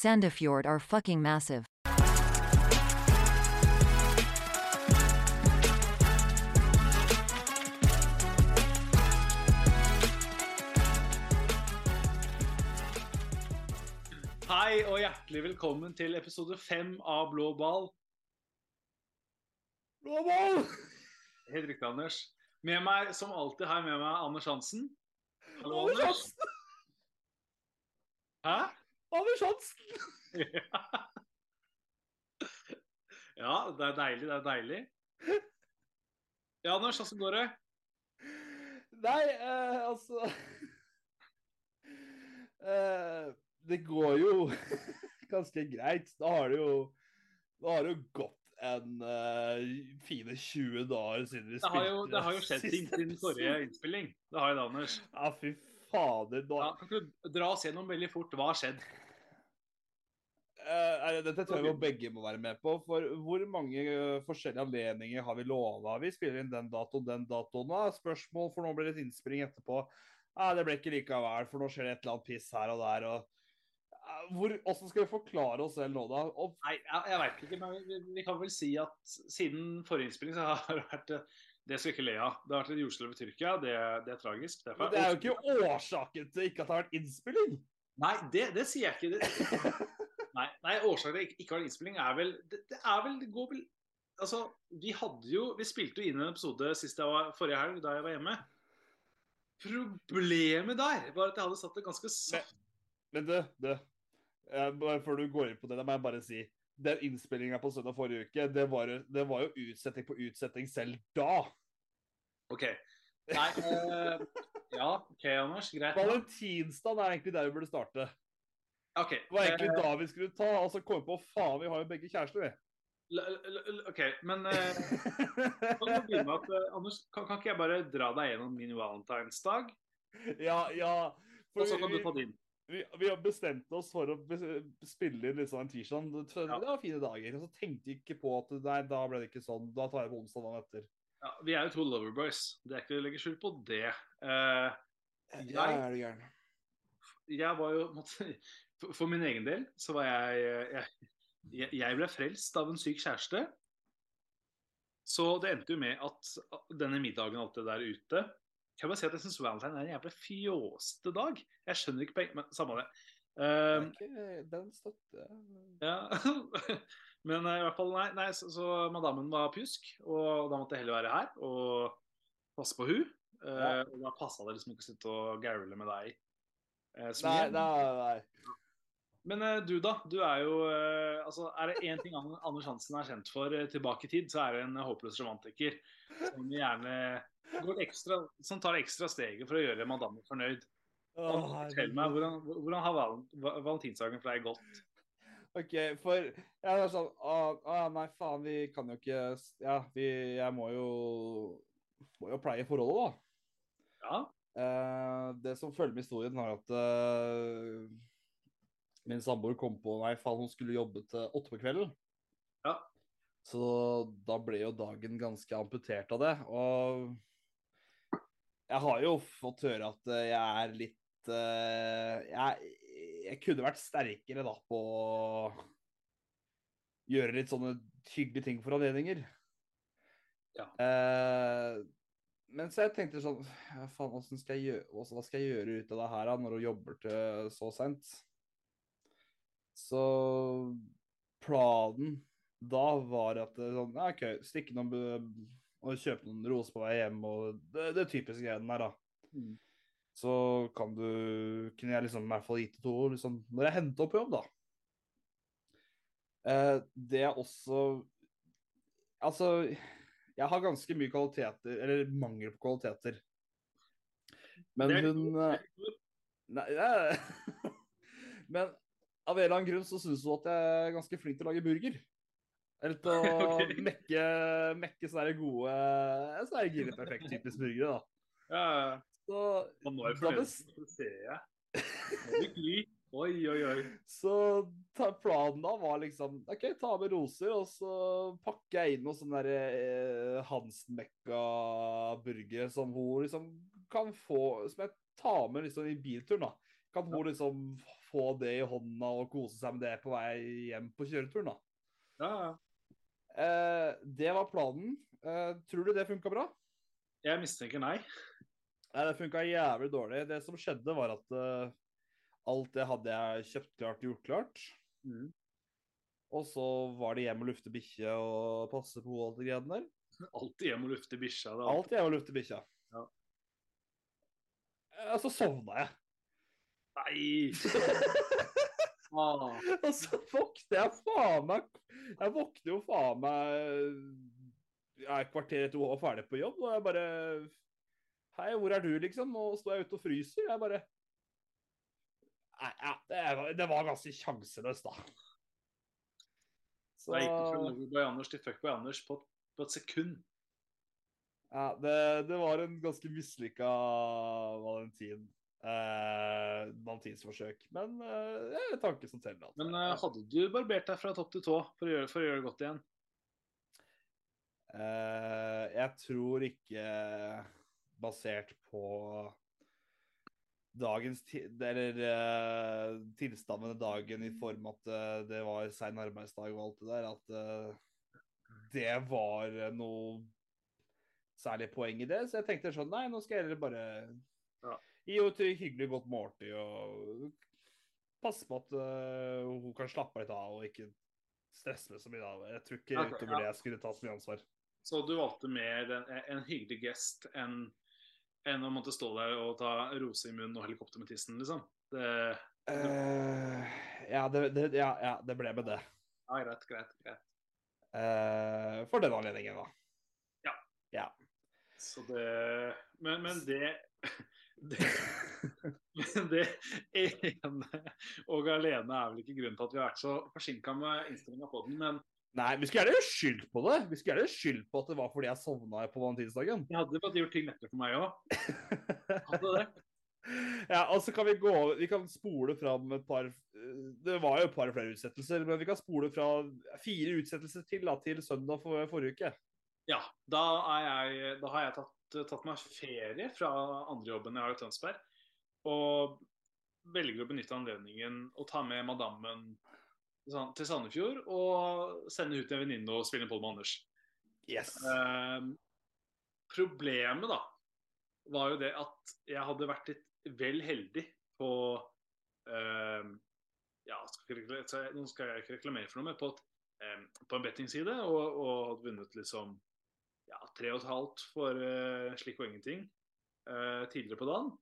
Sandefjord are fucking massive. Hei og hjertelig velkommen til episode fem av Blå ball. Blå ball! Helt riktig, Anders. Med meg, som alltid, har jeg med meg Anders Hansen. Hallo, Anders. Hansen! Hæ? Anders Hansen! Ja, det er deilig. Det er deilig. Ja, Anders, åssen går det? Nei, eh, altså eh, Det går jo ganske greit. Da har det jo Da har det jo gått en uh, fine 20 dager siden vi Det har jo, spilte det har jo skjedd ting siden forrige innspilling. Det har jo det, Anders. Ja, fy fader. Da... Ja, kan du dra oss gjennom veldig fort hva har skjedd? Det- dette tror jeg begge må være med på. For hvor mange uh, forskjellige anledninger har vi lova? Vi spiller inn den datoen, den datoen. Da. Spørsmål, for nå blir det et innspilling etterpå. Nei, det ble ikke likevel, for nå skjer det et eller annet piss her og der. og uh, hvor, Hvordan skal vi forklare oss selv nå, da? Og, Nei, jeg, jeg veit ikke, men vi, vi kan vel si at siden forrige innspilling så har det vært Det skal ikke le av. Det har vært et jordskjelv i Tyrkia. Det, det er tragisk. Det er men det er jo ikke årsaken til ikke at det har vært innspilling! Nei, det, det sier jeg ikke. Det, nei, nei, årsaken til ikke ikke har innspilling er vel det, det er vel Det går vel Altså, vi hadde jo Vi spilte jo inn en episode sist jeg var forrige helg, da jeg var hjemme. Problemet der var at jeg hadde satt det ganske saft Men du, du eh, bare Før du går inn på det, da må jeg bare si Den innspillinga på søndag forrige uke, det var, det var jo utsetting på utsetting selv da. OK. Nei eh, Ja, OK, Anders. Greit. Valentinsdagen er egentlig der vi burde starte. OK. Det var egentlig eh, da vi skulle ta, og så kom vi på faen, vi har jo begge kjærester, vi. l- l- l- OK, men eh, kan du med at, eh, Anders, kan, kan ikke jeg bare dra deg gjennom min valentinsdag, ja, ja. For og så kan du vi, ta din? vi, vi har bestemt oss for å spille inn liksom en tirsdag. Det Ja. var fine dager. Og så tenkte vi ikke på at nei, da ble det ikke sånn. Da tar jeg på onsdag dagen etter. Ja, vi er jo to loverboys. Det er ikke å legge skjul på det. Eh, Jeg- er det gæren. jeg var jo måtte, for, for min egen del så var jeg, jeg jeg- Jeg ble frelst av en syk kjæreste. Så det endte jo med at denne middagen og alt det der ute Kan jeg bare si at jeg syns valentine er en jævlig fjåsete dag. Jeg skjønner ikke poenget, men samme det. Eh, ikke- Den støtter ja. Men eh, i hvert fall, nei, nei så, så madammen var pjusk, og da måtte jeg heller være her og passe på hun. Ja. Uh, Og da passa det liksom ikke å sitte og gaule med deg. Uh, nei, Nei, nei, nei. Men eh, du, da? Du er jo eh, altså, Er det én ting An- Anders Hansen er kjent for eh, tilbake i tid, så er det en håpløs romantiker. Som gjerne går ekstra, som tar ekstra steget for å gjøre madammen fornøyd. Å, Fortell meg, hvordan, hvordan har valen, valentinsdagen for deg gått? OK, for jeg var sånn Å, å, nei, faen, vi kan jo ikke Ja, vi Jeg må jo Må jo pleie forholdet, da. Ja, Eh, det som følger med historien, er at eh, min samboer kom på Nei, faen, hun skulle jobbe til åtte på kvelden. Ja. Så da ble jo dagen ganske amputert av det. Og jeg har jo fått høre at eh, jeg er litt eh, jeg, jeg kunne vært sterkere da på å gjøre litt sånne hyggelige ting for anledninger. Ja. Eh, men så jeg tenkte sånn faen, skal jeg gjøre, hva skal jeg gjøre ut av det her da, når hun jobber til så sent? Så planen da var at sånn, OK, stikke noen og kjøpe noen roser på vei hjem og det, det typiske greiene der, da. Mm. Så kan du Kunne jeg liksom i hvert fall gitt det to ord liksom, når jeg henter opp jobb, da. Eh, det er også Altså, jeg har ganske mye kvaliteter, eller mangel på kvaliteter. Men hun eh, Nei, nei. Men av en eller annen grunn så syns hun at jeg er ganske flink til å lage burger. Eller til å okay. mekke, mekke sånne gode Sånne Gilly Perfect typisk burgere, da. ja, ja. Så, Og nå er bes- ser jeg. Nå blir. Oi, oi, oi. så ta, planen da var liksom OK, ta med roser, og så pakker jeg inn noe sånn derre eh, Hansen-mekka burger som hun liksom kan få Som jeg tar med liksom i bilturen, da. Kan hun liksom få det i hånda og kose seg med det på vei hjem på kjøreturen. da. Ja, ja. Eh, det var planen. Eh, tror du det funka bra? Jeg mistenker nei. Nei, det funka jævlig dårlig. Det som skjedde, var at uh, alt det hadde jeg kjøpt klart og gjort klart. Mm. Og så var det hjem og lufte bikkje og passe på alt det greiene der. Alltid hjem og lufte bikkja. Alt hjem og lufte bikkja. Ja. Eh, Og så sovna jeg. Nei! Ah. Og så våkner jeg faen meg Jeg våkner jo faen meg Jeg er et kvarter etter være ferdig på jobb, og jeg bare Hei, hvor er du, liksom? Og står jeg ute og fryser? Jeg bare Nei, ja, det, det var ganske sjanseløst, da. Så Jeg gikk fra Norway Anders til Fuckboy Anders på, på et sekund. ja, det, det var en ganske mislykka valentin. Eh, valentinsforsøk. Men uh, det er en tanke som teller. altså. Men uh, hadde du barbert deg fra topp til tå for å gjøre, for å gjøre det godt igjen? Uh, jeg tror ikke basert på dagens eller uh, tilstanden dagen i form at eh, det var sein arbeidsdag og alt det der, at eh, det var eh, noe særlig poeng i det. Så jeg tenkte sånn, nei, nå skal jeg heller bare Ja. Gi henne et hyggelig godt måltid og passe på at uh, hun kan slappe litt av og ikke stresse med så mye. da. Jeg tror ikke okay, utover ja. det jeg skulle ta så mye ansvar. Så du valgte mer en, en hyggelig gest enn enn å måtte stå der og ta rose i munnen og helikopter med tissen, liksom? Det, uh, ja, det, det, ja, ja, det ble med det. ja, greit, greit, greit. Uh, for den anledningen, da. Ja. Ja. Så det Men, men det det, det ene og alene er vel ikke grunnen til at vi har vært så forsinka med innstillinga på den. Men Nei, vi skulle gjerne skyldt på det. Vi skulle gjerne skyldt på at det var fordi jeg sovna på valentinsdagen. jeg hadde bare gjort ting lettere for meg òg. Ja, og så kan vi gå Vi kan spole fram et par eh, Det var jo et par flere utsettelser, men vi kan spole fra fire utsettelser til da, til søndag for, forrige uke. Ja, da, er jeg, da har jeg tatt, tatt meg ferie fra andre jobben jeg har i Tønsberg. Og velger å benytte anledningen å ta med madammen til Sandefjord og sende ut en venninne og spille Pål med Anders. Yes. Eh, problemet da var jo det at jeg hadde vært litt vel heldig på eh, ja, nå skal jeg ikke reklamere for noe, men på, et, eh, på en bettingside og, og hadde vunnet liksom ja, tre og et halvt for uh, slik og ingenting uh, tidligere på dagen.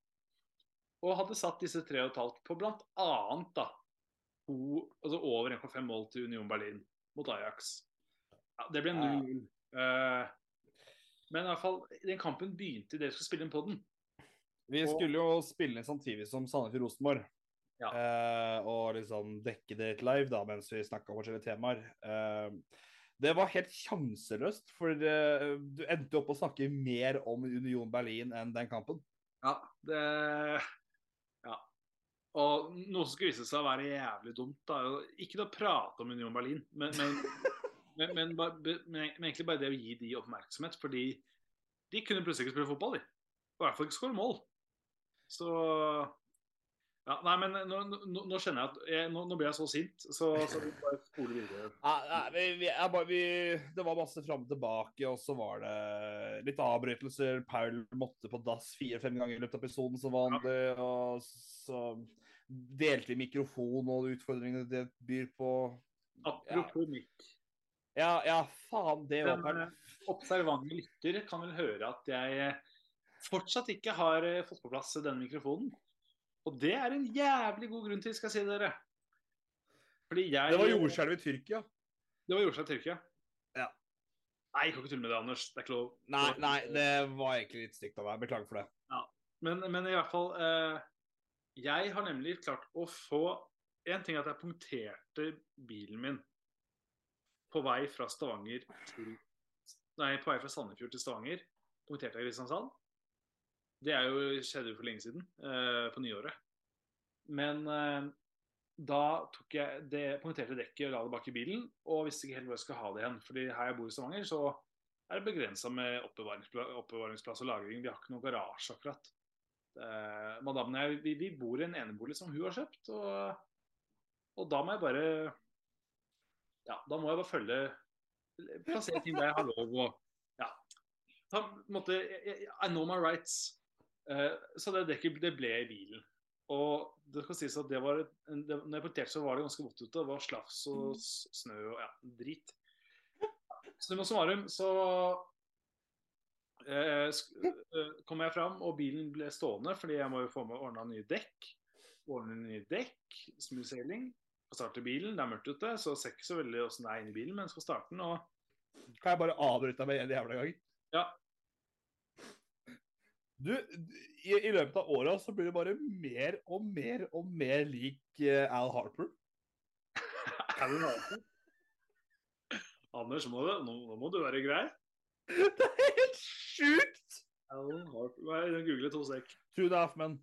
Og hadde satt disse tre og et halvt på blant annet da, to, altså over 1,5 mål til Union Berlin mot Ajax. Ja, det ble 0-0. Uh, men i hvert fall, den kampen begynte idet vi skulle spille inn på den. Vi skulle jo spille samtidig som Sandefjord-Rosenborg. Ja. Eh, og liksom dekke det litt live da, mens vi snakka om forskjellige temaer. Eh, det var helt sjanseløst, for eh, du endte opp å snakke mer om Union Berlin enn den kampen. Ja, det Ja. Og noe som skulle vise seg å være jævlig dumt, da. Ikke å prate om Union Berlin, men, men, men, men, bare- men, men egentlig bare det å gi de oppmerksomhet. Fordi de kunne plutselig ikke spille fotball, de. Og i hvert fall ikke skåre mål. Så ja, Nei, men nå, nå, nå kjenner jeg at jeg, nå, nå blir jeg så sint, så, så vi bare spoler videre. Nei, vi, vi, bare, vi, det var masse fram og tilbake, og så var det litt avbrytelser. Paul måtte på dass fire-fem ganger i løpet av episoden som vanlig. Og så delte vi mikrofon og utfordringene det byr på. Apropos mikk. Ja, ja, faen, det var Paul. eh, observante lytter kan vel høre at jeg eh, fortsatt ikke har eh, fått på plass denne mikrofonen. Og det er en jævlig god grunn til, skal jeg si dere. Jeg Det var jordskjelv i Tyrkia. Det var jordskjelv i Tyrkia. Ja. Nei, jeg kan ikke tulle med det, Anders. Det er ikke lov. Nei, nei, det var egentlig litt stygt av meg. Beklager for det. Men, men i hvert fall eh, Jeg har nemlig klart å få En ting er at jeg punkterte bilen min på vei fra Stavanger til Nei, på vei fra Sandefjord til Stavanger. Punkterte jeg i Kristiansand. Det er jo, skjedde jo for lenge siden, eh, på nyåret. Men eh, da tok jeg det punkterte dekket og la det bak i bilen, og visste ikke helt hvor jeg skulle ha det igjen. Fordi her jeg bor i Stavanger, så er det begrensa med oppbevaringsplass, oppbevaringsplass og lagring. Vi har ikke noen garasje, akkurat. Eh, Madammen og jeg vi, vi bor i en enebolig som hun har kjøpt, og, og da må jeg bare Ja, da må jeg bare følge Plassere ting der jeg har lov å Ja. Da måtte jeg- I know my rights. Eh, så det dekket det ble i bilen. Og det skal sies at det var et, en- det, når jeg punkterte, så var det ganske vått ute. Det var slafs og snø og ja, drit. Summa summarum så eh, eh, kom jeg fram, og bilen ble stående fordi jeg må jo få med ordna nye dekk. Ordne nye dekk, smoothsailing. Starte bilen, det er mørkt ute, så ser ikke så veldig åssen det er inni bilen, men skal starte den. og Kan jeg bare avbryte deg med en jævla gang? Ja. Du, i, i løpet av åra så blir du bare mer og mer og mer lik eh, Al Harper. Alan Harper. Anders, må du, nå, nå må du være grei. Det er helt sjukt! Alan Harper er? Google to sek. Two and a half men.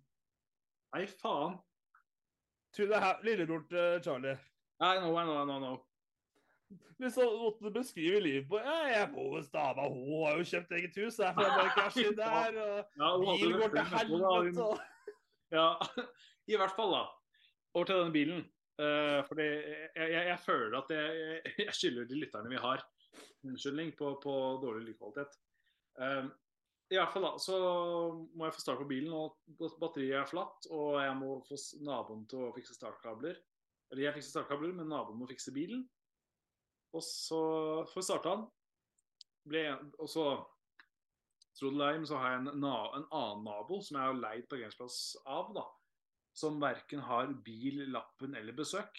Nei, faen. Lillebror til Charlie. Nei, no, no, no, no. Liksom måtte beskrive livet på ja, Jeg bor hos dama, hun har jo kjøpt eget hus, derfor jeg bare inn der. og Ja, jo går til helvete. og- Ja, i hvert fall, da. Over til denne bilen. Uh, fordi jeg, jeg, jeg føler at jeg, jeg, jeg skylder de lytterne vi har, unnskyldning på, på dårlig lydkvalitet. Uh, I hvert fall da, så må jeg få start på bilen, og batteriet er flatt. Og jeg må få naboen til å fikse startkabler. Eller jeg fikser startkabler, men naboen må fikse bilen. Og så får vi starta den. Ble, og så tro så har jeg en, en annen nabo som jeg har leid parkeringsplass av, da. Som verken har bil, lappen eller besøk.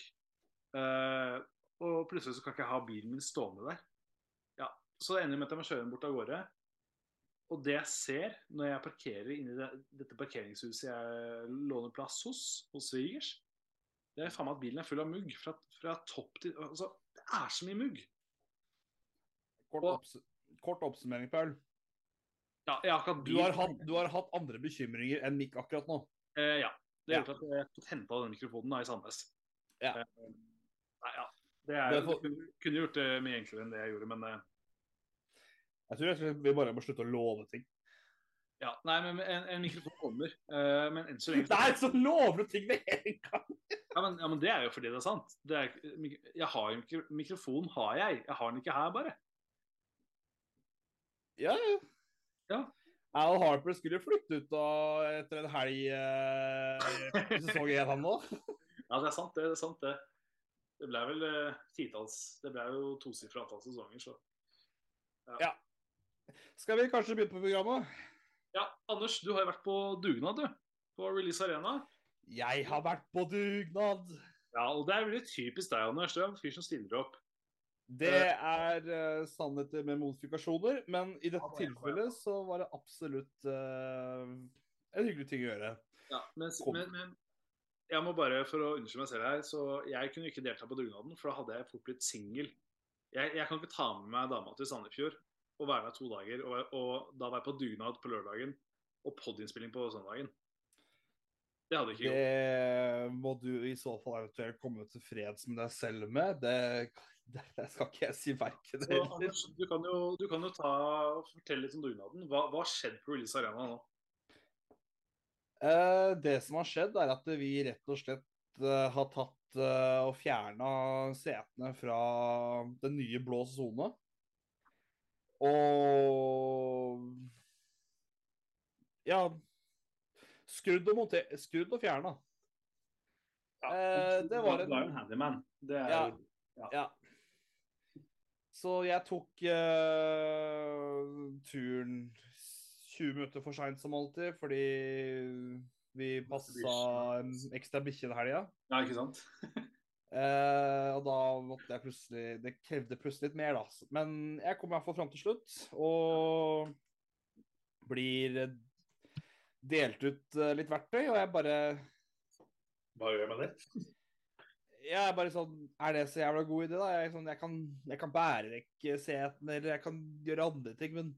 Eh, og plutselig så kan ikke jeg ha bilen min stående der. Ja, Så det ender med at jeg må kjøre den bort av gårde. Og det jeg ser når jeg parkerer inni det, dette parkeringshuset jeg låner plass hos, hos svigers, det er faen meg at bilen er full av mugg. Fra, fra topp til Altså, er så mye mugg. Kort, Og- opps kort oppsummering, Paul. Ja, jeg har ikke hatt Du har, hatt, du har hatt andre bekymringer enn Mikk akkurat nå. Eh, ja. Det Ja. gjorde at jeg fikk henta den mikrofonen da, i Sandnes. Ja. Eh, nei, ja. Det, er, for- kunne, kunne gjort det mye enklere enn det jeg gjorde, men eh, Jeg tror jeg, vi bare må slutte å love ting. Ja. Nei, men en, en mikrofon kommer. Uh, men enn så lenge Nei, så lover du ting med en gang! ja men, ja, men det er jo fordi det er sant. Det er, jeg har jo mikro, Mikrofon har jeg. Jeg har den ikke her, bare. Ja, ja. Ja. Al Harper skulle flytte ut da etter en helg eh, i sesong én, han nå. Ja, det er sant, det. er sant det. Det ble vel eh, titalls Det ble jo tosifra antall sesonger, så Skal vi kanskje begynne på programmet? Ja, Anders, du har jo vært på dugnad, du. På Release Arena. Jeg har vært på dugnad. Ja, og det er veldig typisk deg, Anders. Du er en fyr som stiller opp. Det er uh, sannheter med modifikasjoner, men i dette Ja, tilfellet så var det absolutt uh, en hyggelig ting å gjøre. Ja, men, men, men jeg må bare, for å unnskylde meg selv her, så jeg kunne ikke delta på dugnaden, for da hadde jeg fort blitt singel. Jeg, jeg kan ikke ta med meg dama til Sandefjord og være der to dager, og, og da være på dugnad på lørdagen og podinnspilling på søndagen. Det hadde ikke gjort. Det må du i så fall eventuelt komme til freds med deg selv med. Det, det, skal ikke jeg si verken eller. Du kan jo, du kan jo ta, fortelle litt om dugnaden. Hva har skjedd på Release Arena nå? Eh, det som har skjedd, er at vi rett og slett eh, har tatt eh, og fjerna setene fra den nye blå sone. Og Ja Skrudd og, skrudd og fjerna. Eh, det var en- Du er jo en handyman. Det er Ja. jo Ja. Så jeg tok eh, turen 20 minutter for seint som alltid, fordi vi passa en ekstra bikkje den helga. Ja, ikke sant? Eh, og da måtte jeg plutselig Det krevde plutselig litt mer, da. Men jeg kom iallfall fram til slutt, og blir delt ut eh, litt verktøy, og jeg bare Hva gjør jeg med det? Jeg er bare sånn Er det så jævla god idé, da? Jeg, sånn, jeg, kan, jeg kan bære vekk seten, eller jeg kan gjøre andre ting, men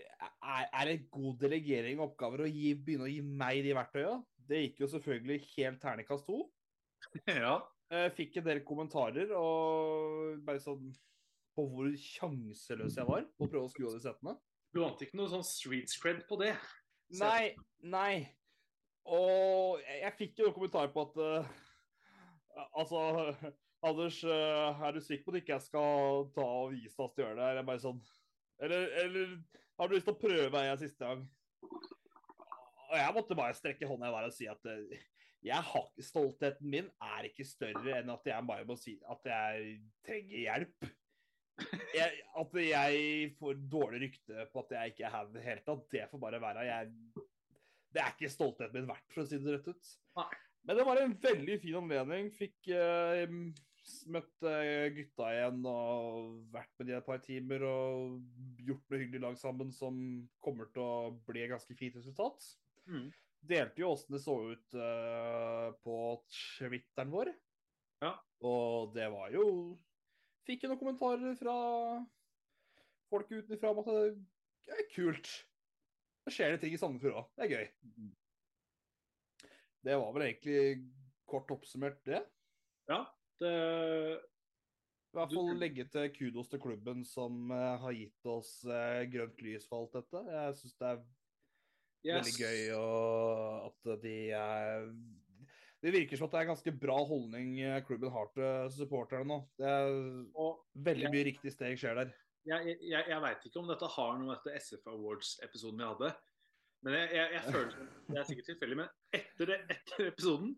er, er det god delegering av oppgaver å gi, begynne å gi meg de verktøya? Det gikk jo selvfølgelig helt terningkast to. ja. Jeg fikk en del kommentarer og bare sånn på hvor sjanseløs jeg var på å prøve å skru av de setene. Du vant ikke noe sånn street cred på det. Nei, nei. Og jeg, fikk jo noen kommentarer på at uh, Altså, Anders, uh, er du sikker på at ikke jeg skal ta og vise deg at du gjør det? Jeg bare sånn Eller, eller har du lyst til å prøve en siste gang? Og jeg måtte bare strekke hånda i været og si at eh, jeg har, stoltheten min er ikke større enn at jeg bare må si at jeg trenger hjelp. Jeg, at jeg får dårlig rykte på at jeg ikke er her i det hele tatt, det får bare være. Jeg, det er ikke stoltheten min verdt, for å si det rett ut. Men det var en veldig fin anledning. Fikk uh, møtt eh, gutta igjen og vært med de et par timer og gjort noe hyggelig lag sammen som kommer til å bli et ganske fint resultat. Mm. Delte jo åssen det så ut uh, på Twitteren vår. Ja. Og det var jo Fikk jo noen kommentarer fra folk utenfra om at det er kult. Da skjer det ting i Sandefjord òg. Det er gøy. Det var vel egentlig kort oppsummert, det. Ja, det I hvert fall legge til kudos til klubben som eh, har gitt oss eh, grønt lys for alt dette. Jeg syns det er veldig gøy og at de er Det virker som at det er ganske bra holdning eh, klubben har til supporterne nå. Det er Og veldig jeg, mye riktig steg skjer der. jeg, jeg, jeg veit ikke om dette har noe etter SF Awards-episoden vi hadde. Men jeg, jeg, jeg føler Det er sikkert tilfeldig, men etter, det, etter episoden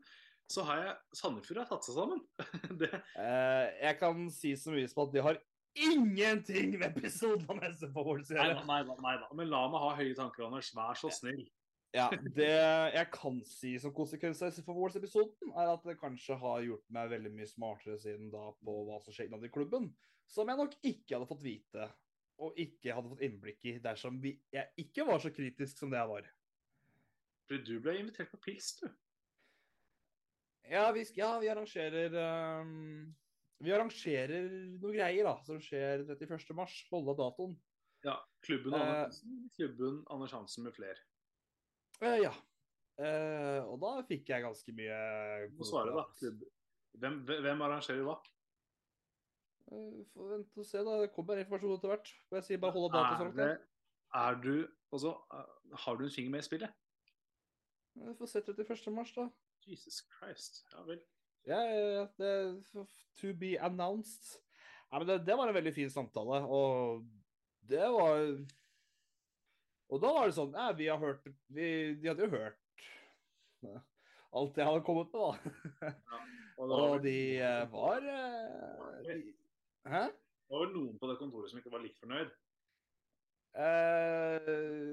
så har jeg Sandefjord har tatt seg sammen. Det, Eh, jeg kan si så mye som at de har ingenting ved episoden om SF Awards å gjøre. nei, da. Men la meg ha høye tanker, Anders. Vær så snill. Ja, det jeg kan si som konsekvens av SFO Awards-episoden, er at det kanskje har gjort meg veldig mye smartere siden da på hva som skjer innad i klubben, som jeg nok ikke hadde fått vite og ikke hadde fått innblikk i dersom vi, jeg ikke var så kritisk som det jeg var. For du ble invitert på pils, du. Ja, vi, ja, vi arrangerer ehm, Vi arrangerer noe greier da, som skjer 31. mars. Holde av datoen. Ja, Klubben Eh. Anders Hansen, klubben Anders Hansen med flere. Eh, ja. Eh, og da fikk jeg ganske mye Du må svare, da. Hvem, hvem arrangerer hva? Eh, Får vente og se, da. Det kommer informasjon etter hvert. Får jeg sier bare holde datoen. dato. Er, sånn, det, er du Altså, eh, har du en finger med i spillet? Vi får se 31. mars, da. Jesus Christ. Ja vel. Ja, ja, ja, f- to be announced. Ja, men det, det var en veldig fin samtale, og det var Og da var det sånn Ja, vi har hørt vi, De hadde jo hørt ja, alt jeg hadde kommet med, da. Og da Og de eh, var eh, de, Hæ? det var vel noen på det kontoret som ikke var like fornøyd. Uh,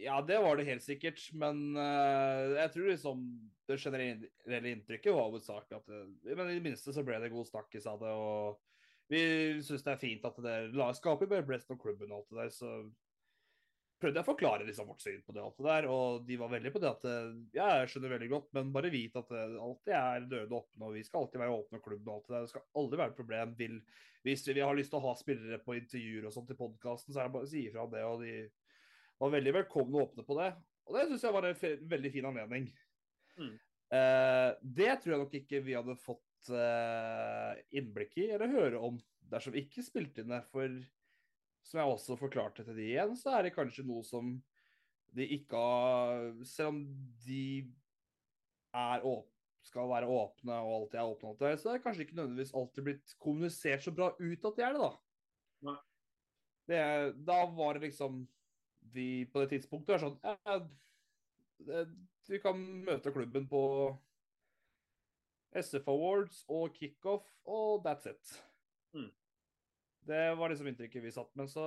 ja, det var det helt sikkert. Men uh, jeg tror liksom det generelle inntrykket var hovedsakelig at det, Men i det minste så ble det god snakkis av det. Og vi syns det er fint at det skaper bare blest om klubben og alt det der. Så prøvde jeg å forklare liksom vårt syn på det alt det der. Og de var veldig på det at eh, ja, jeg skjønner veldig godt, men bare vit at det alltid er døde åpne. Og vi skal alltid være åpne klubben og alt det der. Det skal aldri være et problem. Vil, hvis vi har lyst til å ha spillere på intervjuer og sånt i podkasten, så er det bare å si ifra det. Og de var veldig velkomne og åpne på det. Og det syns jeg var en veldig fin anledning. Mm. Eh, det tror jeg nok ikke vi hadde fått eh, innblikk i eller høre om dersom vi ikke spilte inn det. For som jeg også forklarte til de igjen, så er det kanskje noe som de ikke har Selv om de er åp skal være åpne og alltid er åpne, alt det, så er det kanskje ikke nødvendigvis alltid blitt kommunisert så bra ut at de er det, da. Det, da var det liksom Vi på det tidspunktet er sånn ja, Vi kan møte klubben på SF Awards og kickoff, og that's it. Mm. Det var liksom inntrykket vi satt med. Så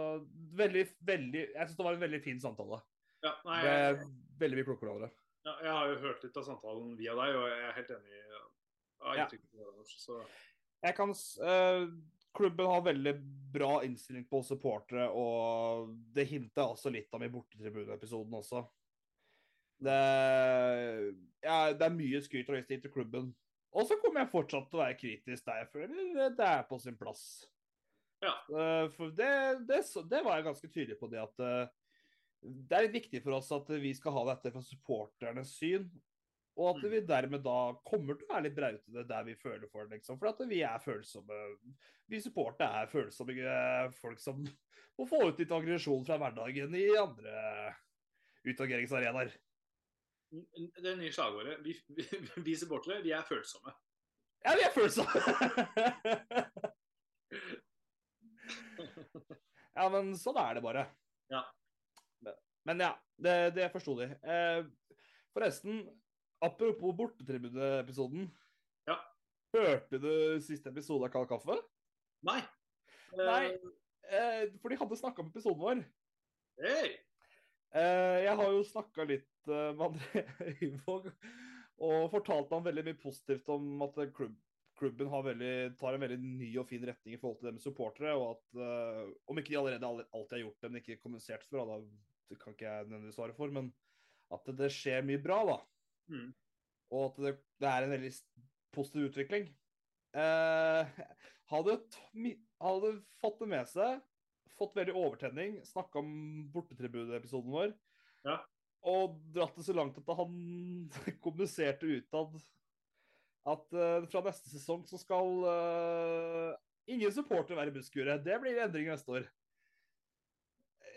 veldig, veldig Jeg syns det var en veldig fin samtale. Ja, nei, jeg, veldig mye klokere av det. ja, jeg har jo hørt litt av samtalen via deg, og jeg er helt enig i ja, Så Jeg kan eh, Klubben har veldig bra innstilling på supportere, og det jeg også litt om i bortetribuneepisoden også. Det, ja, det er mye skryt og høyest til klubben. Og så kommer jeg fortsatt til å være kritisk der jeg føler det er på sin plass. Ja. Eh, For det, det, det var jeg ganske tydelig på det at eh, det er viktig for oss at vi skal ha dette fra supporternes syn. Og at Mm. vi dermed da kommer til å være litt brautete der vi føler for det. Liksom. For at vi er følsomme. Vi supportere er følsomme eh, folk som må få ut litt aggresjon fra hverdagen i andre utageringsarenaer. Det nye slagordet. Vi, vi, vi supportere, vi er følsomme. Ja, vi er følsomme! ja, men sånn er det bare. Ja. Men ja, det, det forsto de. Eh, forresten, apropos bortetribuneepisoden. Ja. Hørte du siste episode av Kald kaffe? Nei. Nei. Eh, for de hadde snakka om episoden vår. Hei! Eh, jeg har jo snakka litt eh, med André Øyvåg og fortalt ham veldig mye positivt om at klubb, klubben har veldig, tar en veldig ny og fin retning i forhold til det med supportere. Og at eh, om ikke de allerede alltid har gjort det, men ikke kommunisert for, da det kan ikke jeg nødvendigvis svare for, men at det skjer mye bra, da. Mm. Og at det, det er en veldig positiv utvikling. Eh, hadde, hadde fått det med seg, fått veldig overtenning, snakka om bortetribuneepisoden vår, Ja. og dratt det så langt at han kommuniserte utad at uh, fra neste sesong så skal uh, ingen supporter være busskuret. Det blir endring neste år.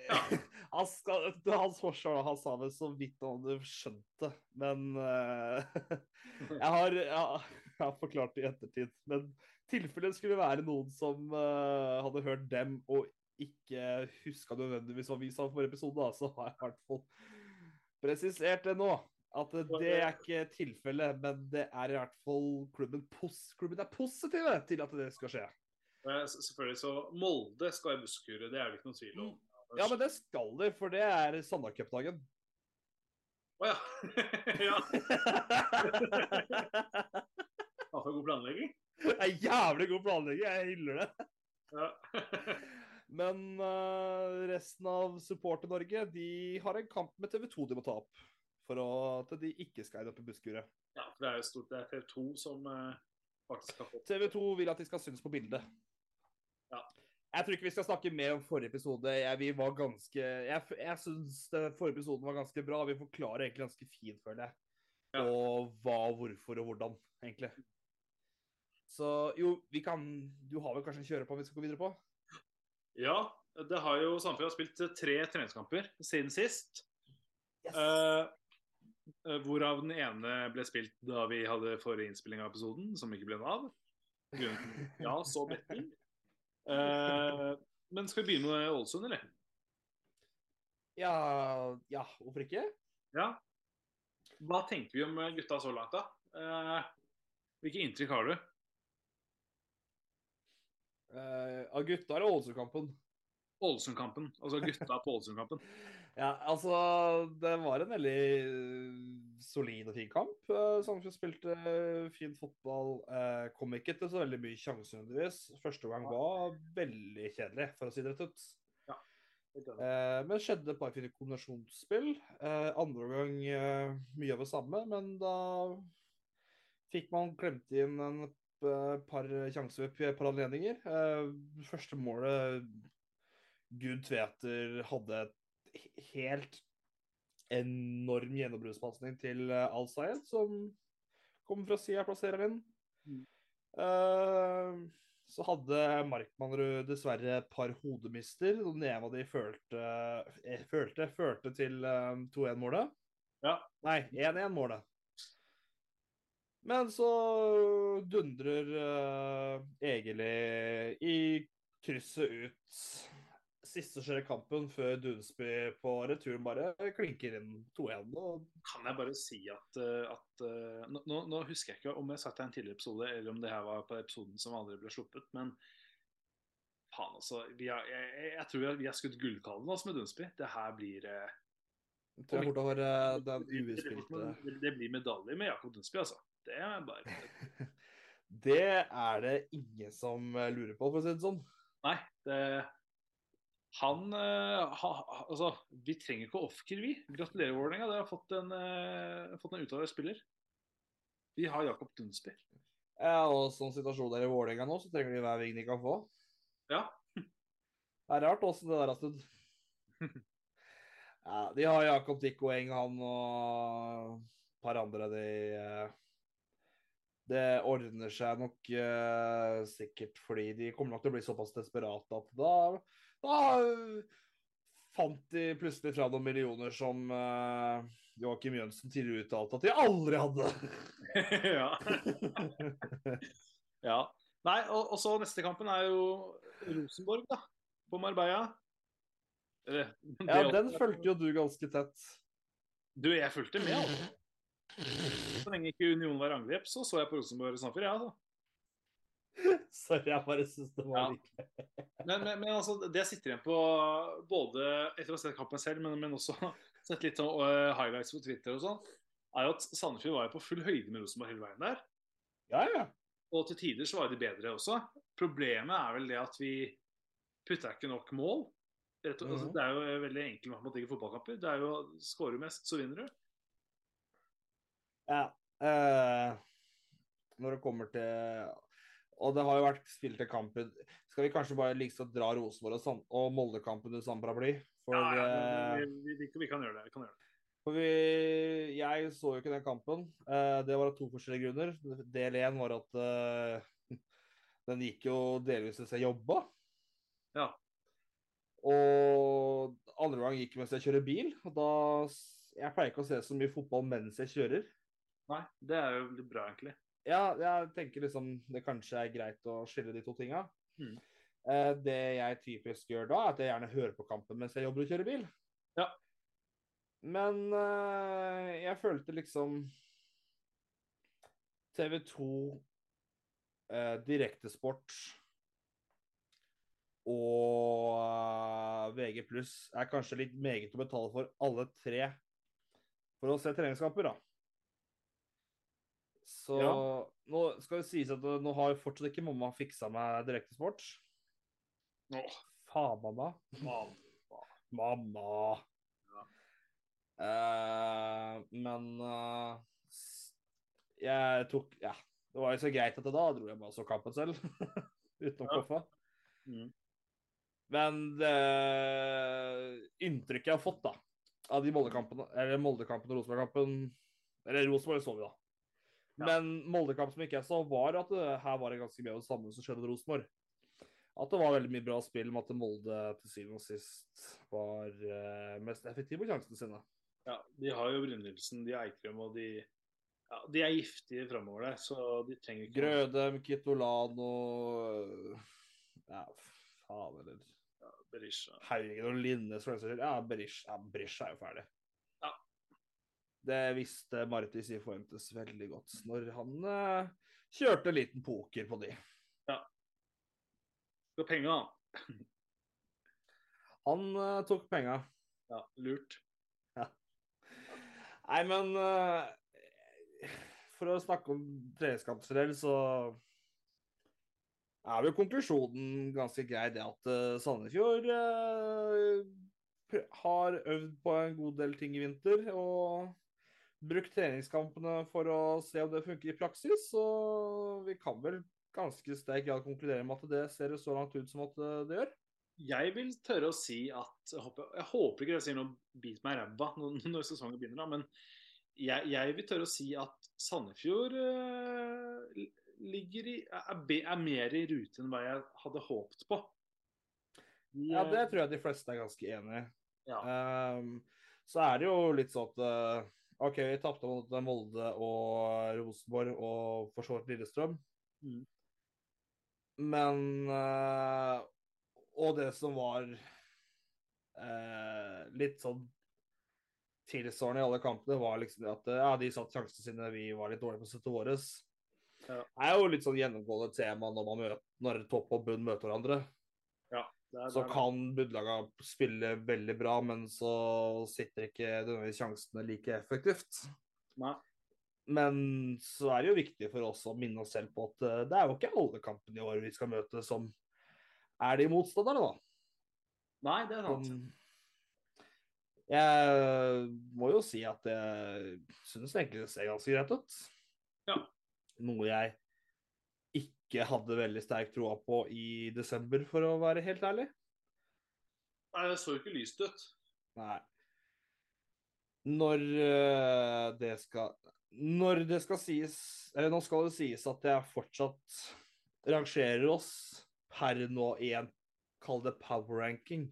Ja. Han skal, det hans forsvar, han sa vel så vidt han hadde skjønt det. Men uh, jeg, har, jeg, jeg har forklart det i ettertid. Men tilfellet skulle være noen som uh, hadde hørt dem og ikke huska nødvendigvis hva vi sa for episode, da, så har jeg i hvert fall presisert det nå. At det er ikke tilfellet, men det er i hvert fall klubben, pos klubben er positive til at det skal skje. Selvfølgelig så Molde skal i busskure, det er det ikke noen tvil om. Ja, men det skal de, for det er Sandar-cupdagen. Å ja. ja. Hva for god planlegging. Det er jævlig god planlegging, jeg hyller det. Ja. Men eh, resten av Support-Norge de har en kamp med TV 2 de må ta opp. For at de ikke skal eide opp i busskuret. ja, for det er jo stort. Det er TV 2 som eh, faktisk har fått TV 2 vil at de skal synes på bildet. Ja. Jeg tror ikke vi skal snakke mer om forrige episode. Jeg, vi var ganske, jeg, jeg syns forrige episoden var ganske bra. Vi forklarer egentlig ganske fint, føler jeg. Ja. Og hva, hvorfor og hvordan, egentlig. Så jo, vi kan Du har vel kanskje en kjøre på vi skal gå videre på? Ja, det har jo Sandefjord spilt tre treningskamper siden sist. Yes. Eh, eh, hvorav den ene ble spilt da vi hadde forrige innspilling av episoden, som ikke ble noe av. Ja, så betting. Eh, men skal vi begynne med Ålesund, eller? ja, ja, hvorfor ikke? Ja. Hva tenker vi om gutta så langt, da? Eh, hvilke inntrykk har du? Uh, av gutta eller det Ålesundkampen. Ålesund-kampen. Altså gutta på Ålesund-kampen. Ja, altså Det var en veldig eh, solid og fin kamp. Uh, Sandefjord spilte uh, fin fotball. Uh, kom ikke til så veldig mye sjanser nødvendigvis. Første gang var veldig kjedelig, for å si det rett ut. Eh, men skjedde et par fine kombinasjonsspill. Andre gang mye av det samme, men da fikk man klemt inn en par sjanser ved par anledninger. Eh, første målet Gud Tveter hadde et helt enorm gjennombruddspasning til uh, Al-Sayed, som kommer fra sida og plasserer den. Mm. Eh, så hadde Markmannrud dessverre et par hodemister. og av de følte, følte, følte til eh, 2-1-målet. Ja. Nei, 1-1-målet. Men så dundrer uh, Egeli i krysset ut siste skjer i kampen før Dunsby på returen bare klinker inn 2-1. og Kan jeg bare si at, eh, at eh, nå, nå- husker jeg ikke om jeg sagt det i en tidligere episode, eller om det her var på episoden som aldri ble sluppet, men faen altså vi har, jeg, jeg, tror vi har, vi har skutt gullkalven altså, med Dunsby. Det her blir eh, Jeg tror jeg eh, den det, det blir medalje med Jakob Dunsby, altså. Det er bare Det er det ingen som eh, lurer på, for å si det sånn. Nei, det Han eh, ha, Altså, vi trenger ikke off-kill, vi. Gratulerer, Vålerenga. Dere har fått en, uh, fått en uttaler spiller. Vi har Jakob Dunsby. Ja, og sånn situasjonen er i Vålerenga nå, så trenger de hver ving de kan få. Ja. Det er rart åssen det der har snudd. Ja, de har Jakob Dikko Eng, han og et par andre, de eh, Det ordner seg nok uh, sikkert fordi de kommer nok til å bli såpass desperate at da, da fant de plutselig fra noen millioner som uh, Joakim Jønsen tidligere uttalte at de aldri hadde. ja. ja. Nei, og, og, så neste kampen er jo Rosenborg, da. På Marbella. Eller, ja, den fulgte jo du ganske tett. Du, jeg fulgte med, altså. Så lenge ikke Union var angrep, så så jeg på Rosenborg Sandefjord, ja, altså. Sorry, jeg bare syns det var ja. men, men, men, altså, det jeg sitter igjen på, både etter å ha sett kampen selv, men, men også sett litt sånn uh, highlights på Twitter og sånn, er jo at Sandefjord var jo på full høyde med Rosenborg hele veien der. Ja, ja. Og til tider så var de bedre også. Problemet er vel det at vi putta ikke nok mål. Mm -hmm. altså, mhm. det er jo veldig enkel matematikk i fotballkamper. Det er jo Skårer du mest, så vinner du. Ja. Uh, når det kommer til Og det har jo vært spilt en kamp Skal vi kanskje bare liksom dra Rosenborg og, og Molde-kampen under samme paraply? For, ja, ja vi, vi, vi, kan gjøre det. Vi kan gjøre det. For vi, jeg så jo ikke den kampen. Uh, det var av to forskjellige grunner. Del én var at uh, den gikk jo delvis mens jeg jobba. Ja. Og andre gang gikk mens jeg kjører bil. Og da Jeg pleier ikke å se så mye fotball mens jeg kjører. Nei, det er jo litt bra, egentlig. Ja, jeg tenker liksom det kanskje er greit å skille de to tinga. Mm. Eh, det jeg typisk gjør da, er at jeg gjerne hører på kampen mens jeg jobber og kjører bil. Ja. Men eh, jeg følte liksom TV 2, eh, Direktesport og uh, VG er kanskje litt meget å betale for alle tre for å se treningskamper, da. Så ja. nå skal det sies at uh, nå har fortsatt ikke mamma fiksa meg direktesport. Faen, mamma. Mamma. mamma. Ja. Uh, men uh, jeg tok Ja, det var jo så greit at det da dro jeg bare så kampen selv. Utenom ja. koffa. Mm. Men det inntrykket jeg har fått da, av de Molde-kampene, eller Molde-kampen og Rosenborg-kampen Eller Rosenborg så vi, da. Ja. Men Molde-kamp som ikke jeg så, var at det, her var det ganske mye av det samme som skjedde med Rosenborg. At det var veldig mye bra spill, med at Molde til syvende og sist var uh, mest effektive på sjansene sine. Ja, de har jo Brynildsen, de Eikrem, og de, ja, de er giftige framover der, så de trenger ikke Grødem, Kitolano Ja, faen, eller Berisha. Haugen og Linnes for den saks skyld. Ja, Berisha, ja, Berisha er jo ferdig. Det visste Martis i Fuentes veldig godt når han uh, kjørte liten poker på de. Ja. Skal penga, han. han uh, tok penga. Ja, lurt. Ja. Nei, men uh, For å snakke om treningskampsrell, så er vel konklusjonen ganske grei, det at Sandefjord har øvd på en god del ting i vinter. Og brukt treningskampene for å se om det funker i praksis. Og vi kan vel ganske sterk grad konkludere med at det ser så langt ut som at uh, det gjør. Jeg vil tørre å si at Jeg håper, jeg håper ikke jeg sier noe bit meg i ræva når, sesongen begynner, da, men jeg, jeg, vil tørre å si at Sandefjord ligger i, er, er, mer i rute enn hva jeg hadde håpet på. De, ja, det tror jeg de fleste er ganske enig i. Ja. Um, så er det jo litt sånn at uh, OK, vi tapte mot Molde og Rosenborg og for så vidt Lillestrøm. Mm. Men uh, Og det som var uh, litt sånn tilsvarende i alle kampene, var liksom at ja, de satt sjansene sine, vi var litt dårlige på settet vårt. Ja. Det er jo litt sånn gjennomgående tema når, man møter, når topp og bunn møter hverandre. Ja, er, så kan bunnlaga spille veldig bra, men så sitter ikke nødvendigvis sjansene like effektivt. Nei. Men så er det jo viktig for oss å minne oss selv på at eh, det er jo ikke alle kampene i år vi skal møte som er de motstanderne, da. Nei, det er sant. Som, jeg må jo si at jeg syns egentlig det ser ganske greit ut. Ja. Noe jeg ikke hadde veldig sterk troa på i desember, for å være helt ærlig. Nei, det så jo ikke lyst ut. Nei. Når uh, det skal Når det skal sies Eller nå skal det sies at jeg fortsatt rangerer oss per nå i en Kall det power ranking.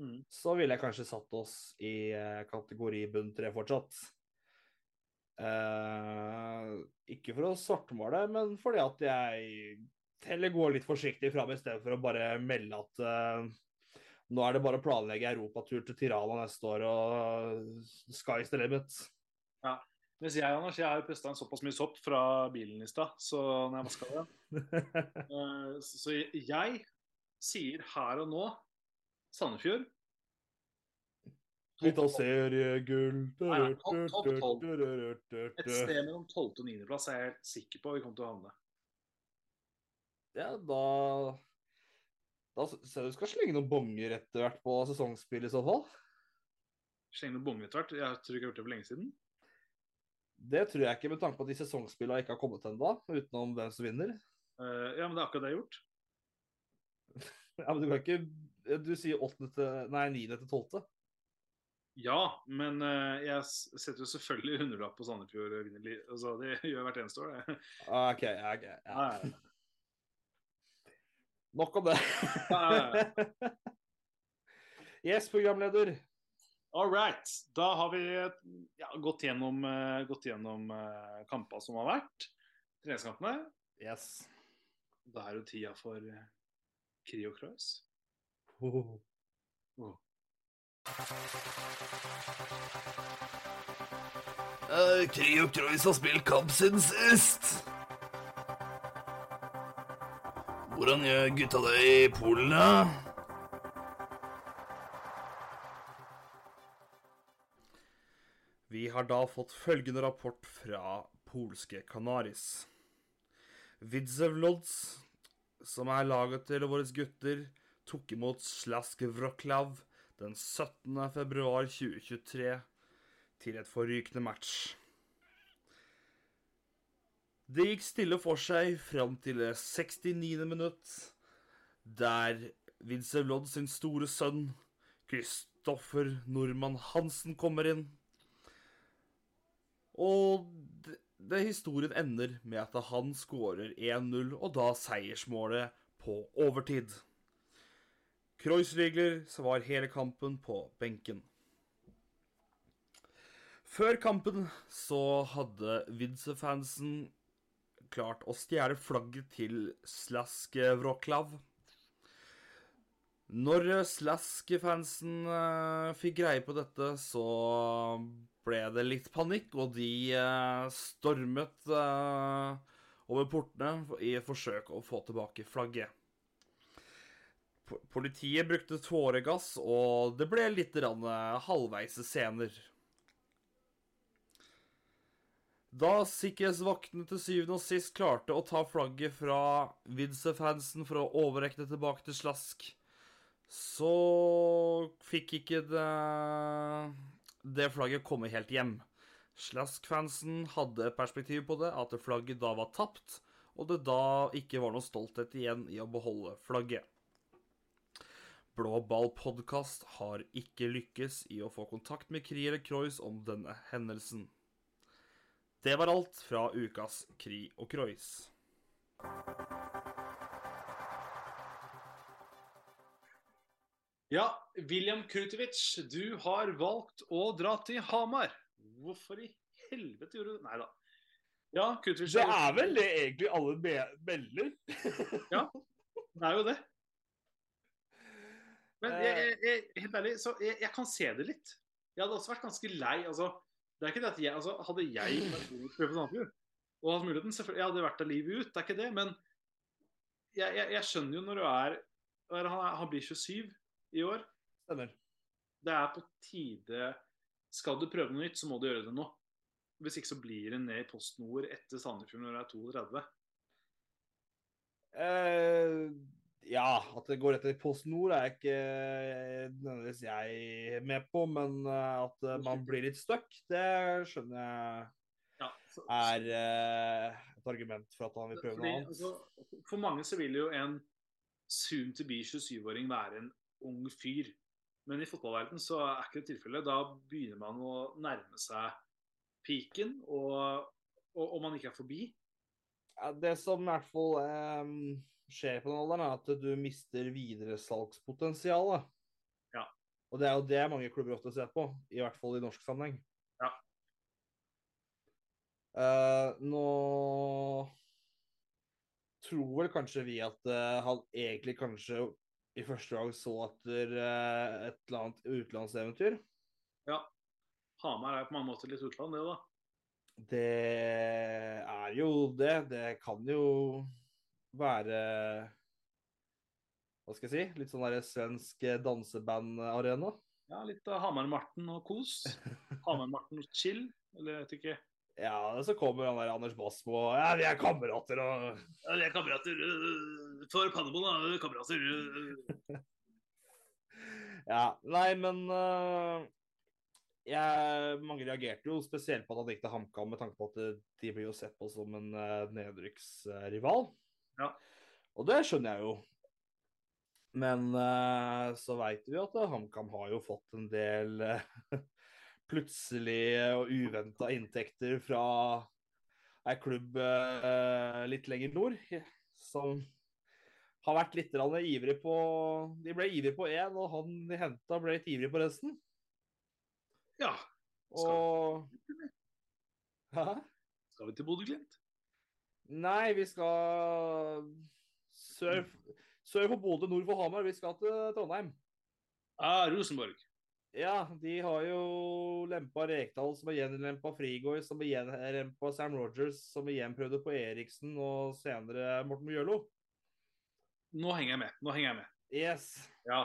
Mm. så ville jeg kanskje satt oss i eh, kategori bunn tre fortsatt. Eh, ikke for å svartmale, men fordi at jeg heller går litt forsiktig fram i stedet for å bare melde at uh, nå er det bare å planlegge europatur til Tirana neste år og sky's the limit. Ja. Mens jeg, Anders, jeg har jo pusta en såpass mye sopp fra bilen i stad, så når jeg vaska det. Eh, Så jeg sier her og nå Sandefjord. Litt av seriegull. Et sted mellom 12. og 9. plass er jeg sikker på vi kommer til å havne. Ja, da Da syns jeg du skal slenge noen bonger etter hvert på sesongspill i så fall. Slenge noen bonger etter hvert. Jeg tror ikke jeg har gjort det for lenge siden. Det tror jeg ikke, med tanke på at de sesongspillene ikke har kommet ennå, utenom hvem som vinner. Uh, ja, men det er akkurat det jeg har gjort. Ja, men du kan ikke Du sier 8. til Nei, 9. til 12. Ja, men eh, jeg setter jo selvfølgelig hundrelapp på Sandefjord. eh, Altså, det gjør hvert eneste år, det. Ah, OK. Ok, ja. Nok om det. Yes, programleder. All right. Da har vi ja, gått gjennom, eh, gått gjennom kampene som har vært. Treningskampene. Yes. Da er jo tida for Krio Cross. Oh. Oh. Uh, Kri og Krois har spilt kamp siden sist. Hvordan gjør gutta det i Polen, da? Vi har da fått følgende rapport fra polske Kanaris. Widzewlods, som er laget til våre gutter, tok imot Slask Wroclaw den 17. februar 2023 til et forrykende match. Det gikk stille for seg fram til det 69. minutt, der Widzewlod sin store sønn, Kristoffer Nordmann Hansen, kommer inn. Og det, det historien ender med at han skårer 1-0, og da seiersmålet på overtid. Kreuzrigler var hele kampen på benken. Før kampen så hadde Widze-fansen klart å stjele flagget til Slask Wroclaw. Når Slask-fansen eh, fikk greie på dette, så ble det litt panikk, og de eh, stormet eh, over portene i forsøk å få tilbake flagget. Po- Politiet brukte tåregass, og det ble litt eh, halvveise scener. Da sikkerhetsvaktene til syvende og sist klarte å ta flagget fra Widze-fansen for å overrekne tilbake til Slask, så fikk ikke det, det flagget komme helt hjem. Slask-fansen hadde perspektiv på det, at flagget da var tapt, og det da ikke var noe stolthet igjen i å beholde flagget. Blå har ikke lykkes i å få kontakt med Krier Kreuz om denne hendelsen. Det var alt fra ukas Kri og Kreuz. Ja, William Krutovic, du har valgt å dra til Hamar. Hvorfor i helvete gjorde du det? Nei da. Ja, Krutovic Det er vel det egentlig alle melder? ja, Det er jo det. Men jeg, jeg, jeg, helt ærlig, så jeg, jeg kan se det litt. Jeg hadde også vært ganske lei. altså, det er ikke det at jeg, altså, Hadde jeg vært Sandefjord og hatt muligheten selvfølgelig, Jeg hadde vært der livet ut, det er ikke det. Men jeg, jeg, skjønner jo når du er Han, han blir 27 i år. Stemmer. Det er på tide Skal du prøve noe nytt, så må du gjøre det nå. Hvis ikke så blir det ned i PostNord etter Sandefjord når du er 32. Eh, ja, at det går etter Post Nord er ikke nødvendigvis jeg med på, men eh, at eh, man blir litt stuck, det skjønner jeg Ja, så, er eh, et argument for at han vil prøve Fordi, noe annet. altså, for mange så vil jo en soon to be 27-åring være en ung fyr. Men i fotballverdenen så er ikke det tilfellet. Da begynner man å nærme seg peaken, og, og, og man ikke er forbi. Ja, det som i hvert fall eh, skjer på den alderen, er at du mister videresalgspotensialet. Ja. Og det er jo det mange klubber ofte ser på, i hvert fall i norsk sammenheng. Ja. Eh, nå tror vel kanskje vi at eh, han egentlig kanskje i første gang så etter eh, et eller annet utenlandseventyr. Hamar er på mange måter litt utland, det da. Det er jo det. Det kan jo være Hva skal jeg si? Litt sånn der svensk dansebandarena. Ja, litt av Hamar-Marten og kos. Hamar-Marten og chill, eller jeg vet ikke. Ja, så kommer han der Anders Basmo og Ja, vi er kamerater og Ja, vi er kamerater øh, for Pannebånd, da. Kamerater. øh. Ja, nei, men uh, jeg, Mange reagerte jo spesielt på at han gikk til HamKam, med tanke på at de blir jo sett på som en uh, nedrykksrival. Ja. Og det skjønner jeg jo. Men uh, så veit vi at øh, HamKam har jo fått en del uh, plutselige og uventa inntekter fra ei klubb uh, litt lenger nord, som har vært litt ivrig på De ble ivrige på én, og han de henta, ble litt ivrig på resten. Ja. Og Hæ? Skal vi til Bodø-Glimt? Nei, vi skal sør, sør for Bodø, nord for Hamar. Vi skal til Trondheim. Ah, Rosenborg. Ja, de har jo lempa Rekdal, som har gjenlempa Frigård, som har gjenlempa Sam Rogers, som igjen prøvde på Eriksen, og senere Morten Mjølo. Nå henger jeg med. Nå henger jeg med. Yes. Ja.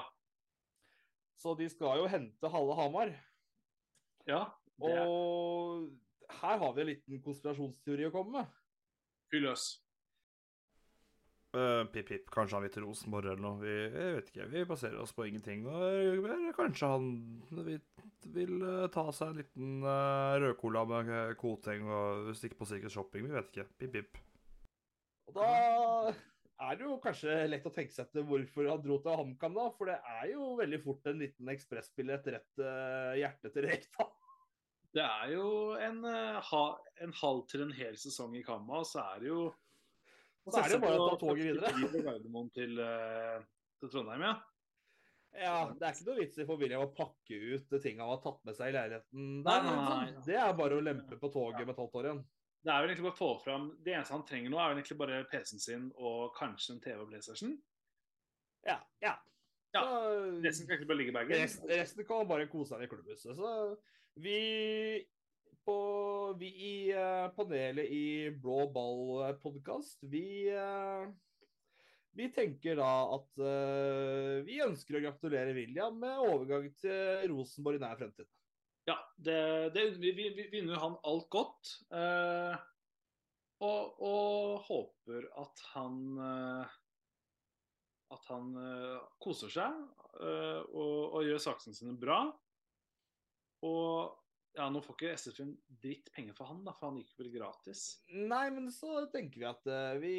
Så de skal jo hente halve Hamar. Ja. Det Og her har vi en liten konspirasjonsteori å komme med. Løs. Uh, pip, pip. Kanskje han vil til Rosenborg eller noe. Vi, jeg vet ikke. Vi baserer oss på ingenting. Og kanskje han vil, vil uh, ta seg en liten uh, rødcola med Koteng og stikke på Circus Shopping. Vi vet ikke. Pip, pip. Og da er det jo kanskje lett å tenke seg til hvorfor han dro til HamKam, da. For det er jo veldig fort en liten ekspressbillett rett til hjerte til Rekdal. Det er jo en, eh, en halv til en hel sesong i Kamma, så er det jo Så er det jo bare å ta toget videre. Til, eh, til Trondheim, ja. Ja, det er ikke noe vits i for William å pakke ut det ting han har tatt med seg i leiligheten. Nei, nei, liksom. nei. Det er bare å lempe på toget med et halvt år igjen. Det er vel egentlig bare å få fram Det eneste han trenger nå, er vel egentlig bare PC-en sin og kanskje en TV og PlayStation. Ja. ja. Ja, Så- Resten kan egentlig bare ligge i bagen. Resten, resten kan bare kose seg i klubbhuset. Så vi på Vi i eh, panelet i Blå ball-podkast, vi eh, Vi tenker da at eh, vi ønsker å gratulere William med overgang til Rosenborg i nær fremtid. Ja, det, det, vi, vi, vi vi unner han alt godt. Eh, og, og håper at han eh, At han eh, koser seg eh, og, og gjør saksene sine bra. Og ja, nå får ikke SF en dritt penger for han, da, for han gikk vel gratis. Nei, men så tenker vi at uh, vi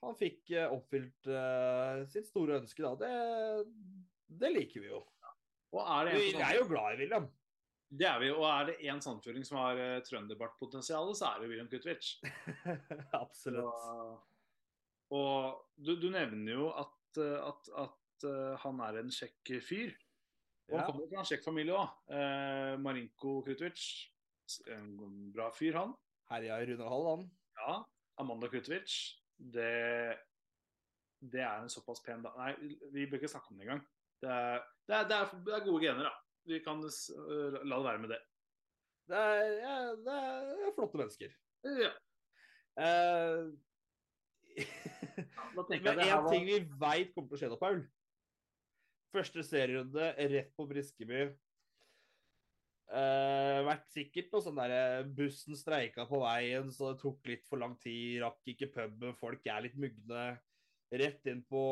Han fikk uh, oppfylt uh, sitt store ønske, da. Det, det liker vi jo. Og er Vi er jo glad i William. Det er vi, og er det én sandfjording som har uh, trønderbartpotensial, så er det William Kutwitz. Absolutt. Og, og du, du nevner jo at, at, at han er en kjekk fyr. Og han kommer fra en kjekk familie òg. Marinko Krutovic. en bra fyr, han. Herja i Rune Hall, han. Ja, Amanda Krutovic. det, det er en såpass pen da Nei, vi bør ikke snakke om det engang. Det er, det, er, det, er, det er gode gener, da. Vi kan uh, la det være med det. Det er, ja, det er flotte mennesker. Ja, Eh, da men én ting vi veit kommer til å skje da, Paul. Første serierunde rett på Briskeby. Uh, vært sikkert noe sånn derre Bussen streika på veien, så det tok litt for lang tid. Rakk ikke puben, folk er litt mugne. Rett inn på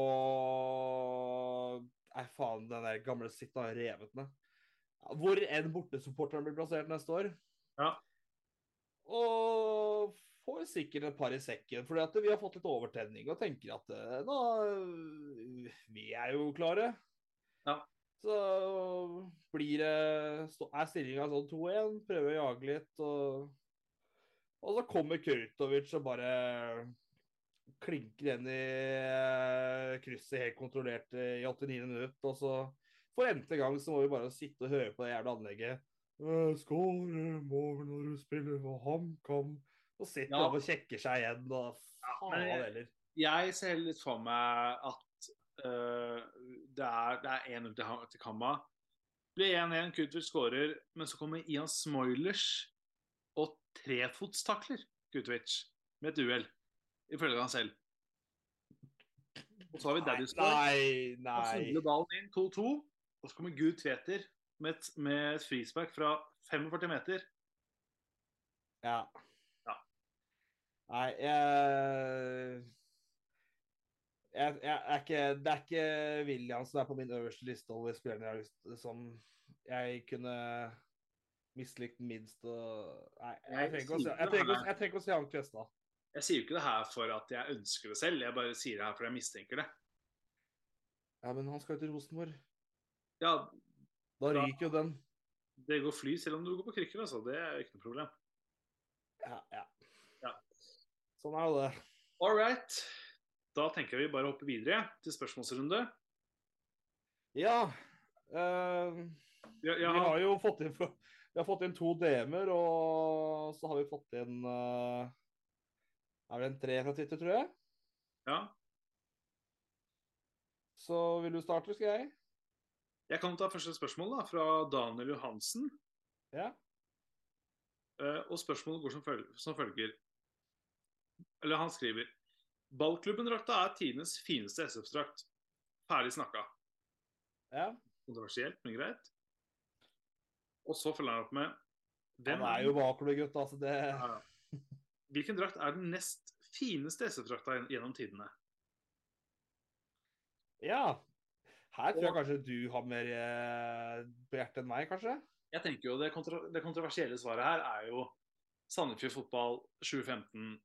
Nei, faen, den der gamle sitt har revet ned. Hvor enn bortesupporteren blir plassert neste år. Ja. Og får sikkert et par i sekken, fordi at vi har fått litt overtenning og tenker at eh, nå Vi er jo klare. Ja. Så blir det Er stillinga sånn 2-1, prøver å jage litt, og Og så kommer Kurtovic og bare klinker inn i eh, krysset helt kontrollert eh, i 89 minutter, og så for n-te gang så må vi bare sitte og høre på det jævla anlegget. «Øh, Skåre mål når du spiller for HamKam. Og sitter Ja. og kjekker seg igjen. Og faen heller. Jeg ser litt for meg at eh, det er, det er 1-0 til, Kamma. Blir 1-1, Kutwitz skårer, men så kommer Ian Smoilers og trefotstakler Kutwitz med et uhell, ifølge han selv. Og så har vi Daddy Score. Nei, Han nei. ballen inn 2-2, og så kommer Gud Tveter med et, med et frispark fra 45 meter. Ja. Ja. Nei, jeg jeg, jeg er ikke, Det er ikke William som er på min øverste liste over spillerne jeg har lyst som jeg kunne mislikt minst. Og, nei, jeg trenger ikke å se, trenger ikke å- jeg sier jo ikke det her for at jeg ønsker det selv, jeg bare sier det her fordi jeg mistenker det. Ja, men han skal jo til Rosenborg. Ja, Da- ryker jo den. det går fly selv om du går på krykker, altså. Det er ikke noe problem. Ja, ja. Ja. Sånn er jo det. All right. Da tenker jeg vi bare hopper videre til spørsmålsrunde. Ja. Øh, ja, ja. Vi har jo fått inn, vi har fått inn to DM-er, og så har vi fått inn eh, Er det en tre fra Twitter, tror jeg? ja. Så vil du starte, skal jeg? jeg kan ta første spørsmål da, fra Daniel Johansen. Ja. Uh, og spørsmålet går som følger. Eller han skriver Ballklubben-drakta er tidenes fineste SF-drakt. Ferdig snakka. ja. Kontroversielt, men greit. Og så følger han opp med Han er jo baklubbegutt, altså. Det Ja, ja. Hvilken drakt er den nest fineste SF-drakta gjennom tidene? Ja. Her tror jeg kanskje du har mer eh, på hjertet enn meg, kanskje? Jeg tenker jo Det, kontro det kontroversielle svaret her er jo Sandefjord fotball 2015.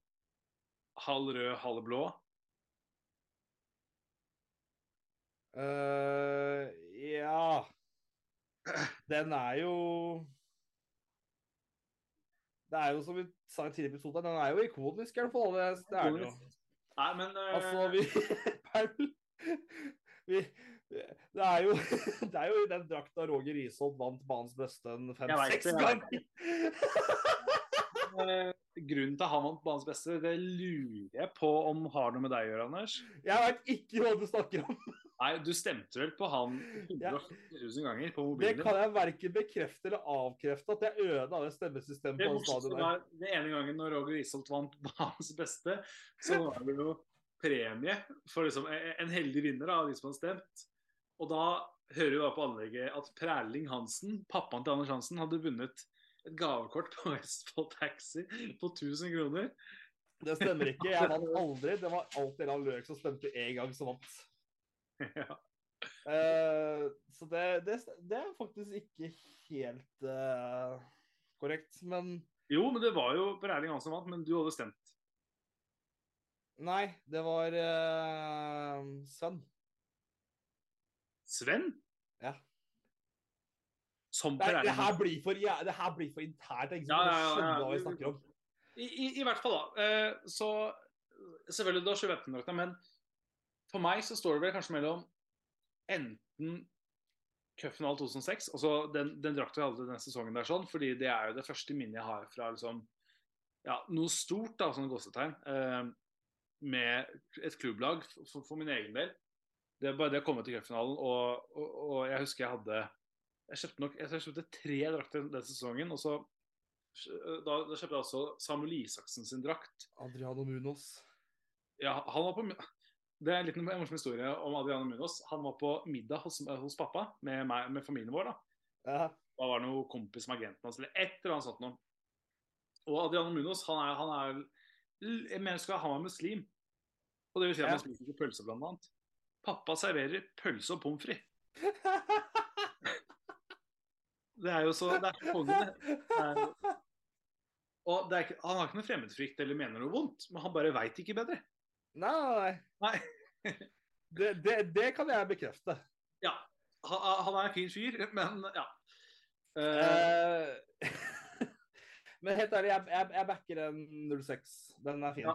Halv rød, halv blå. Uh, ja Den er jo Det er jo som vi sa i en tidligere episode, den er jo ikonisk, i hvert fall. Det, det er den jo. Nei, men uh... Altså, vi Paul vi, det, er jo, det er jo i den drakta Roger Risholm vant banens beste en fem-seks det, ganger. eh, Grunnen til at han vant banens beste, det lurer jeg på om har noe med deg å gjøre, Anders. Jeg veit ikke hva du snakker om. Nei, du stemte vel på han 140 000 ganger på mobilen Det kan jeg verken bekrefte eller avkrefte, at jeg ødela det stemmesystemet på den stadion der. det ene gangen når Roger Isholt vant banens beste, så var det jo premie for liksom en heldig vinner av de som hadde stemt. Og da hører vi da på anlegget at Præling Hansen, pappaen til Anders Hansen, hadde vunnet et gavekort på Vestfold Taxi på 1000 kroner. Det stemmer ikke. Jeg vant aldri. Det var alltid en løk som stemte én gang som vant. ja. Eh, så det, det, det er faktisk ikke helt uh, korrekt. Men Jo, men det var jo Præling Hansen som vant, men du hadde stemt. nei, det var uh, Sven. Sven? Som Det, er- det, her blir for, ja, det her blir for internt. Jeg Ja, ja, ja, ja. skjønner hva vi snakker om. I, i, I hvert fall, da. Eh, så Selvfølgelig, da 2015-drakta, men for meg så står det vel kanskje mellom enten cupfinalen 2006 Altså den, den drakta jeg hadde den sesongen der, sånn, fordi det er jo det første minnet jeg har fra liksom ja, noe stort, da, sånn gåsetegn, eh, med et klubblag for, for min egen del. Det er bare det å komme til cupfinalen, og, og, og jeg husker jeg hadde Jeg kjøpte nok jeg kjøpte tre drakter den sesongen, og så da, da kjøpte jeg også Samuel Isaksen sin drakt. Adriano Munoz. Ja, han var på Det er en liten morsom historie om Adriano Munoz. Han var på middag hos, hos pappa med, meg, med familien vår. da. Ja. Da var det noen kompis med agenten hans, eller et eller annet sånt noe. Og Adriano Munoz, han er, han er Jeg mener skal han var muslim. Og det vil si at Ja. han spiser ikke pølse, blant annet. Pappa serverer pølse og pommes frites. Det er jo så Det er så konge, det. det er, og det ikke, han har ikke noe fremmedfrykt eller mener noe vondt, men han bare veit ikke bedre. Nei, nei. Det, det, det kan jeg bekrefte. Ja. Han, han er en fin fyr, men ja. Eh, men helt ærlig, jeg, jeg, jeg backer den 06. Den er fin. Ja.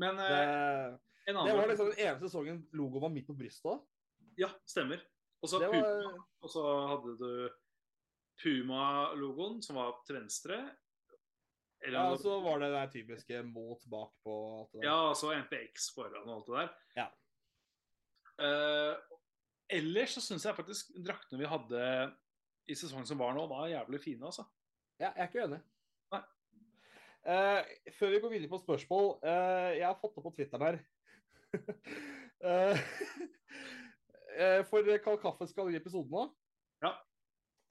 men Det, eh, en det var liksom den eneste sesongen logoen var midt på brystet. Ja, stemmer. Og så var hadde du Puma-logoen, som var til venstre. Eller, Ja, så var det den typiske mot bak på alt det der. ja, og så MPX foran og alt det der. Ja. Uh, ellers så syns jeg faktisk draktene vi hadde i sesongen som var nå, var jævlig fine, altså. Ja, jeg er ikke uenig. Nei. Uh, før vi går videre på spørsmål uh, Jeg har fått det på Twitteren her. For Kald Kaffe skal i episoden nå.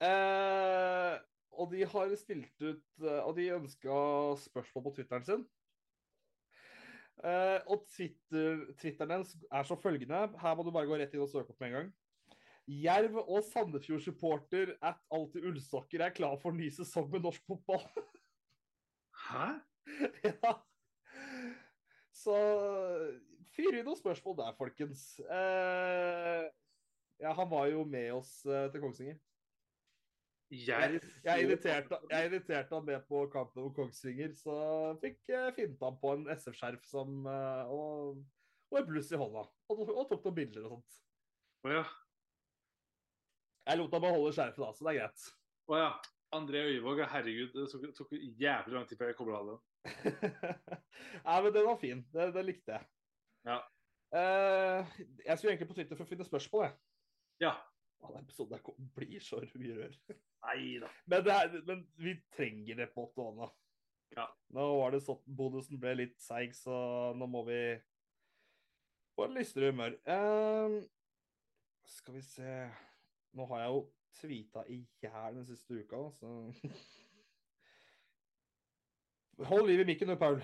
Eh, og de har stilt ut eh, Og de ønska spørsmål på Twitteren sin. Eh, og Twitter, Twitteren deres er så følgende Her må du bare gå rett inn og søke opp med en gang. Jerv og Sandefjord-supporter at Alltid Ullsokker er klar for ny sesong med norsk fotball. Hæ? ja. Så fyr inn noen spørsmål der, folkens. Eh, ja, han var jo med oss eh, til Kongsvinger. Jeg, Jeg inviterte, jeg inviterte han med på kampen mot Kongsvinger, så fikk finta han på en SF-skjerf som eh, og, og en bluss i hånda. Og, og tok noen bilder og sånt. Å ja. Jeg lot ham beholde skjerfet da, så det er greit. Å ja. André Øyvåg, herregud, det tok, tok jævlig lang tid før jeg kobla av den. Nei, men den var fin. Det, det likte jeg. Ja. Uh, jeg skulle egentlig på Twitter for å finne spørsmål, jeg. Ja. Å, episoder blir så mye rør. Nei da. Men, men vi trenger det på Tåna. Ja. Nå var det sånn bonusen ble litt seig, så nå må vi få et lystere humør. Um, skal vi se Nå har jeg jo tweeta i hjel den siste uka, så Hold liv i mikken nå, Paul.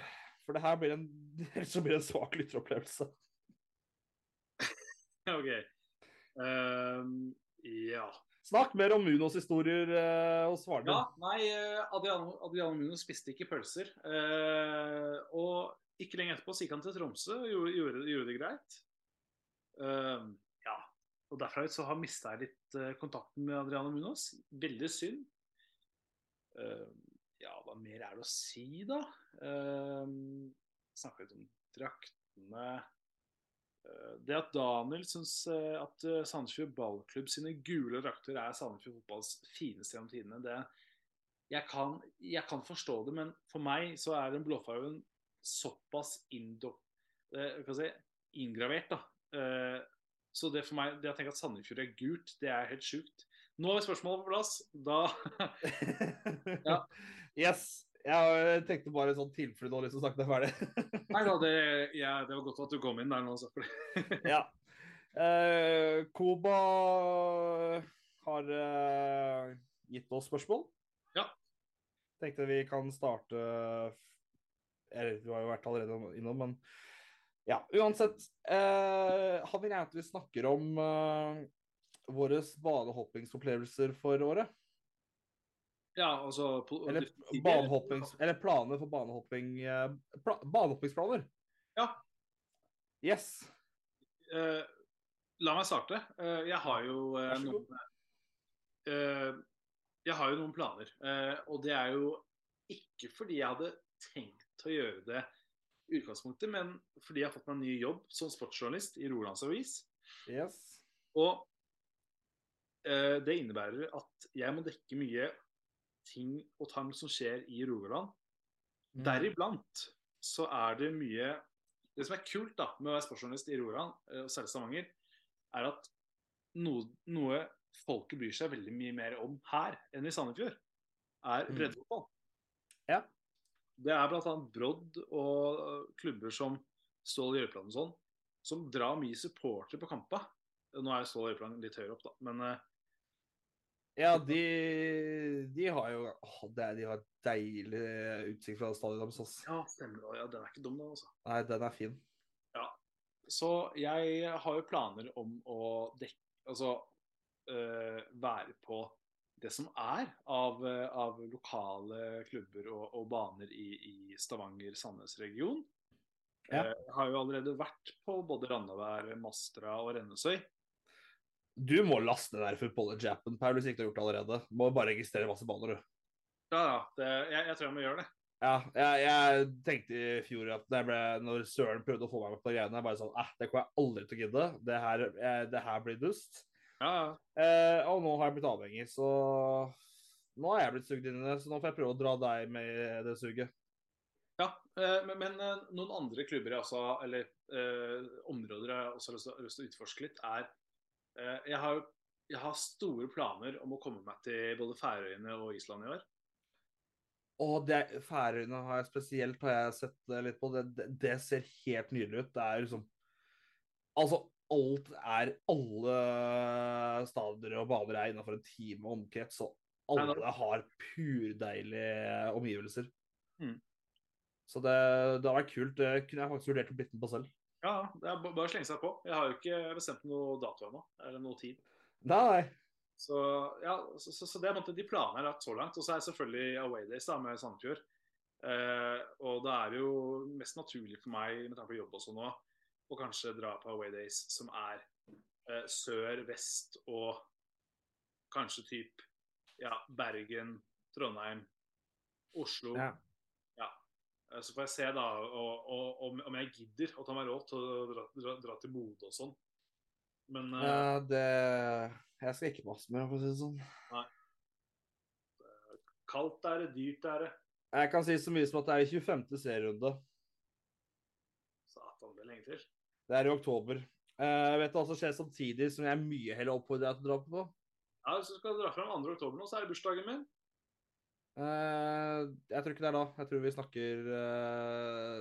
For det her blir en, blir det en svak lytteropplevelse. OK. Ehm, ja. Snakk mer om Munos historier eh, hos Svarne. Ja, nei, eh, Adriano, Adriano Muno spiste ikke pølser. Eh, og ikke lenge etterpå gikk han til Tromsø og gjorde, gjorde, gjorde det greit. Eh, ja. Og derfra ut så har mista jeg litt eh, kontakten med Adriano Munos. Veldig synd. Eh, ja, hva mer er det å si, da? Uh, Snakka litt om draktene. Eh, Det at Daniel syns eh, at eh, Sandefjord ballklubb sine gule drakter er Sandefjord fotballs fineste gjennom tidene, det jeg kan, jeg kan forstå det, men for meg så er den blåfargen såpass indo, si, inngravert. da. Eh, Så det for meg, det å tenke at Sandefjord er gult, det er helt sjukt. Nå er spørsmålet på plass. Da Ja. Yes. Jeg tenkte bare sånn tilfelle du har lyst til å snakke deg ferdig. Nei da, det, ja, det var godt at du kom inn der nå. Så. ja. Eh, Koba har eh, gitt oss spørsmål. Ja. Tenkte vi kan starte Eller du har jo vært allerede innom, men ja, uansett. Eh, han vil gjerne at vi snakker om eh, våre banehoppingsopplevelser for året. Ja, altså Eller. Eller planer for banehopping... eh, Pla, banehoppingsplaner. Ja. Yes. Uh, la meg starte. Uh, jeg har jo god. noen Jeg har jo noen planer. og det er jo ikke fordi jeg hadde tenkt å gjøre det i utgangspunktet, men fordi jeg har fått meg en ny jobb som sportsjournalist i Rolands Avis. Yes. Og det innebærer at jeg må dekke mye ting og tang som skjer i Rogaland. Mm. Deriblant så er det mye Det som er kult da med å være sportsjournalist i Rogaland, eh, og særlig Stavanger, er at noe, noe folket bryr seg veldig mye mer om her enn i Sandefjord, er Mm. Ja. Det er bl.a. Brodd og klubber som Stål Jørpeland og sånn, som drar mye supportere på kampa. Nå er Stål Jørpeland litt høyere opp, da, men øh, Ja, de, de har jo å, det De har deilig utsikt fra stadionet deres. ass. ja, stemmer. Ja, den er ikke dum, den, altså. Nei, den er fin. Så jeg har jo planer om å dekke Altså øh, være på det som er av, av lokale klubber og, og baner i, i Stavanger-Sandnes-region. Ja. Eh, Jeg har jo allerede vært på både Randavær, Mastra og Rennesøy. Du må laste den der footballer-jappen, Paul, hvis ikke du har gjort det allerede. Du må bare registrere masse baner, du. Ja, ja. Det, jeg, jeg tror jeg må gjøre det. Ja, jeg, jeg tenkte i fjor at når, ble, når Søren prøvde å få meg med på greiene, jeg bare sånn eh, det kommer jeg aldri til å gidde. Det her, jeg, det her blir dust. Ja, ja. Eh, og nå har jeg blitt avhengig, så nå har jeg blitt sugd inn i det. Så nå får jeg prøve å dra deg med i det suget. Ja, eh, men, men eh, noen andre klubber jeg også, eller eh, områder jeg også har lyst til- å utforske litt, er jeg, har, jeg har store planer om å komme meg til både Færøyene og Island i år. Og det Færøyene har jeg spesielt har jeg sett eh, litt på. Det, det, det ser helt nydelig ut. Det er liksom Altså, alt er Alle stadioner og baner er innenfor en time omkrets, og alle har purdeilige omgivelser. Mm. Så det, det har vært kult. Det kunne jeg faktisk vurdert å blitt med på selv. Ja, det er bare å slenge seg på. Jeg har jo ikke bestemt noe dato ennå, eller noe tid. Nei. Så, ja, så, så, så det er måte de planene jeg har lagt så langt. Og så er det selvfølgelig Away Days da, med Sandefjord. Eh, og det er jo mest naturlig for meg med tanke på jobb også nå, å kanskje dra på Away Days som er eh, sør, vest og kanskje typ ja, Bergen, Trondheim, Oslo. Ja. Eh, Så får jeg se da og, om, jeg gidder å ta meg råd til å dra, dra, dra til Bodø og sånn. Men uh, Ja, det Jeg skal ikke passe meg, for å si det sånn. Nei. kaldt er det, dyrt er det. Jeg kan si så mye som at det er i 25. serierunde. Satan, det er lenge til. Det er i oktober. Uh, vet hva som skjer samtidig, som jeg er mye heller oppfordrer deg til å dra på. Ja, Hvis du skal dra fram 2. oktober nå, så er det bursdagen min. Eh, jeg tror ikke det er da. Jeg tror vi snakker eh,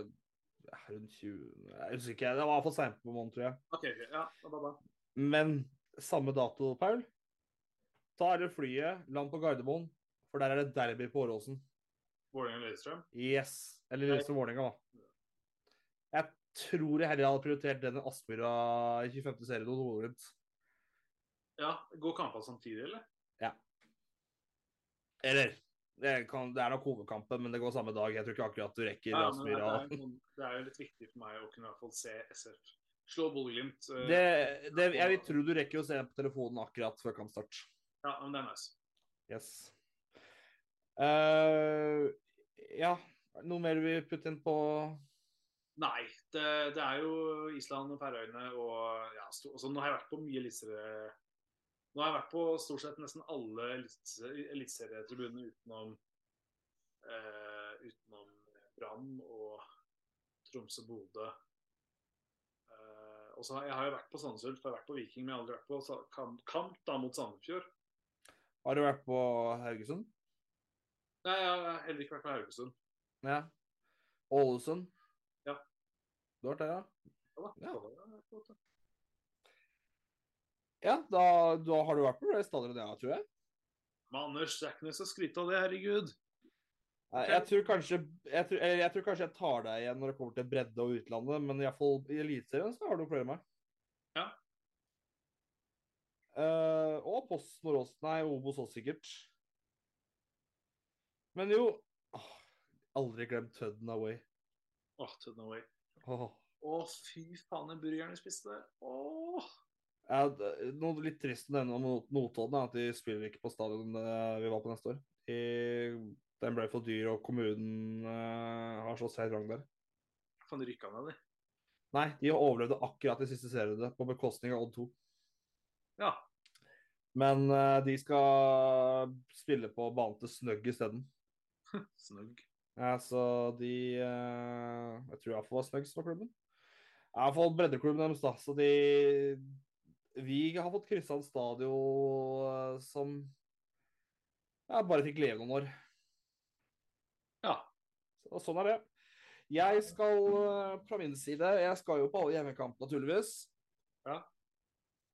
rundt 20 Jeg husker ikke. Det var i hvert fall seint på måneden, tror jeg. Ok, ok, ja, da, da, da. Men samme dato, Paul. Da er det flyet, land på Gardermoen, for der er det derby på Åråsen. Vålerenga-Lillestrøm. Yes. Eller Lillestrøm Vålerenga, da. Jeg tror jeg heller hadde prioritert den Aspmyra i 25. serie hos Bodø-Glimt. Ja, Går kampene samtidig, eller? Eller det, kan, det er nok hovedkampen, men det går samme dag. Jeg tror ikke akkurat du rekker Ja, det, er, det er jo litt viktig for meg å kunne i se SF slå Bodø-Glimt. Det, det, jeg vil tro du rekker å se på telefonen akkurat før kampstart. Ja, men det er nice. Yes. Uh, ja, noe mer vi putter putte inn på Nei, det, det er jo Island og Færøyene og ja, stå, altså, Nå har jeg vært på mye eliteserie... Nå har jeg vært på stort sett nesten alle elitese- eliteserietribunene utenom eh, utenom Brann og Tromsø-Bodø. Eh, og så har jeg har jo vært på Sandnes Ulf, jeg har vært på Viking, men jeg har aldri vært på kamp, kamp da mot Sandefjord. Har du vært på Haugesund? Nei, jeg har heller ikke vært på Haugesund. Ja. Ålesund? Ja. Du har vært der, ja? Ja. Ja. Så det er flott, da. Ja, da, da har du vært på det stadionet, ja, tror jeg. Men Anders, det er ikke noe så skryte av det, herregud. Jeg tror, kanskje, jeg, tror, jeg tror kanskje jeg tar deg igjen når det kommer til bredde og utlandet, men i, hvert fall i Eliteserien så har du med. Ja. Uh, og Post Nordås Nei, Obos også sikkert. Men jo åh, Aldri glemt Tødden Away. Åh, to Away. way. Åh. oh, fy faen, den burgeren vi spiste. Åh. Ja, noe litt trist å nevne om Not- Notodden er at de spiller ikke på stadion eh, vi var på neste år. I, den ble for dyr, og kommunen uh, har slått seg i der. de rykke ned, de. Nei, de overlevde akkurat de siste serierunde, på bekostning av Odd 2. Ja. Men uh, de skal spille på banen til Snøgg isteden. snøgg. Ja, så de uh, Jeg tror iallfall var Snøgg som var klubben. Ja, Iallfall breddeklubben deres, da. Så de Vi har fått Kristian stadion eh, som jeg bare fikk leve noen år. Ja. Så, sånn er det. Jeg skal eh, fra min side Jeg skal jo på alle hjemmekamp, naturligvis. Ja.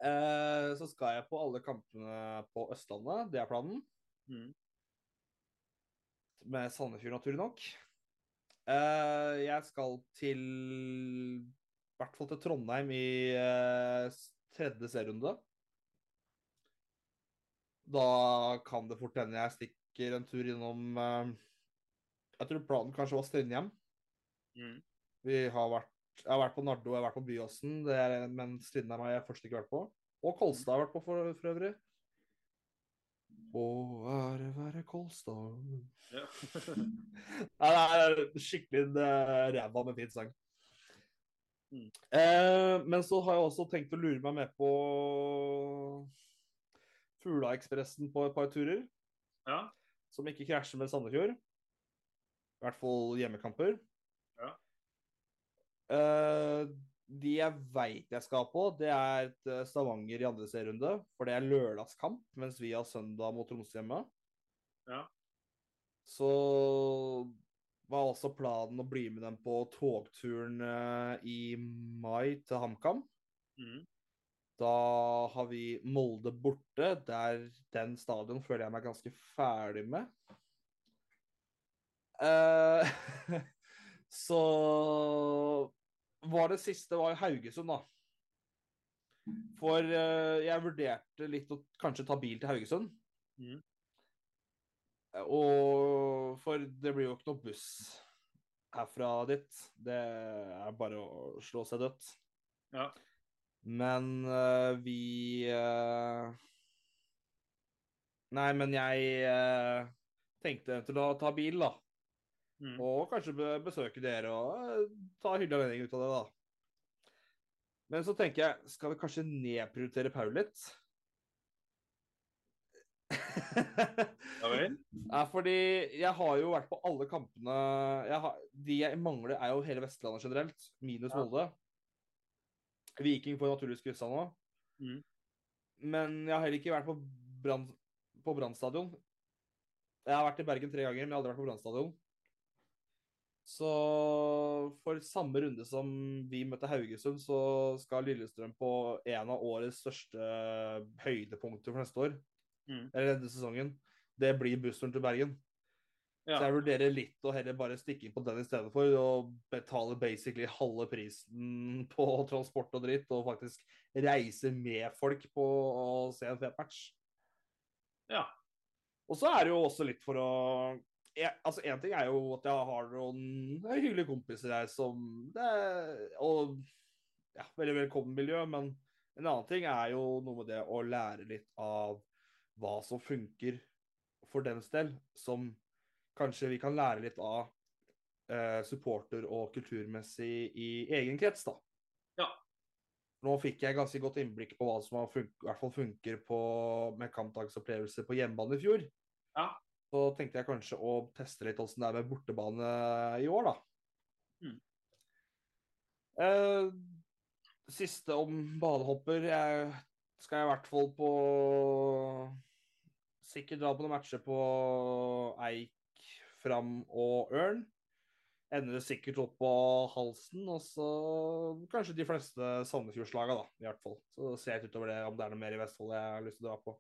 Eh, så skal jeg på alle kampene på Østlandet. Det er planen. Mm. Med Sandefjord, naturlig nok. Eh, jeg skal til I hvert fall til Trondheim i eh, tredje serierunde. Da kan det fort hende jeg stikker en tur innom eh, Jeg tror planen kanskje var Strindhjem. Mm. Vi har vært, jeg har vært på Nardo jeg har vært på Byåsen, det er, men Strindheim har jeg først ikke vært på. Og Kolstad har jeg vært på for, for øvrig. Å ære være Kolstad Ja. Nei, det er skikkelig eh, ræva med fin sang. Mm. Eh, men så har jeg også tenkt å lure meg med på Fuglaekspressen på et par turer, Ja. som ikke krasjer med Sandefjord. I hvert fall hjemmekamper. Ja. Eh, de jeg veit jeg skal på, det er eh, Stavanger i andre serierunde. For det er lørdagskamp, mens vi har søndag mot Tromsø hjemme. Ja. Så var også planen å bli med dem på togturen eh, i mai til HamKam. Mm. Da har vi Molde borte. Der den stadion føler jeg meg ganske ferdig med. Eh, så var det siste var Haugesund, da. For eh, jeg vurderte litt å kanskje ta bil til Haugesund. Mhm. Og For det blir jo ikke noe buss herfra dit. Det er bare å slå seg dødt. Ja. Men uh, vi uh... Nei, men jeg uh, tenkte til å ta bil, da. Mm. Og kanskje besøke dere og ta hyggelig anledning ut av det, da. Men så tenker jeg, skal vi kanskje nedprioritere Paul litt? Ja vel? Ja, fordi jeg har jo vært på alle kampene jeg har, De jeg mangler, er jo hele Vestlandet generelt, minus Ja. Molde. Viking får naturligvis kryssa nå. Mm. Men jeg har heller ikke vært på Brann på Brann stadion. Jeg har vært i Bergen tre ganger, men jeg har aldri vært på Brann stadion. Så for samme runde som vi møtte Haugesund, så skal Lillestrøm på en av årets største høydepunkter for neste år. Mhm. Eller denne sesongen. Det blir bussturen til Bergen. Ja. Så jeg vurderer litt å heller bare stikke inn på den i stedet for å betale basically halve prisen på transport og dritt, og faktisk reise med folk på å se en fet match. Ja. Og så er det jo også litt for å jeg, altså Én ting er jo at jeg har noen hyggelige kompiser her som det, Og ja, veldig velkommen miljø, men en annen ting er jo noe med det å lære litt av hva som funker for dems del, som kanskje vi kan lære litt av eh, supporter- og kulturmessig i egen krets, da. Ja. Nå fikk jeg ganske godt innblikk på hva som fun i hvert fall funker på, med kampdagsopplevelser på hjemmebane i fjor. Ja. Så tenkte jeg kanskje å teste litt åssen det er med bortebane i år, da. Mm. Eh, siste om banehopper. Jeg skal i hvert fall på Sikkert dra på noen matcher på Eik, Fram og Ørn. Ender det sikkert opp på halsen, og så kanskje de fleste Sandefjordslaga, da, i hvert fall. Så ser jeg utover det om det er noe mer i Vestfold jeg har lyst til å dra på.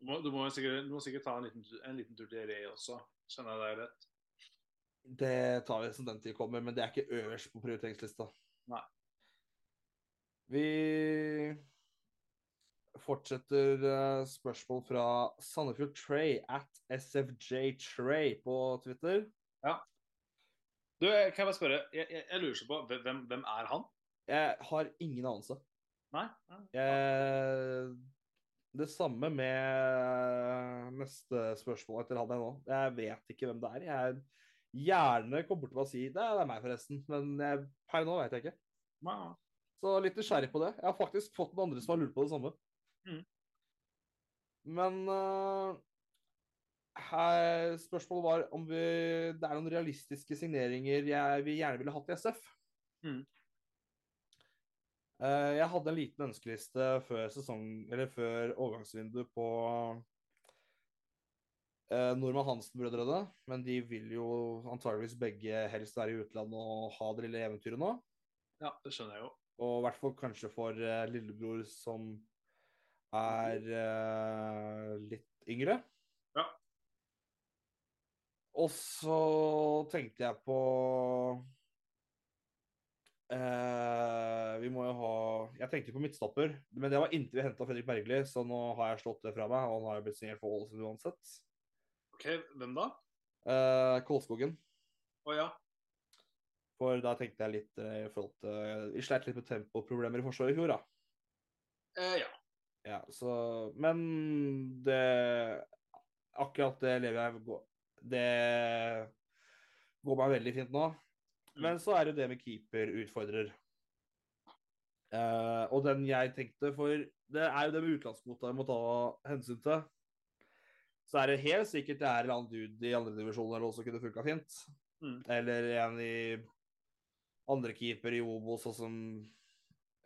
Du må, du må, sikkert, du må sikkert ta en liten, en liten tur til Re også. Skjønner jeg deg rett? Det tar vi som den tid kommer, men det er ikke øverst på prioriteringslista. Nei. Vi fortsetter eh, spørsmål fra Sandefjord Tray at SFJ Tray på Twitter. Ja. Du, kan jeg bare spørre, jeg, jeg, jeg lurer på, hvem, hvem er han? Jeg har ingen anelse. Nei? Nei. Jeg, det samme med neste spørsmål etter han jeg nå. Jeg vet ikke hvem det er. Jeg gjerne kommer bort til å si det er meg, forresten. Men per nå vet jeg ikke. Nei. Så litt nysgjerrig på det. Jeg har faktisk fått noen andre som har lurt på det samme. Mm. Men uh, her, spørsmålet var om vi, det er noen realistiske signeringer jeg vi gjerne ville hatt i SF. Mm. Eh, jeg hadde en liten ønskeliste før sesong, eller før overgangsvinduet på uh, Normann Hansen-brødrene. Men de vil jo antageligvis begge helst være i utlandet og ha det lille eventyret nå. Ja, det skjønner jeg jo. Og i hvert fall kanskje for eh, lillebror som er uh, litt yngre. Ja. Og så tenkte jeg på uh, Vi må jo ha Jeg tenkte på midtstopper, men det var inntil vi henta Fredrik Bergli, så nå har jeg slått det fra meg, og han har jo blitt signert for Ålesund uansett. Ok, hvem da? Uh, Kolskogen. Å ja. For da tenkte jeg litt i forhold til Vi sleit litt med tempoproblemer i Forsvaret i fjor, da. Eh, ja. Ja, så Men det Akkurat det lever jeg Det går meg veldig fint nå. Men så er det jo det med keeperutfordrer. Uh, og den jeg tenkte For det er jo det med utenlandskvota jeg må ta hensyn til. Så er det helt sikkert det er en annen dude i andre divisjoner som også kunne funka fint. Mm. Eller en i andre keeper i Obos, sånn som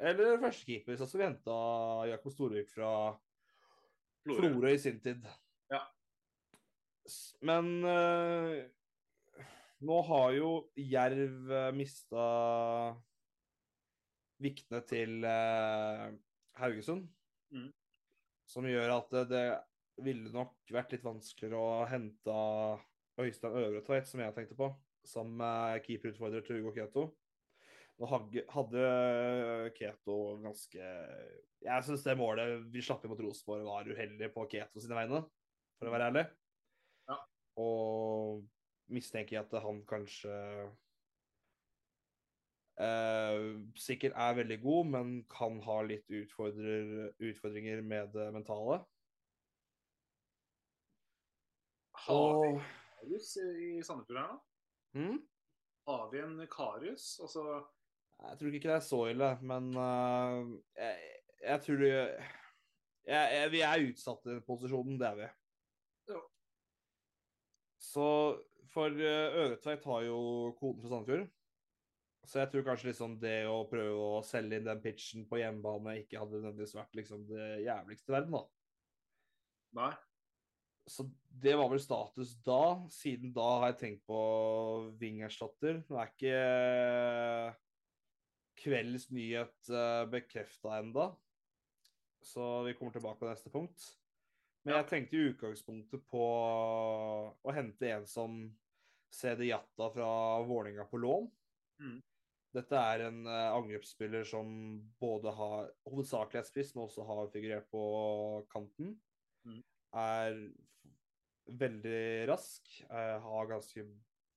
Eller førstekeeper, sånn som vi henta Jakob Storvik fra Florø. Florø i sin tid. Ja. Men uh, nå har jo Jerv uh, mista viktene til uh, Haugesund. Mm. Som gjør at det, det ville nok vært litt vanskeligere å hente Øystein Øvretveit, som jeg tenkte på, som uh, keeperutfordrer til Hugo Keto. Nå hadde, hadde Keto ganske Jeg syns det målet vi slapp inn mot Rosenborg, var uheldig på Keto sine vegne, for å være ærlig. Ja. Og mistenker jeg at han kanskje eh, sikkert er veldig god, men kan ha litt utfordringer med det mentale. Har vi en Karius i Sandefjord her da? mm? Har vi en Karius? Altså Jeg tror ikke det er så ille, men uh, jeg, jeg tror det jeg, Vi er utsatt i den posisjonen, det er vi. Ja. Så for uh, Øretveit har jo koden fra Sandefjord. Så jeg tror kanskje liksom det å prøve å selge inn den pitchen på hjemmebane ikke hadde nødvendigvis vært liksom det jævligste i verden, da. Nei. Så det var vel status da. Siden da har jeg tenkt på Wingerstatter. Det Nå er ikke eh, kveldens nyhet uh, bekrefta enda. Så vi kommer tilbake på neste punkt. Men jeg tenkte i utgangspunktet på å hente en som CD Jatta fra Vålerenga på lån. Mm. Dette er en eh, angrepsspiller som både har hovedsakelig er spiss, men også har figurert på kanten. Mm. Er veldig rask. eh, har ganske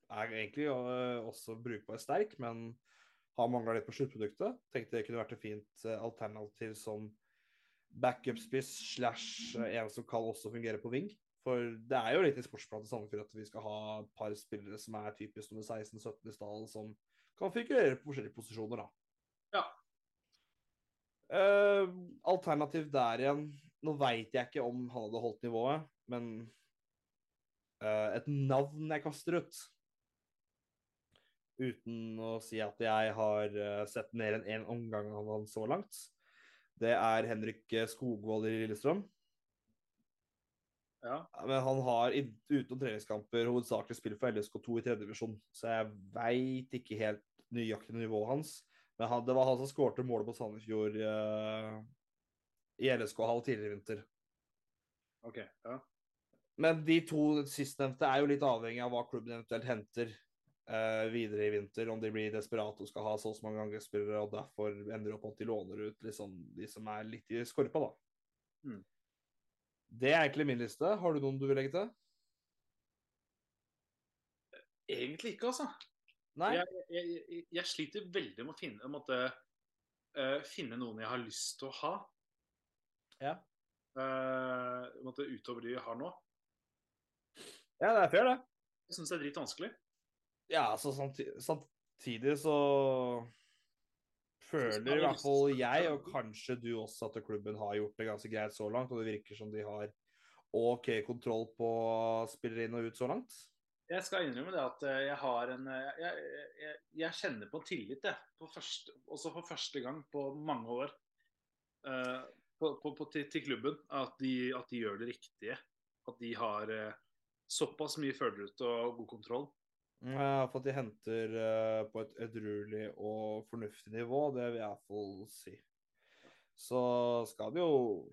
Er egentlig eh, også brukbar sterk, men har mangla litt på sluttproduktet. Tenkte det kunne vært et fint eh, alternativ som backup-spiss slash eh, en som kan også fungere på wing. For det er jo litt i sportsplanen til Sandefjord at vi skal ha et par spillere som er typisk nummer 16-17 i stallen, som kan figurere på forskjellige posisjoner, da. Ja. Uh, alternativ der igjen Nå veit jeg ikke om han hadde holdt nivået, men uh, et navn jeg kaster ut Uten å si at jeg har eh, sett mer enn én omgang av han så langt. Det er Henrik eh, Skogvold i Lillestrøm. Ja. Men han har utenom treningskamper hovedsakelig spilt for LSK2 i tredje divisjon, så jeg veit ikke helt nøyaktig nivået hans. Men han, det var han som skårte målet på Sandefjord uh, i LSK-hall tidligere i vinter. OK. Ja. Men de to sistnevnte er jo litt avhengig av hva klubben eventuelt henter eh, videre i vinter. Om de blir desperate og skal ha så mange angrepsspillere og derfor ender opp at de låner ut liksom, de som er litt i skorpa, da. Mm. Det er egentlig min liste. Har du noen du vil legge til? Egentlig ikke, altså. Jeg, jeg, jeg sliter veldig med å finne, måtte, uh, finne noen jeg har lyst til å ha. Ja. Uh, måtte, utover de jeg har nå. Ja, det er fair, det. Jeg syns det er dritvanskelig. Ja, så samtidig, samtidig så føler i hvert fall jeg, og kanskje du også, at klubben har gjort det ganske greit så langt. Og det virker som de har OK kontroll på spillere inn og ut så langt. Jeg skal innrømme det at eh, jeg har en eh, Jeg, jeg, jeg, kjenner på tillit, jeg. På første, også for første gang på mange år. Uh, på, på, på, til, til klubben. At de, at de gjør det riktige. At de har uh, såpass mye følelse og god kontroll. For at de henter eh, på et edruelig og fornuftig nivå, det vil jeg i hvert fall si. Så skal det jo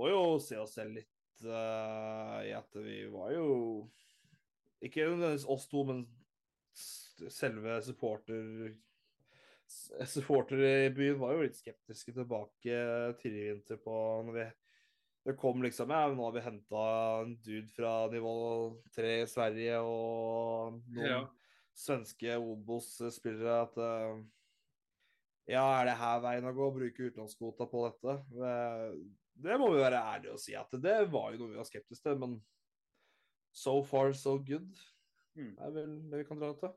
Må jo se oss selv litt uh, i at vi var jo Ikke nødvendigvis oss to, men selve supporter supporter i byen var jo litt skeptiske tilbake tidligere i vinter på når vi det kom liksom Ja, nå har vi henta en dude fra nivå tre i Sverige og noen Ja. svenske Obos-spillere at eh, Ja, er det her veien å gå? Bruke utenlandskvota på dette? Det, det må vi være ærlige og si at det var jo noe vi var skeptiske til, men so far so good. Mm. Det er vel det vi kan dra til.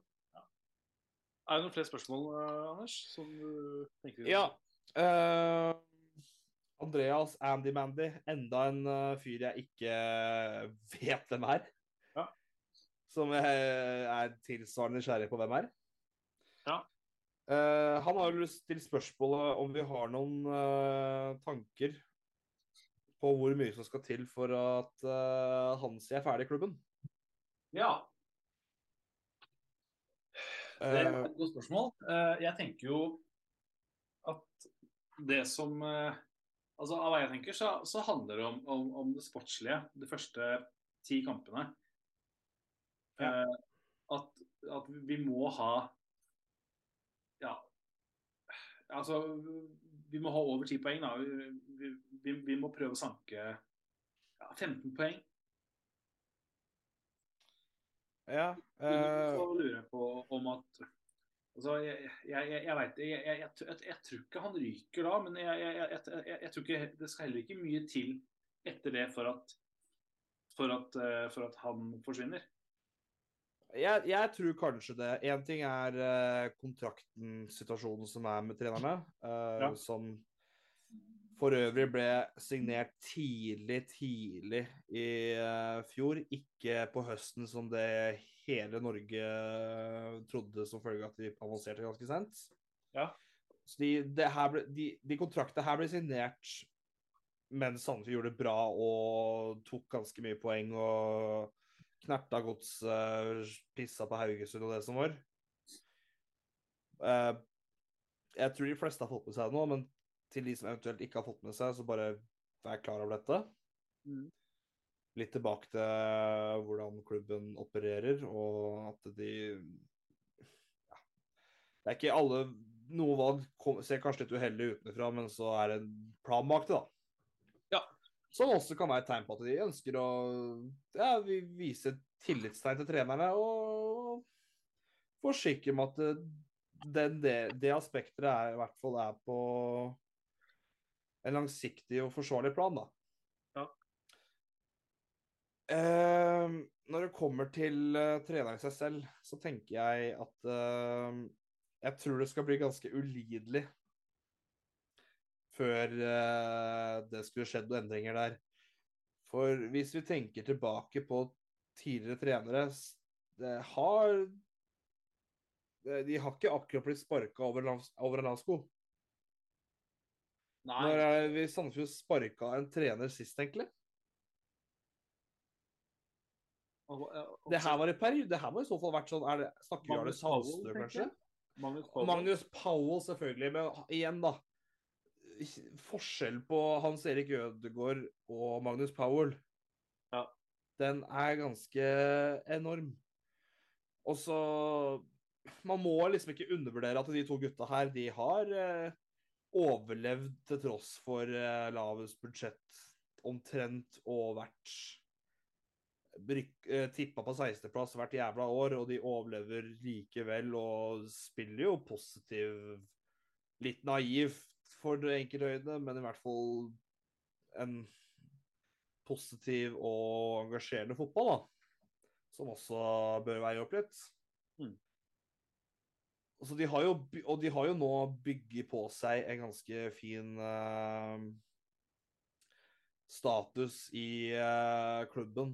Er det noen flere spørsmål, eh, Anders? Som du tenker Ja. eh, Andreas Andy Mandy. Enda en eh, fyr jeg ikke vet hvem er. Ja. Som jeg er tilsvarende nysgjerrig på hvem er. Ja. Uh, han har jo lyst til spørsmålet om vi har noen uh, tanker på hvor mye som skal til for at uh, Hansi er ferdig i klubben. Ja, det er Eh, et godt spørsmål. Eh, Jeg tenker jo at det som eh, Altså av hva jeg tenker, så, så handler det om, om, om det sportslige de første ti kampene. Eh, At, at vi må ha Ja. Altså Vi må ha over ti poeng, da. Vi, vi, vi må prøve å sanke ja, 15 poeng. ja. Så eh, lurer jeg på om at Altså, jeg, jeg, jeg, vet jeg, jeg, tror ikke han ryker da, men jeg, tror ikke det skal heller ikke mye til etter det for at for at, eh, for at han forsvinner. jeg, jeg tror kanskje det. Én ting er eh, kontrakten, situasjonen som er med trenerne, eh, Ja. som for øvrig ble signert tidlig, tidlig i fjor. Ikke på høsten som det hele Norge eh, trodde som følge av at de avanserte ganske sent. Ja. Så de, ble, de, de kontraktene her ble signert mens Sandefjord gjorde det bra og tok ganske mye poeng og knerta godset, pissa på Haugesund og det som var. Eh, jeg tror de fleste har fått med seg det nå, men til de som eventuelt ikke har fått med seg, så bare vær klar over dette. Mm. Litt tilbake til hvordan klubben opererer, og at de ja. Det er ikke alle Noe valg ser kanskje litt uheldig utenfra, men så er det en plan bak det, da. Ja. Som også kan være et tegn på at de ønsker å ja, vi vise tillitstegn til trenerne og forsikre om at det, den, det, det aspektet er, i hvert fall er på en langsiktig og forsvarlig plan, da. Eh, når det kommer til uh, treneren i seg selv, så tenker jeg at uh, jeg tror det skal bli ganske ulidelig før uh, det skulle skjedd noen endringer der. For hvis vi tenker tilbake på tidligere trenere det har De har ikke akkurat blitt sparka over, over en lavsko. Når er vi Sandefjord sparka en trener sist, egentlig? Og- og- Det her var i periode. Det her må i så fall vært sånn er det, Snakker vi om Powell, Sandstø, kanskje? Magnus Powell. Magnus Powell, selvfølgelig. Men igjen, da. Forskjell på Hans Erik Ødegaard og Magnus Powell, Ja. den er ganske enorm. Og så Man må liksom ikke undervurdere at de to gutta her, de har eh, overlevd til tross for eh, lavest budsjett omtrent og vært eh, tippa på 16.-plass hvert jævla år, og de overlever likevel og spiller jo positiv Litt naivt for det enkelte øyne, men i hvert fall en positiv og engasjerende fotball, da. Som også bør veie opp litt. Mm. Så de har jo, og de har jo nå bygget på seg en ganske fin uh, status i uh, klubben.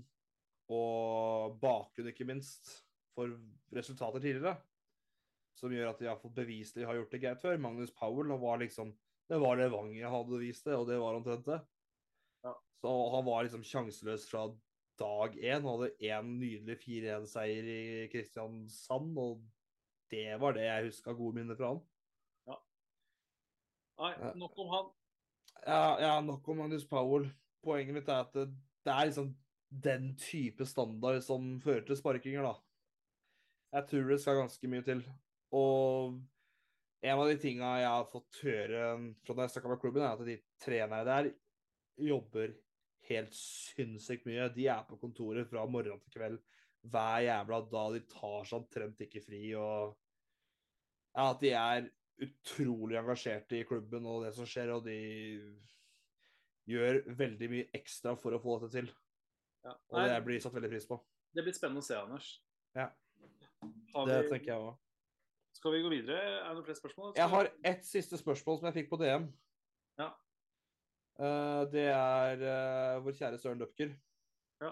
Og bakgrunn, ikke minst, for resultater tidligere. Som gjør at de har fått bevist det de har gjort det greit før. Magnus Powell var liksom Det var det Vangen hadde vist det, og det var omtrent det. Ja. Så han var liksom sjanseløs fra dag én. Han hadde én nydelig 4-1-seier i Kristiansand, og det var det jeg huska gode minner fra han. Nei, Ja. nok om han. Ja, ja, nok om Magnus Powell. Poenget mitt er at det, det er liksom den type standard som fører til sparkinger, da. Jeg tror det skal ganske mye til. Og en av de tinga jeg har fått høre fra da jeg snakka med klubben, er at de trenerne der jobber helt sinnssykt mye. De er på kontoret fra morgen til kveld hver jævla dag. De tar seg omtrent ikke fri. og ja, At de er utrolig engasjerte i klubben og det som skjer, og de gjør veldig mye ekstra for å få dette til. Ja. Og det blir satt veldig pris på. det blir spennende å se, Anders. Ja. Vi... Det tenker jeg òg. Skal vi gå videre? Er det noen flere spørsmål? Jeg har ett siste spørsmål som jeg fikk på DM. Ja. Uh, det er uh, vår kjære Søren Løpker. Ja.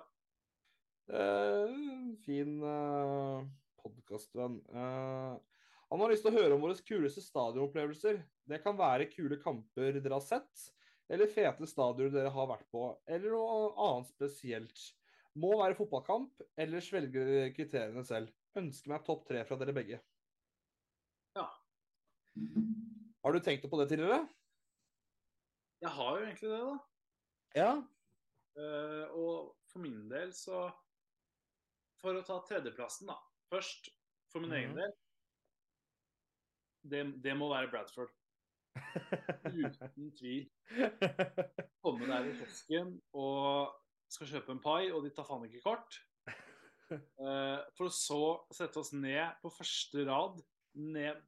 Uh, fin uh, podkastvenn. han har lyst til å høre om våre kuleste stadionopplevelser. Det kan være kule kamper dere har sett, eller fete stadioner dere har vært på, eller noe annet spesielt. Må være fotballkamp, ellers velger dere kriteriene selv. Ønsker meg topp tre fra dere begge. Ja. Har du tenkt på det tidligere? Jeg har jo egentlig det, da. Ja. Uh, og for min del så For å ta tredjeplassen, da. Først, for min egen Mhm. del det, det må være Bradford. Uten tvil. Komme der i kiosken og skal kjøpe en pai, og de tar faen ikke kort. Eh, for å så sette oss ned på første rad, ned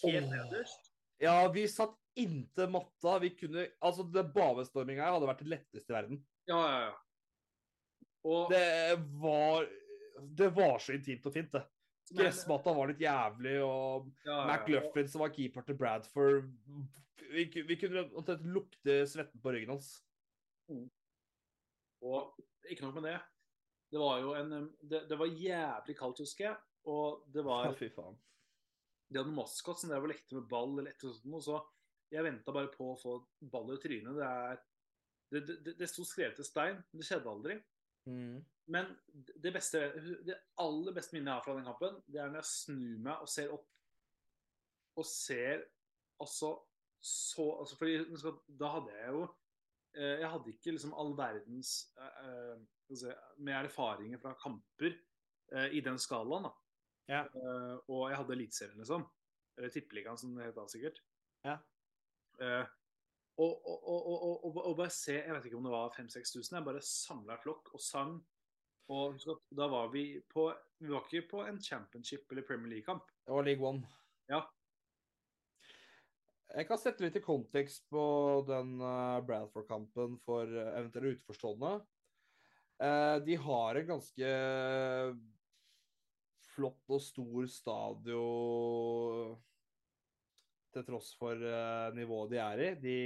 helt nederst. Ja, vi satt inntil matta. Vi kunne Altså, det bavestorminga her hadde vært det letteste i verden. Ja, ja, ja. Og Det var Det var så intimt og fint, det. Men- Gressmatta var litt jævlig, og ja, ja, ja. McLuffin, som var keeper til Bradford Vi, vi kunne omtrent lukte svetten på ryggen hans. Og ikke nok med det. Det var jo en um, Det, det var jævlig kaldt, husker jeg. Og det var fy faen. De hadde maskot som drev og lekte med ball eller et eller annet. og Så jeg venta bare på å få ball i trynet. Det er Det, det, det sto skrevet i stein. Det skjedde aldri. Mm. Men det beste Det aller beste minnet jeg har fra den kampen, det er når jeg snur meg og ser opp og ser altså så altså fordi, Da hadde jeg jo eh, Jeg hadde ikke liksom all verdens eh, eh, med erfaringer fra kamper i den skalaen. da. Ja. Og jeg hadde Eliteserien, liksom. Eller Tippeligaen, som det het da sikkert. Ja. Og, og, og, og bare se Jeg vet ikke om det var 5000-6000. Jeg bare samla flokk og sang. Og at da var vi på Vi var ikke på en championship eller Premier League-kamp. Det var League One. Ja. Jeg kan sette litt i kontekst på den eh, Bradford-kampen for uh, eventuelle utenforstående. Eh, de har en ganske flott og stor stadion til tross for eh, nivået de er i. De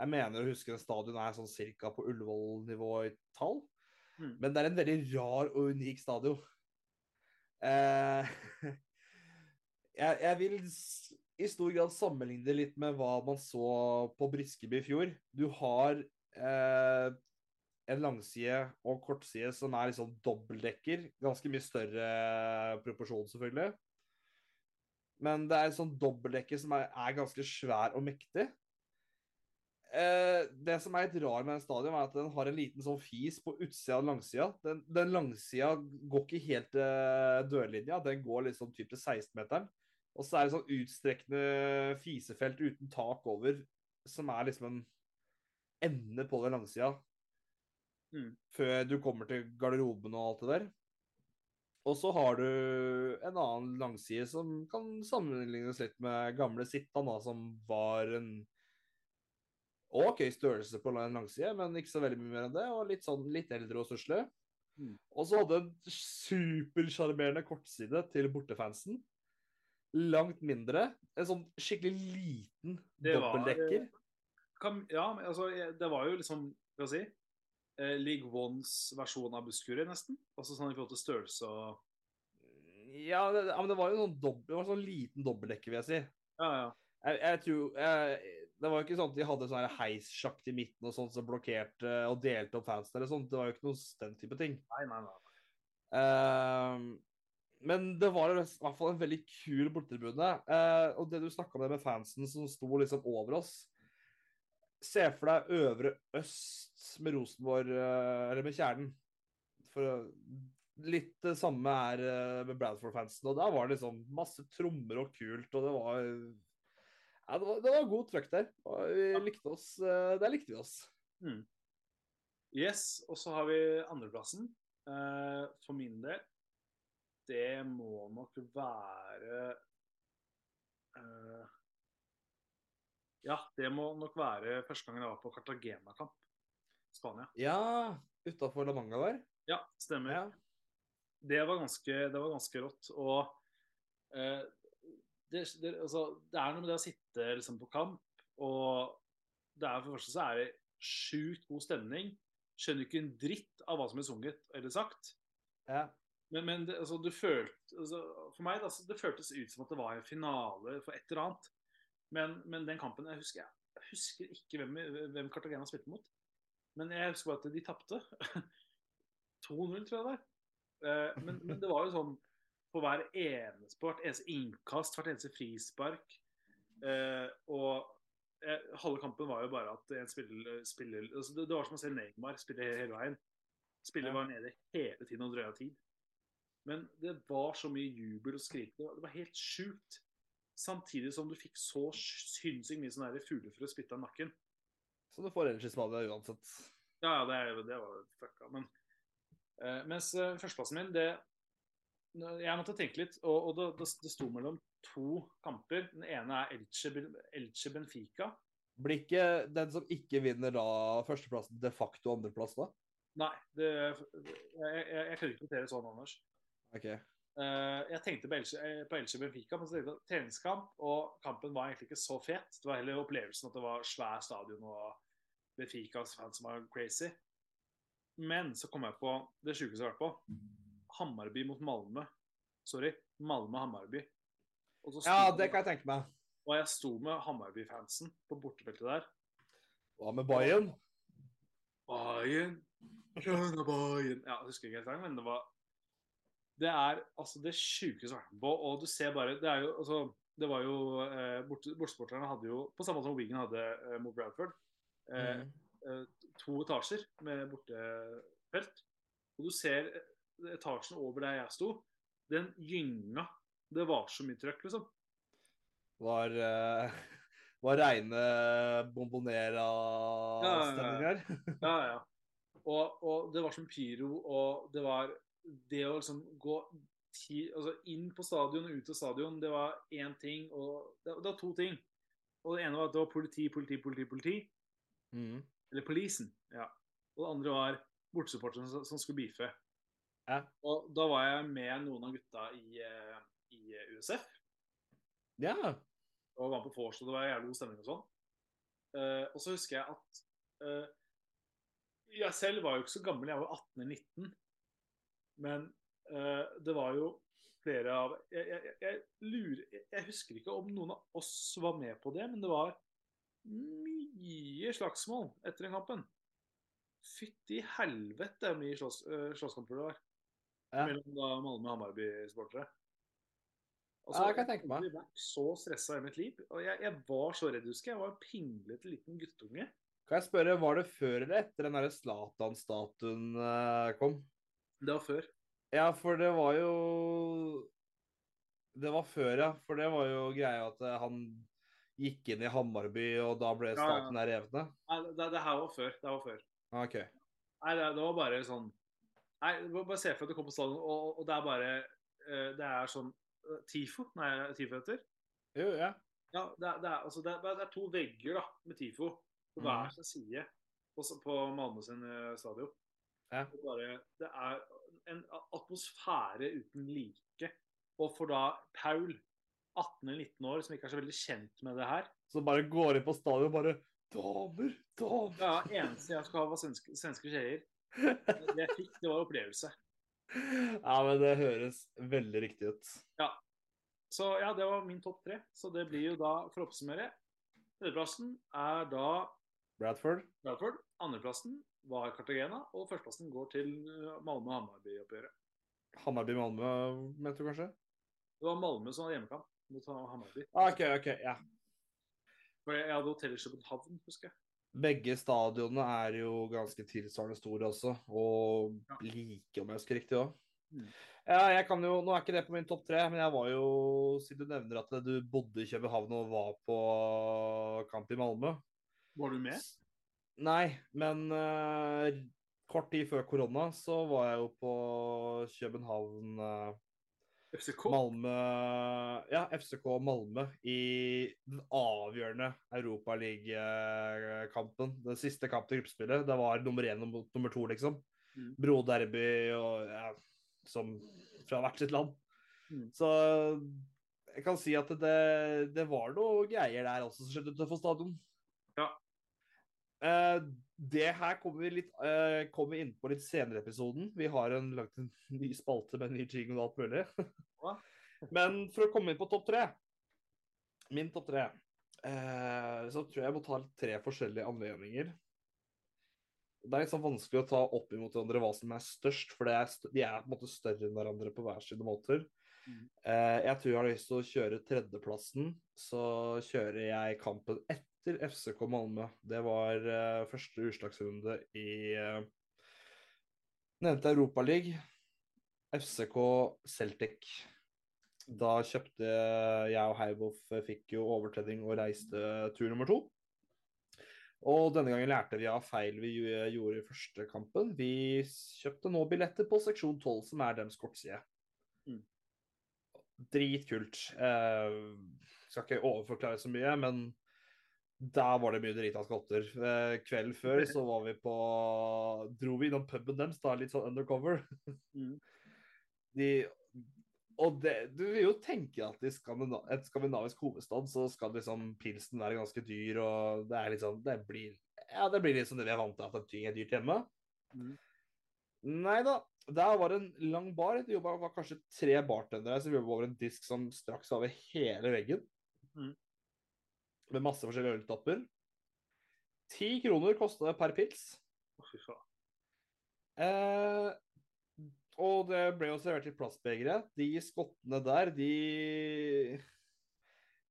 Jeg mener å huske den stadion er sånn cirka på Ullevål-nivå i tall. Mm. Men det er en veldig rar og unik stadion. Eh, jeg, jeg vil i stor grad sammenligne litt med hva man så på Briskeby i fjor. Du har eh, en langside og kortside som er liksom dobbeltdekker. Ganske mye større proporsjon, selvfølgelig. Men det er en sånn dobbeltdekke som er, er ganske svær og mektig. Eh, det som er litt rar med den stadion, er at den har en liten sånn fis på utsida og langsida. Den, den langsida går ikke helt til dørlinja, den går liksom typ til 16-meteren. Og så er det sånn utstrekkende fisefelt uten tak over, som er liksom en ende på den langsida. Mm. Før du kommer til garderoben og alt det der. Og så har du en annen langside som kan sammenlignes litt med gamle Sittan, da, som var en OK størrelse på en langside, men ikke så veldig mye mer enn det. Og litt sånn litt eldre og stusslig. Mm. Og så hadde en supersjarmerende kortside til bortefansen. Langt mindre. En sånn skikkelig liten Det dobbeltdekker. Ja, men altså, det var jo liksom Hva skal jeg si? Eh, League Ones versjon av busskuret, nesten. Altså sånn i forhold til størrelse og Ja, det, men det var jo sånn dobbelt, det var sånn liten dobbeltdekker, vil jeg si. Ja, ja. Jeg, jeg tror jeg, Det var jo ikke sånn at de hadde sånn heissjakt i midten og sånt som blokkerte og delte opp fansen eller sånt. Det var jo ikke noe den type ting. Nei, nei, nei. Uh, men det var i hvert fall en veldig kul bortetribune. Uh, og det du snakka om det med fansen som sto liksom over oss Se for deg Øvre Øst med Rosenborg, uh, eller med Kjernen. For litt det samme er eh, med Bradford-fansen. Og der var det liksom masse trommer og kult, og det var ja, det var, det var god trøkk der. Vi likte oss. eh, Der likte vi oss. Yes, og så har vi andreplassen. Eh, for min del Det må nok være eh, Ja, det må nok være første gangen jeg var på Cartagena-kamp. Spania. Ja, utafor La Manga der. Ja, stemmer. Ja. Det var ganske, det var ganske rått. Og eh, det, det, altså, det er noe med det å sitte liksom, på kamp, og det er For det første så er det sjukt god stemning. Skjønner ikke en dritt av hva som er sunget eller sagt. Ja. Men, men det, altså, du følte, altså, for meg da, det føltes ut som at det var en finale for et eller annet. Men, men den kampen jeg husker, jeg husker ikke hvem, hvem Cartagena spilte mot. Men jeg husker bare at de tapte. 2-0, tror jeg det var. Eh, men, men det var jo sånn på hver eneste, på hvert eneste innkast, hvert eneste frispark. Eh, og eh, halve kampen var jo bare at en spiller, spiller altså det, det var som å se Neymar spille hele veien. Spiller var nede hele tiden og drøya tid. Men det var så mye jubel og skrik. Det var, helt sjukt. Samtidig som du fikk så sinnssykt mye sånn fuglefrø spytta i nakken. Så du får Spania uansett. Ja, ja, det, det var fucka. Men eh, mens eh, førsteplassen min, det Jeg måtte tenke litt, og, og det, det, det sto mellom to kamper. Den ene er Elche, Elche Benfica. Blir ikke den som ikke vinner da førsteplassen, de facto andreplass da? Nei, det, jeg, jeg, jeg kunne ikke notere sånn, Anders. OK. Uh, jeg tenkte på Elche, eh, på Elche Benfica, men så tenkte jeg treningskamp, og kampen var egentlig ikke så fet. Det var heller opplevelsen at det var svær stadion og Benficas fans som var crazy. Men så kom jeg på det sjukeste jeg har vært på. Hammarby mot Malmö. Sorry. Malmö-Hammarby. Ja, det kan jeg tenke meg. og jeg sto med Hammarby-fansen på bortefeltet der. Hva med Bayern? Bayern, Kjønne Bayern Ja, jeg husker ikke helt sangen, men det var Det er altså det sjukeste jeg har vært med på. Og du ser bare Det er jo altså Det var jo eh, borte- Bortesporterne hadde jo, på samme måte som Wigan hadde eh, mot Bradford, eh, Mm. eh, to etasjer med bortefelt. Og du ser etasjen over der jeg sto. Den gynga. Det var så mye trøkk, liksom. Var, uh, var reine bombonera-stemninger. Ja, ja. Og, og det var som pyro, og det var det å liksom gå ti, altså inn på stadion og ut av stadion, det var én ting, og det, det var to ting. Og det ene var at det var politi, politi, politi, politi. Mm. Eller polisen. ja. Og det andre var bortesupporterne som, som skulle beefe. Ja. Og da var jeg med noen av gutta i, eh, i USF. ja. og var på vors, og det var jævlig god stemning og sånn. Uh, og så husker jeg at uh, Jeg selv var jo ikke så gammel, jeg var 18 eller 19. Men uh, det var jo flere av jeg, jeg, jeg, lurer, jeg, husker ikke om noen av oss var med på det, men det var mye slagsmål etter den kampen. Fytti helvete hvor mye slåss, slåsskamper det var Ja. mellom da Malmö og Hammarby-sportere. Ja, jeg kan tenke meg. har aldri vært så stressa i mitt liv. Og jeg, jeg var så redd, husker jeg. Jeg var en pinglete liten guttunge. Kan jeg spørre, var det før eller etter den Zlatan-statuen eh, kom? Det var før. Ja, for det var jo Det var før, ja. For det var jo greia at eh, han gikk inn i Hammarby, og da ble Ja, ja. staten der revet ned. Nei, det, det her var før. Det var før. Okay. Nei, det, det var bare sånn Nei, bare se for deg at du kommer på stadion, og, og det er bare uh, Det er sånn uh, TIFO? Nei, TIFO heter? Jo, ja. Ja, det er, det, er, altså, det, er, det er to vegger da, med TIFO på Mhm. hver sin side på, på Malmö sin uh, stadion. Ja. Det, bare, det er en atmosfære uten like. Og for da Paul, 18 eller 19 år, som ikke er så veldig kjent med det her Som bare går inn på stadion og bare Damer, damer. Ja, eneste jeg skulle ha, var svenske, svenske skjeer. Det jeg fikk, det var opplevelse. Ja, men det høres veldig riktig ut. Ja. Så ja, det var min topp tre. Så det blir jo da, for å oppsummere Tredjeplassen er da Bradford? Bradford. Andreplassen var Cartagena. Og førsteplassen går til uh, Malmö-Hammarby-oppgjøret. Hammarby-Malmö, mente du kanskje? Det var Malmö som hadde hjemmekamp mot Hammarby. Ah, OK, OK. Ja. For jeg hadde hotell i København, husker jeg. Begge stadionene er jo ganske tilsvarende store også, og like, om jeg husker riktig òg. Mm. Ja, jeg kan jo, Nå er ikke det på min topp tre, men jeg var jo, siden du nevner at du bodde i København og var på kamp i Malmö Var du med? Nei, men uh, kort tid før korona så var jeg jo på København eh, FCK? Malmö Ja, FCK Malmö i den avgjørende Europaligakampen. Den siste kampen i gruppespillet. Det var nummer én mot nummer to, liksom. Mm. Broderby og ja, som fra hvert sitt land. Mm. Så jeg kan si at det, det var noe greier der også som skjedde utenfor stadion. Ja. Eh, det her kommer vi, litt, uh, kommer inn på litt senere i episoden. Vi har en, lagt en ny spalte med en ny jingle og alt mulig. Men for å komme inn på topp tre Min topp tre. Uh, så tror jeg jeg må ta tre forskjellige anledninger. Det er sånn vanskelig å ta opp imot hverandre hva som er størst, for det er de er på en måte større enn hverandre på hver sine måter. Mm. Uh, jeg tror jeg har lyst til å kjøre tredjeplassen. Så kjører jeg kampen etter FCK Malmö. Det var uh, første utslagsrunde i uh, nevnte Europaliga. FCK Celtic. Da kjøpte jeg og Heiboff fikk jo overtredning og reiste tur nummer to. Og denne gangen lærte vi av feil vi gjorde i første kampen. Vi kjøpte nå billetter på seksjon 12, som er deres kortside. Mm. Dritkult. Eh, skal ikke overforklare så mye, men der var det mye drita skotter. Eh, kvelden før så var vi på Dro vi innom puben deres, da, litt sånn undercover. Mm. De, og det, du vil jo tenke at i skandina et skandinavisk hovedstad så skal liksom pilsen være ganske dyr, og det er litt sånn Det blir, ja, det blir litt som det vi er vant til at ting er dyrt hjemme. Mm. Nei da. Der var det en lang bar. Det var kanskje tre bartendere som jobba over en disk som straks var over hele veggen. Mm. Med masse forskjellige øltapper. Ti kroner kosta det per pils. Eh, og det ble jo servert i plastbegre. De skottene der, de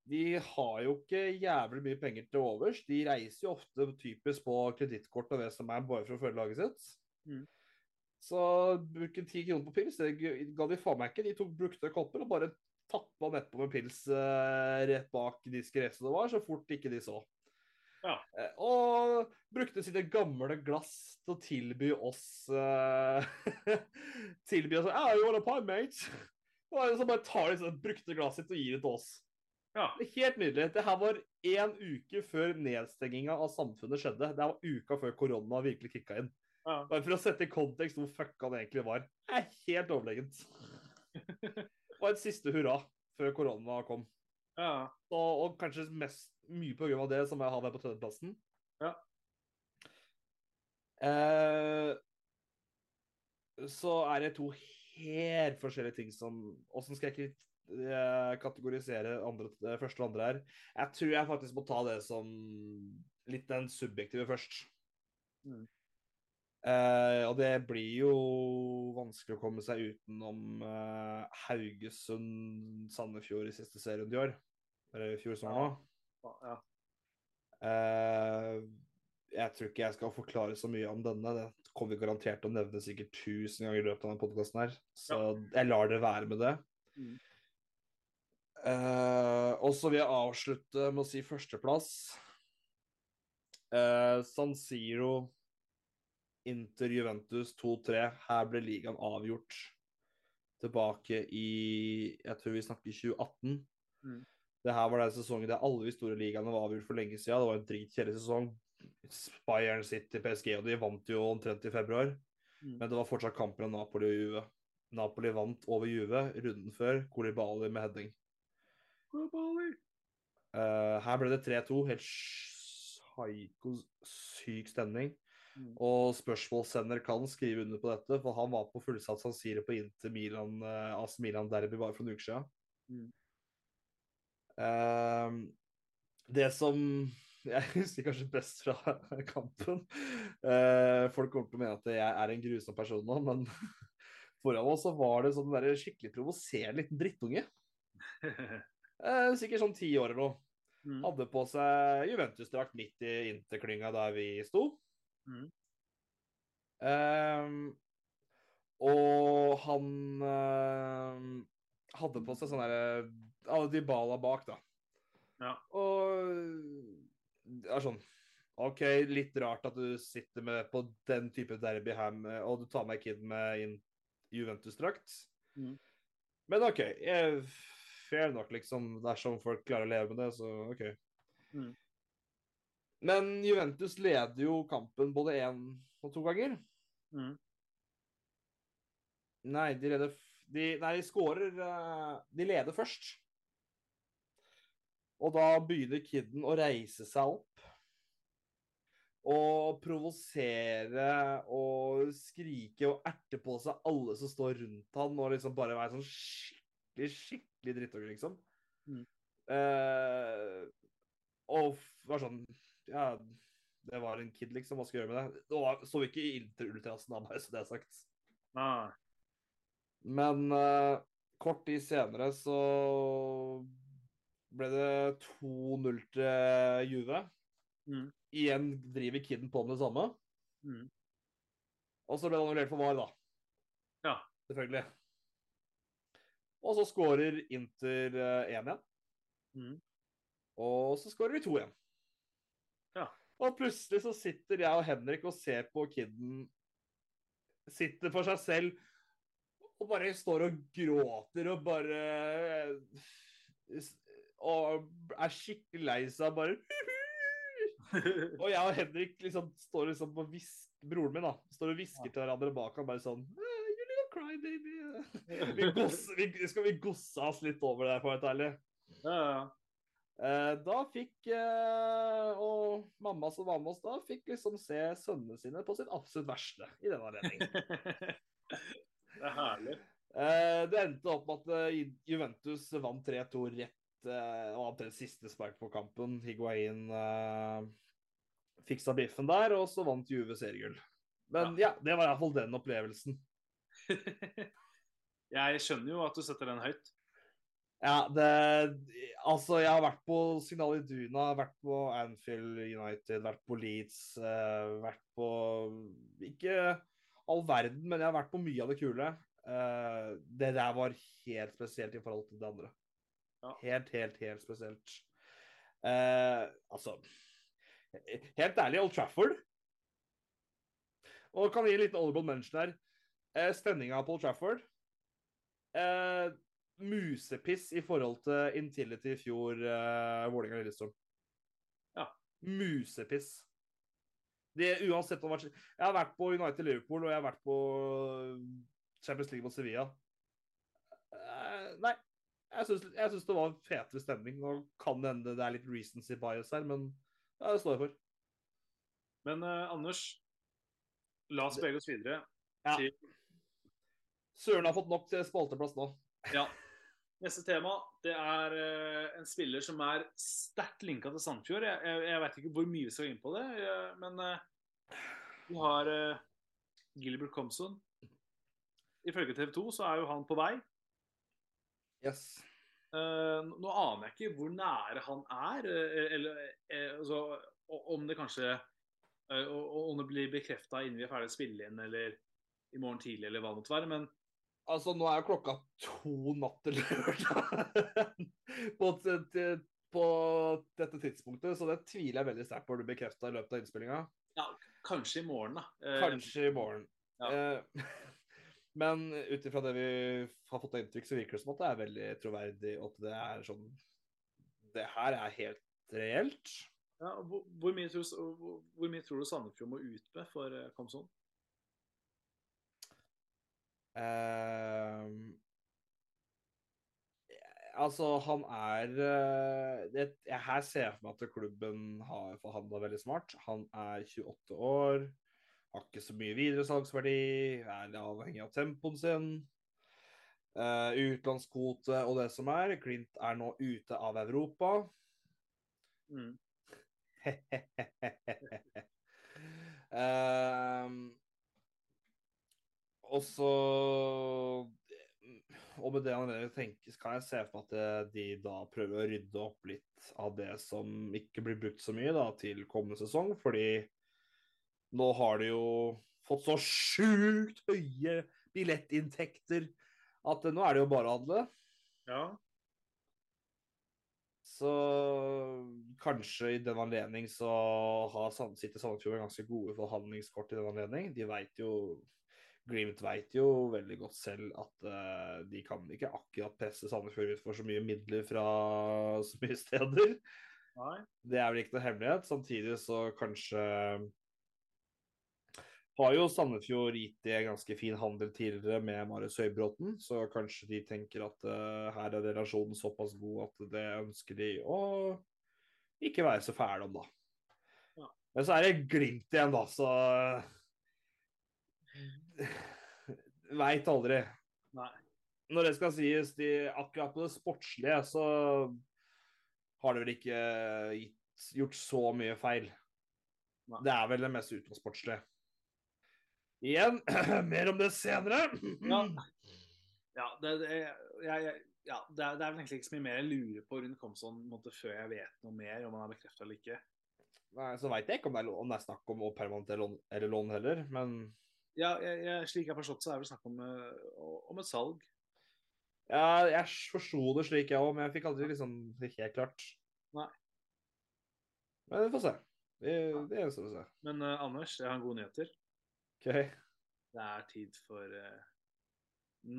De har jo ikke jævlig mye penger til overs. De reiser jo ofte typisk på kredittkort og det som er, bare for å følge laget sitt. Mm. Så bruke ti kroner på pils, det ga de faen meg ikke. De tok brukte kopper og bare tappa nedpå med pils eh, rett bak de skresene det var, så fort ikke de så. Ja. Eh, og brukte sine gamle glass til å tilby oss eh, Tilby oss Ja, you want a pie, mate? Og så bare tar de sånn brukte glasset sitt og gir det til oss. Ja. Det Helt nydelig. Det her var én uke før nedstenginga av samfunnet skjedde. Det var uka før korona virkelig kicka inn. Ja. Bare for å sette i kontekst hvor fucka det egentlig var. Det er helt overlegent. Og et siste hurra før korona kom. Ja. Og, og kanskje mest mye på grunn av det som jeg har der på tredjeplassen. Ja. Eh, så er det to helt forskjellige ting som Åssen skal jeg eh, kategorisere andre, første og andre her? Jeg tror jeg faktisk må ta det som litt den subjektive først. Mm. Eh, og det blir jo vanskelig å komme seg utenom eh, Haugesund-Sandefjord i siste serien i år. Eller i fjor sommer. nå. ja. Eh, jeg tror ikke jeg skal forklare så mye om denne. Det kommer vi garantert til å nevne sikkert tusen ganger i løpet av denne podkasten her. Så jeg lar det være med det. Mm. Eh, og så vil jeg avslutte med å si førsteplass. Eh, San Siro, Inter Juventus 2-3. Her ble ligaen avgjort tilbake i Jeg tror vi snakker 2018. Mm. Det her var den sesongen der alle de store ligaene var avgjort for lenge siden. Det var en dritkjedelig sesong. Bayern City, PSG, og de vant jo omtrent i februar. Mm. Men det var fortsatt kamper om Napoli og Juve. Napoli vant over Juve runden før. Kolibali med heading. Eh, her ble det 3-2. Helt psyko syk stemning. Mm. Og spørsmålssender kan skrive under på dette, for han var på fullsatt San Siro på Inter Milan, uh, AC Milan Derby bare for en uke siden. Mm. Eh, det som jeg husker kanskje best fra kampen eh, Folk kommer til å mene at jeg er en grusom person nå, men foran oss så var det sånn der skikkelig provoserende liten drittunge. Eh, sikkert sånn ti år eller noe. Mm. Hadde på seg Juventus-drakt midt i interklynga der vi sto. Mm. Um, og han uh, hadde på seg sånn derre Alle Dybala bak, da. Ja. Og det er sånn OK, litt rart at du sitter med på den type derby her, med, og du tar med kiden med inn Juventus-drakt. Mm. Men OK. Jeg, fair nok, liksom. Dersom folk klarer å leve med det, så OK. Mm. Men Juventus leder jo kampen både én og to ganger. Mm. Nei, de leder de, Nei, de scorer eh, De leder først. Og da begynner kiden å reise seg opp. og provosere og skrike og erte på seg alle som står rundt han, og liksom bare være sånn skikkelig, skikkelig drittunge, liksom. Mm. Eh, og var sånn Ja, det var en kid, liksom. Hva skal jeg gjøre med det? Det var- så ikke ultrasen av meg, så det er sagt. Ah, Men uh, kort tid senere så ble det 2-0 til Juve. Mm. Igjen driver kiden på med det samme. mm. Og så ble det annullert for VAR, da. Ja. Selvfølgelig. Og så skårer Inter eh, 1 igjen. Mm. Og så skårer vi 2 igjen. Og plutselig så sitter jeg og Henrik og ser på kiden Sitter for seg selv og bare står og gråter og bare Og er skikkelig lei seg, bare Og jeg og Henrik liksom står liksom og hvisker Broren min da, står og hvisker til hverandre bak ham, bare sånn «Eh, You little cry, baby. Vi, goss, vi, skal vi gosse oss litt over det, for å være ærlig. ja, ja. Eh, da fikk eh, Og mamma som var med oss da, fikk liksom se sønnene sine på sitt absolutt verste i den anledning. Det er herlig. Eh, det endte opp med at Juventus vant 3-2 rett og hadde siste spark på kampen. Higuain fiksa biffen der, og så vant Juve seriegull. Men ja, det var iallfall den opplevelsen. Jeg skjønner jo at du setter den høyt. Ja, det Altså, jeg har vært på Signal Iduna, vært på Anfield United, vært på Leeds, eh, vært på Ikke all verden, men jeg har vært på mye av det kule. Eh, det der var helt spesielt i forhold til det andre. Ja. Helt, helt, helt spesielt. Eh, altså Helt ærlig, Old Trafford Og kan gi en liten honorable mention her. Eh, Stemninga på Old Trafford eh, musepiss i forhold til Intility i fjor, uh, Vålerenga-Lillestrøm. Ja. Musepiss. Det, uansett om Jeg har vært på United Liverpool, og jeg har vært på Champions League mot Sevilla. Uh, nei. Jeg syns det var fetere stemning. Nå kan det hende det er litt recency bias her, men ja, det står jeg for. Men uh, Anders, la oss bevege oss videre. Ja. Søren har fått nok til spalteplass nå. Ja. Neste tema det er eh, en spiller som er sterkt linka til Sandefjord. Jeg, jeg, jeg vet ikke hvor mye vi skal inn på det, jeg, men eh, vi har uh, Gilbert Comson. Ifølge TV 2 så er jo han på vei. Yes. Uh, nå aner jeg ikke hvor nære han er, eh, eller eh, altså, om det kanskje eh, o- Om det blir bekrefta innen vi er ferdig å spille inn, eller i morgen tidlig, eller hva det måtte være. Men Altså, nå er jo klokka to natt til lørdag på, dette tidspunktet, så det tviler jeg veldig sterkt på du bekrefta i løpet av innspillinga. kanskje i morgen, da. Eh, Kanskje i morgen. Ja. Eh, men ut ifra det vi har fått av inntrykk, så virker det som at det er veldig troverdig, og at det er sånn Det her er helt reelt. Ja, hvor, hvor, mye tror, hvor, hvor mye tror du Sandefjord må ut med for Komson? Eh, altså, han er eh, det, jeg Her ser jeg for meg at klubben har forhandla veldig smart. Han er 28 år, har ikke så mye videresalgsverdi, er avhengig av tempoen sin. Uh, utenlandskvote og det som er. Klint er nå ute av Europa. Mm. uh, og så Og med det allerede tenker, kan jeg se for meg at eh, de da prøver å rydde opp litt av det som ikke blir brukt så mye da, til kommende sesong, fordi nå har de jo fått så sjukt høye billettinntekter at eh, nå er det jo bare å handle. Ja. Så kanskje i den anledning så har sitter Sandefjord ganske gode forhandlingskort i den anledning. De vet jo Glimt vet jo veldig godt selv at uh, de kan ikke akkurat presse Sandefjord ut for så mye midler fra så mye steder. Nei. Det er vel ikke noe hemmelighet. Samtidig så kanskje har jo Sandefjord gitt det en ganske fin handel tidligere med Marius Høybråten, så kanskje de tenker at uh, her er relasjonen såpass god at det ønsker de å ikke være så fæle om, da. Ja. Men så er det Glimt igjen, da, så Veit aldri. Nei. Når det skal sies, de, akkurat på det sportslige, så har de vel ikke gitt, gjort så mye feil. Nei. Det er vel det mest utensportslige. Igjen, mer om det senere. Ja. Ja, det, det, jeg, jeg, ja, det, er, det er vel egentlig ikke så mye mer jeg lurer på rundt Komson måte, før jeg vet noe mer om han er bekrefta eller ikke. Nei, så veit jeg ikke om det, er, om det er snakk om permanent eller lån heller, men Ja, jeg, jeg, Slik jeg har forstått, så er det snakk om, eh, om et salg. ja, jeg forsto det slik, jeg òg, men jeg fikk aldri liksom helt klart. Nei. Men vi får se. Det, det gjenstår å se. Men uh, Anders, jeg har gode nyheter. OK. Det er tid for uh,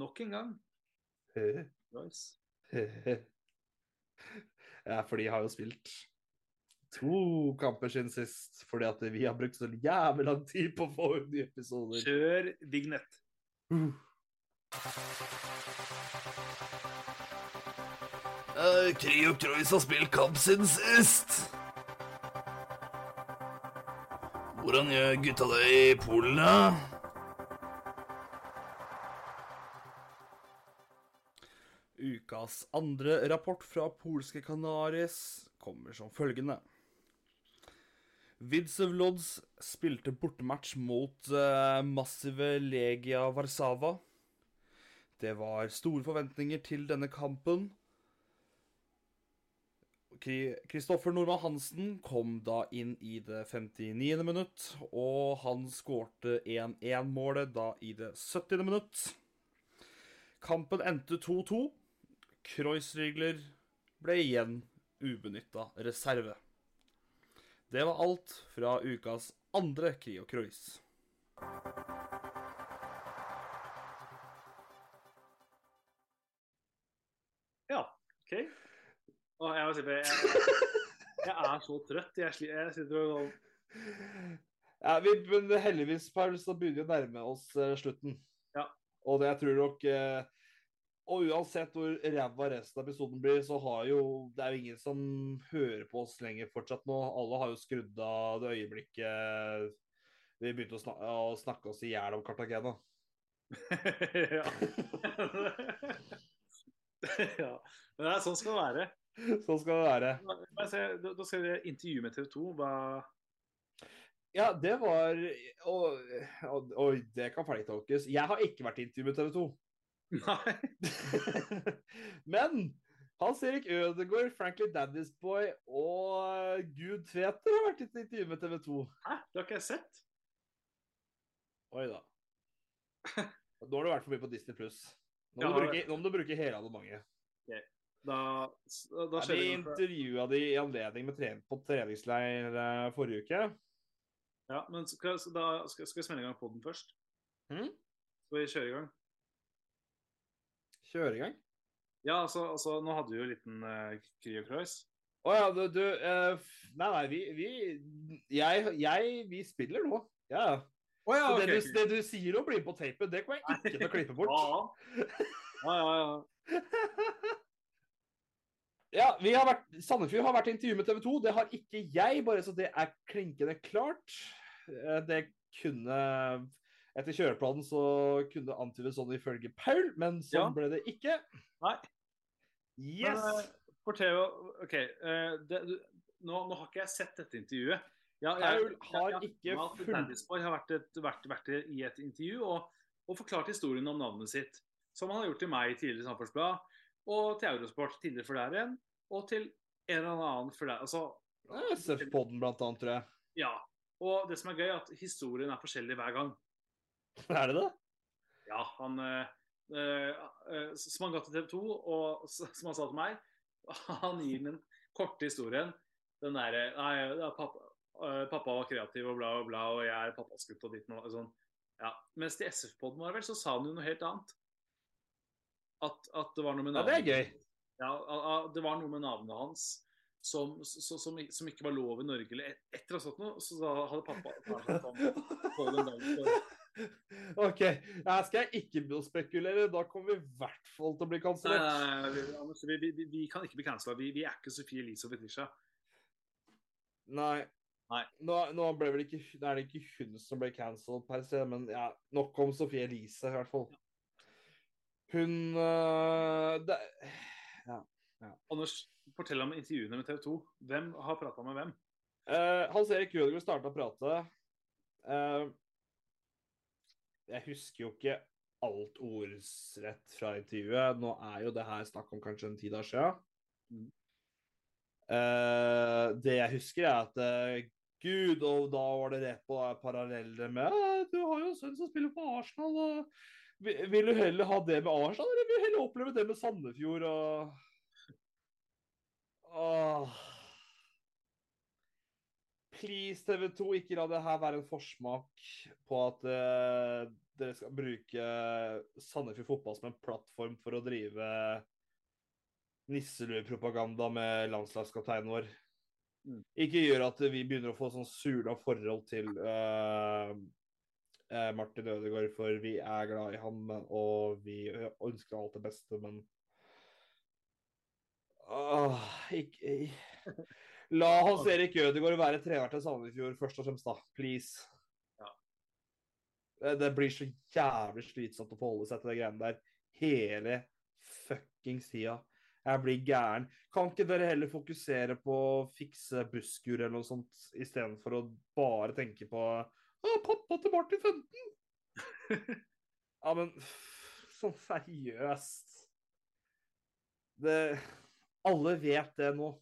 nok en gang Royce. ja, for de har jo spilt to kamper siden sist, fordi at vi har brukt så jævlig lang tid på å få ut nye episoder. Kjør vignett. Uh. Uh, Kryok Troyes har spilt kamp siden sist. Hvordan gjør gutta det i Polen, da? Ukas andre rapport fra polske Canaris kommer som følgende. Widsewlods spilte bortematch mot uh, massive Legia Warszawa. Det var store forventninger til denne kampen. Kristoffer Normann Hansen kom da inn i det 59. minutt, og han skårte 1-1-målet da i det 70. minutt. Kampen endte 2-2. Kreuzrigler ble igjen ubenytta reserve. Det var alt fra ukas andre Krio Cruise. Ja, OK. Å, jeg, må si, jeg, jeg er så trøtt. Jeg, sli- jeg sitter og Ja, vi, men heldigvis, Paul, så begynner vi å nærme oss eh, slutten. Ja. Og det jeg tror nok eh, Og uansett hvor ræva resten av episoden blir, så har jo Det er jo ingen som hører på oss lenger fortsatt nå. Alle har jo skrudd av det øyeblikket vi begynte å, snak å snakke oss i hjel om Cartagena. ja. ja. Men det er sånn skal det være. Sånn skal det være. Da da skal vi intervjue med TV 2. Hva Ja, det var og- og- og det kan ferdigtolkes. Jeg har ikke vært i intervju med TV 2. Nei. Men Hans Erik Ødegaard, Frankly Daddy's Boy og Gud Tveter har vært i et intervju med TV 2. Hæ? Det har ikke jeg sett. Oi da. Nå har du vært forbi på Disney pluss. Nå, Ja, må du bruke- nå må du bruke hele abonnementet. Da, da Ja, skjer vi det noe. intervjua de i anledning med trening på treningsleir eh, forrige uke. Ja, men skal, da skal, skal vi smelle i gang poden først? Hmm? Skal vi kjøre i gang? Kjøre i gang. Ja, altså, altså nå hadde vi jo en liten uh, Kryokreuz. Å ja, du, du uh, Nei, nei, vi, vi jeg, jeg Vi spiller nå. Ja. Oh, ja, Så ok. det, du, det du sier å blir på tapet. Det kommer jeg ikke til å klippe bort. Ja, ja, ja. ja. Ja, vi har vært, Sandefjord har vært i intervju med TV 2. Det har ikke jeg, bare så det er klinkende klart. Eh, Det kunne Etter kjøreplanen så kunne det antydes sånn ifølge Paul, men sånn Ja. ble det ikke. Nei. Yes! Men, eh, Fortell OK. eh, det, du, nå, nå har ikke jeg sett dette intervjuet. Ja, Paul har ikke Daddy's har vært, et, vært, vært i et intervju og, og forklart historien om navnet sitt. Som han har gjort til meg tidligere i Samferdselsblad, og til Eurosport tidligere for der igjen, og til en eller annen for der. Altså, SF-podden blant annet, tror jeg. ja. Og det som er gøy, er at historien er forskjellig hver gang. Er det det? Ja, han eh, eh, Som han ga til TV 2, og som han sa til meg Han gir den korte historien. Den derre Nei, ja, pappa, eh, pappa var kreativ og bla, og bla, og jeg er pappas gutt og ditt og sånn. Ja. Mens til SF-poden var vel, så sa han jo noe helt annet. At, at det var noe med navnet Ja, det er gøy. Ja, det var noe med navnet hans som, som, som, som ikke var lov i Norge. Eller et, å ha sagt noe, så da hadde pappa sagt sånn Hold en dag for OK. Her skal jeg ikke spekulere. Da kommer vi i hvert fall til å bli kansellert. vi, vi, vi, kan ikke bli kansella. Vi, vi er ikke Sofie Elise og Fetisha. Nei. Nei. Nå, nå ble vel ikke, det er det ikke hun som ble cancelled per se, men ja, nok om Sofie Elise, i hvert fall. Hun øh, det, Anders, fortell om intervjuene med TV 2. Hvem har prata med hvem? Eh, Hans Erik Jødegaard starta å prate. Eh, jeg husker jo ikke alt ordsrett fra intervjuet. Nå er jo det her snakk om kanskje en ti dager siden. Mm. Eh, det jeg husker, er at eh, Gud, og da var det rett på paralleller med «Eh, Du har jo en sønn som spiller på Arsenal, og vil, vil du heller ha det med Arsenal, eller vil du heller oppleve det med Sandefjord og Åh. Please, TV 2, ikke la det her være en forsmak på at uh, dere skal bruke Sandefjord fotball som en plattform for å drive nisseluepropaganda med landslagskapteinen vår. Mm. Ikke gjør at vi begynner å få sånn sula forhold til uh, uh, Martin Ødegaard, for vi er glad i ham, og vi ønsker alt det beste, men Åh, ikke La Hans Erik Ødegaard være trener til Sandefjord først og fremst, da. Please. Ja. Det, det blir så jævlig slitsomt å forholde seg til de greiene der hele fuckings tida. Jeg blir gæren. Kan ikke dere heller fokusere på å fikse busskur eller noe sånt, istedenfor å bare tenke på Å, pappa til Martin 15! ja, men sånn seriøst. Det Alle vet det nå.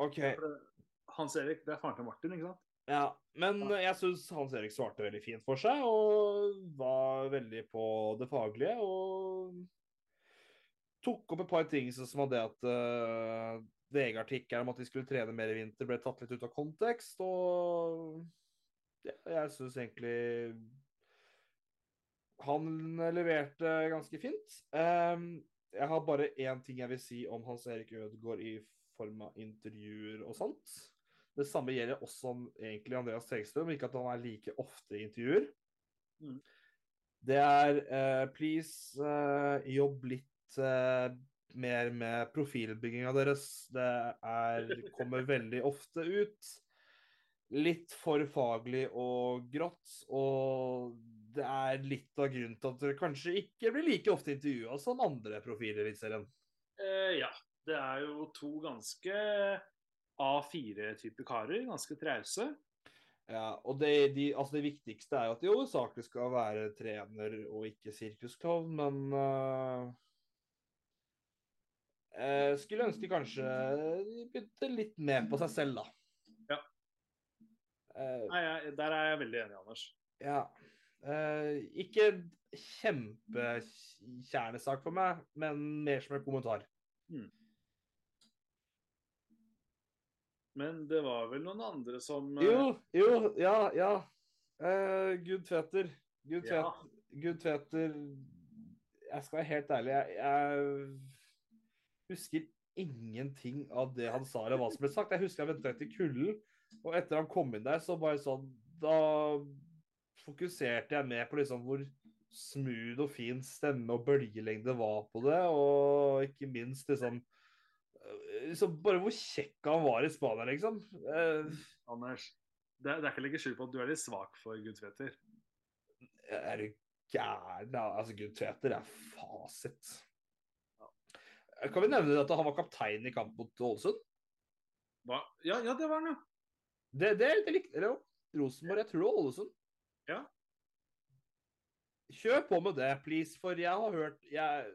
OK. Hans Erik, det er faren til Martin, ikke sant? Ja, men jeg syns Hans Erik svarte veldig fint for seg, og var veldig på det faglige. Og tok opp et par ting som var det at uh, VG-artikkelen om at de skulle trene mer i vinter, ble tatt litt ut av kontekst. Og ja, jeg syns egentlig han leverte ganske fint. Um, jeg har bare én ting jeg vil si om Hans Erik Ødegaard i form av intervjuer og sånt. Det samme gjelder også om egentlig Andreas Tegstrøm, ikke at han er like ofte i intervjuer. Mm. Det er uh, please uh, jobb litt uh, mer med profilbygginga deres. Det er, kommer veldig ofte ut. Litt for faglig og grått. Og det er litt av grunnen til at dere kanskje ikke blir like ofte intervjua som andre profiler i serien. Ja. Det er jo to ganske A4-type karer. Ganske trause. Ja, og det, de, altså det viktigste er jo at de hovedsakelig skal være trener og ikke sirkusklovn, men uh, jeg skulle ønske de kanskje de begynte litt mer på seg selv, da. Ja. Uh, Nei, jeg, der er jeg veldig enig, Anders. ja. Uh, ikke kjempekjernesak for meg, men mer som en kommentar. Men det var vel noen andre som eh, Jo, jo, ja, ja. Uh, Gud Tveter. Gud, Ja. Gud Tveter Jeg skal være helt ærlig, jeg, jeg husker ingenting av det han sa eller hva som ble sagt. Jeg husker jeg ventet til kulden, og etter han kom inn der, så bare sånn Da fokuserte jeg mer på liksom hvor smooth og fin stemme og bølgelengde var på det, og ikke minst liksom liksom bare hvor kjekk han var i Spania, liksom. Uh, Anders, det, det er ikke å legge skjul på at du er litt svak for Gud Tveter. Er du gæren? Altså, Gud Tveter er fasit. Kan vi nevne at han var kaptein i kamp mot Ålesund? Ja, ja, det var han, ja. Det, det, det likte jeg jo, Rosenborg. Jeg tror det var Ålesund. Ja. Kjør på med det, please, for jeg har hørt jeg,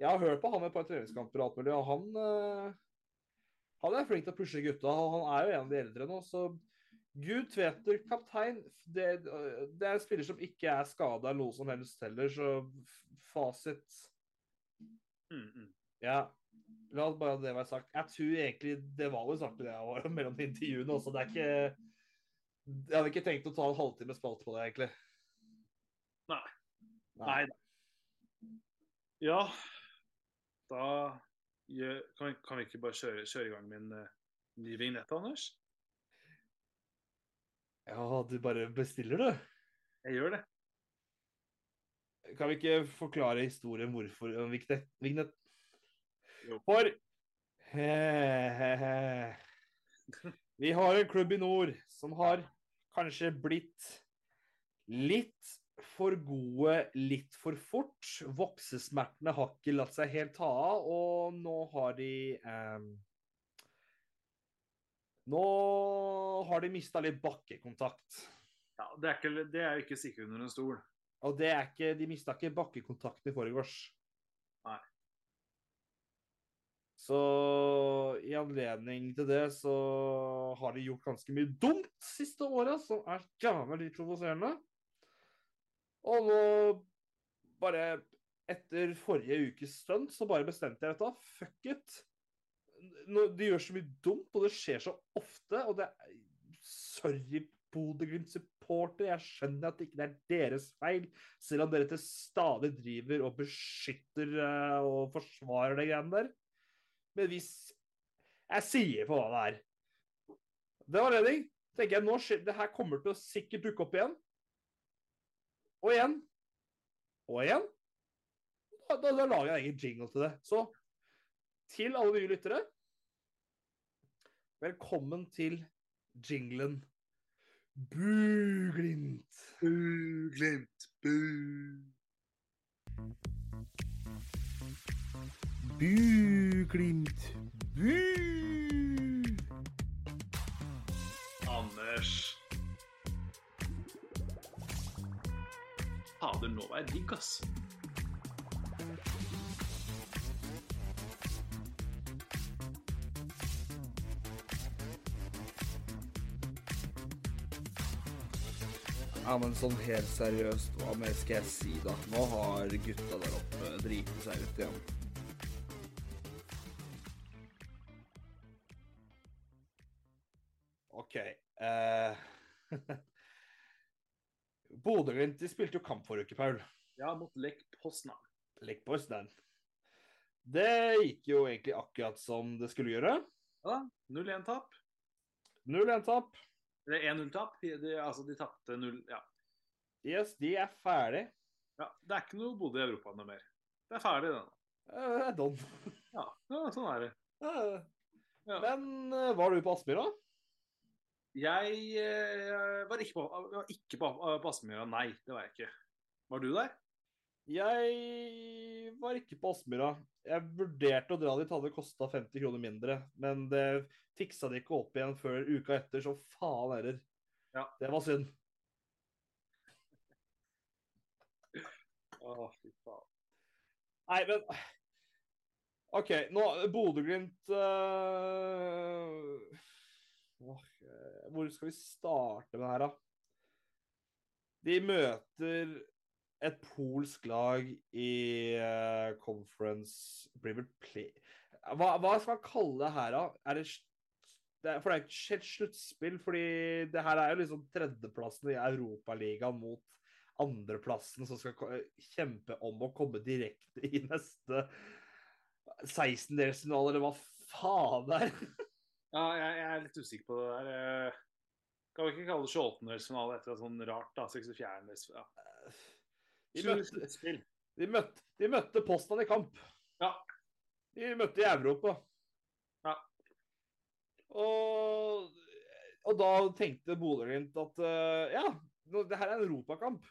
jeg har hørt på han et par treningskamper og alt mulig, og han eh, Han er flink til å pushe gutta, og han er jo en av de eldre nå, så Gud Tveter, kaptein, det, det er en spiller som ikke er skada eller noe som helst heller, så fasit Mm, mm. Ja. La bare det være sagt. Jeg tror egentlig det var litt artig det jeg var mellom de intervjuene også. Det er ikke Jeg hadde ikke tenkt å ta en halvtime spalt på det, egentlig. Nei. Nei da. Ja, da kan, kan vi ikke bare kjøre, kjøre i gang med en uh, ny vignett, Anders? Ja, du bare bestiller, du. Jeg gjør det. Kan vi ikke forklare historien hvorfor en vignett? For he, he, he. Vi har en klubb i nord som har kanskje blitt litt for gode litt for fort. Voksesmertene har ikke latt seg helt ta av, og nå har de eh, Nå har de mista litt bakkekontakt. Ja, det er, ikke, det er jo ikke sikkert under en stol. Og det er ikke, de mista ikke bakkekontakten i forgårs. Nei. Så i anledning til det så har de gjort ganske mye dumt siste året, som er jævlig provoserende. Og nå, bare etter forrige ukes stunt, så bare bestemte jeg dette. Fuck it. Det de gjør så mye dumt, og det skjer så ofte. Og det er Sorry, Bodø-Glimt-supporter. Jeg skjønner at det ikke er deres feil, selv om dere til stadig driver og beskytter eh, og forsvarer de greiene der. Men hvis Jeg sier på hva det er. Det var redning. tenker jeg, nå skjer, Det her kommer til å sikkert dukke opp igjen. Og igjen. Og igjen. Da, da, da lager jeg en egen jingle til det. Så til alle nye lyttere Velkommen til jinglen Buglimt. Buglimt. bu. Buglimt. Bu. Anders. Fader, nå var jeg digg, ass. Ja, men sånn helt seriøst, hva mer skal jeg si, da? Nå har gutta der oppe driti seg ut igjen. OK. Eh... Bodø-Glimt spilte jo kamp forrige uke, Paul. Ja, mot Lech Poznan. Lek Poznan. Det gikk jo egentlig akkurat som det skulle gjøre. Ja, 0-1-tap. 0-1-tap. Eller 1-0-tap. De, altså, de tapte 0 Ja. Yes, de er ferdig. ja. Det er ikke noe Bodø i Europa noe mer. Det er ferdig, det nå. Eh, Det er don. Ja, ja, sånn er det. Eh, Ja. Men eh, var du på Aspmyra? Jeg eh, var ikke på, var ikke på, på Aspmyra, nei. Det var jeg ikke. Var du der? Jeg var ikke på Aspmyra. Jeg vurderte å dra dit, hadde kosta 50 kroner mindre. Men det fiksa de ikke opp igjen før uka etter, så faen heller. Ja. Det var synd. Å, fy faen. Nei, men OK, nå Bodø-Glimt øh, åh, eh, Hvor skal vi starte med det her, da? De møter et polsk lag i uh, conference hva, hva skal man kalle det her, da? Er det, det for det er ikke helt sluttspill, fordi det her er jo liksom tredjeplassen i Europaligaen mot andreplassen som skal kjempe om å komme direkte i neste 16-delsfinale, eller hva faen det er. Ja, jeg, jeg er litt usikker på det der. eh. Kan vi ikke kalle det 28-delsfinale etter et sånn rart, da? 64-delsfinale. Ja. De møtte, de møtte, de møtte Postman i kamp. Ja. De møtte i Europa. Ja. Og, og da tenkte Bodø-Glimt at uh, ja, det her er en europakamp.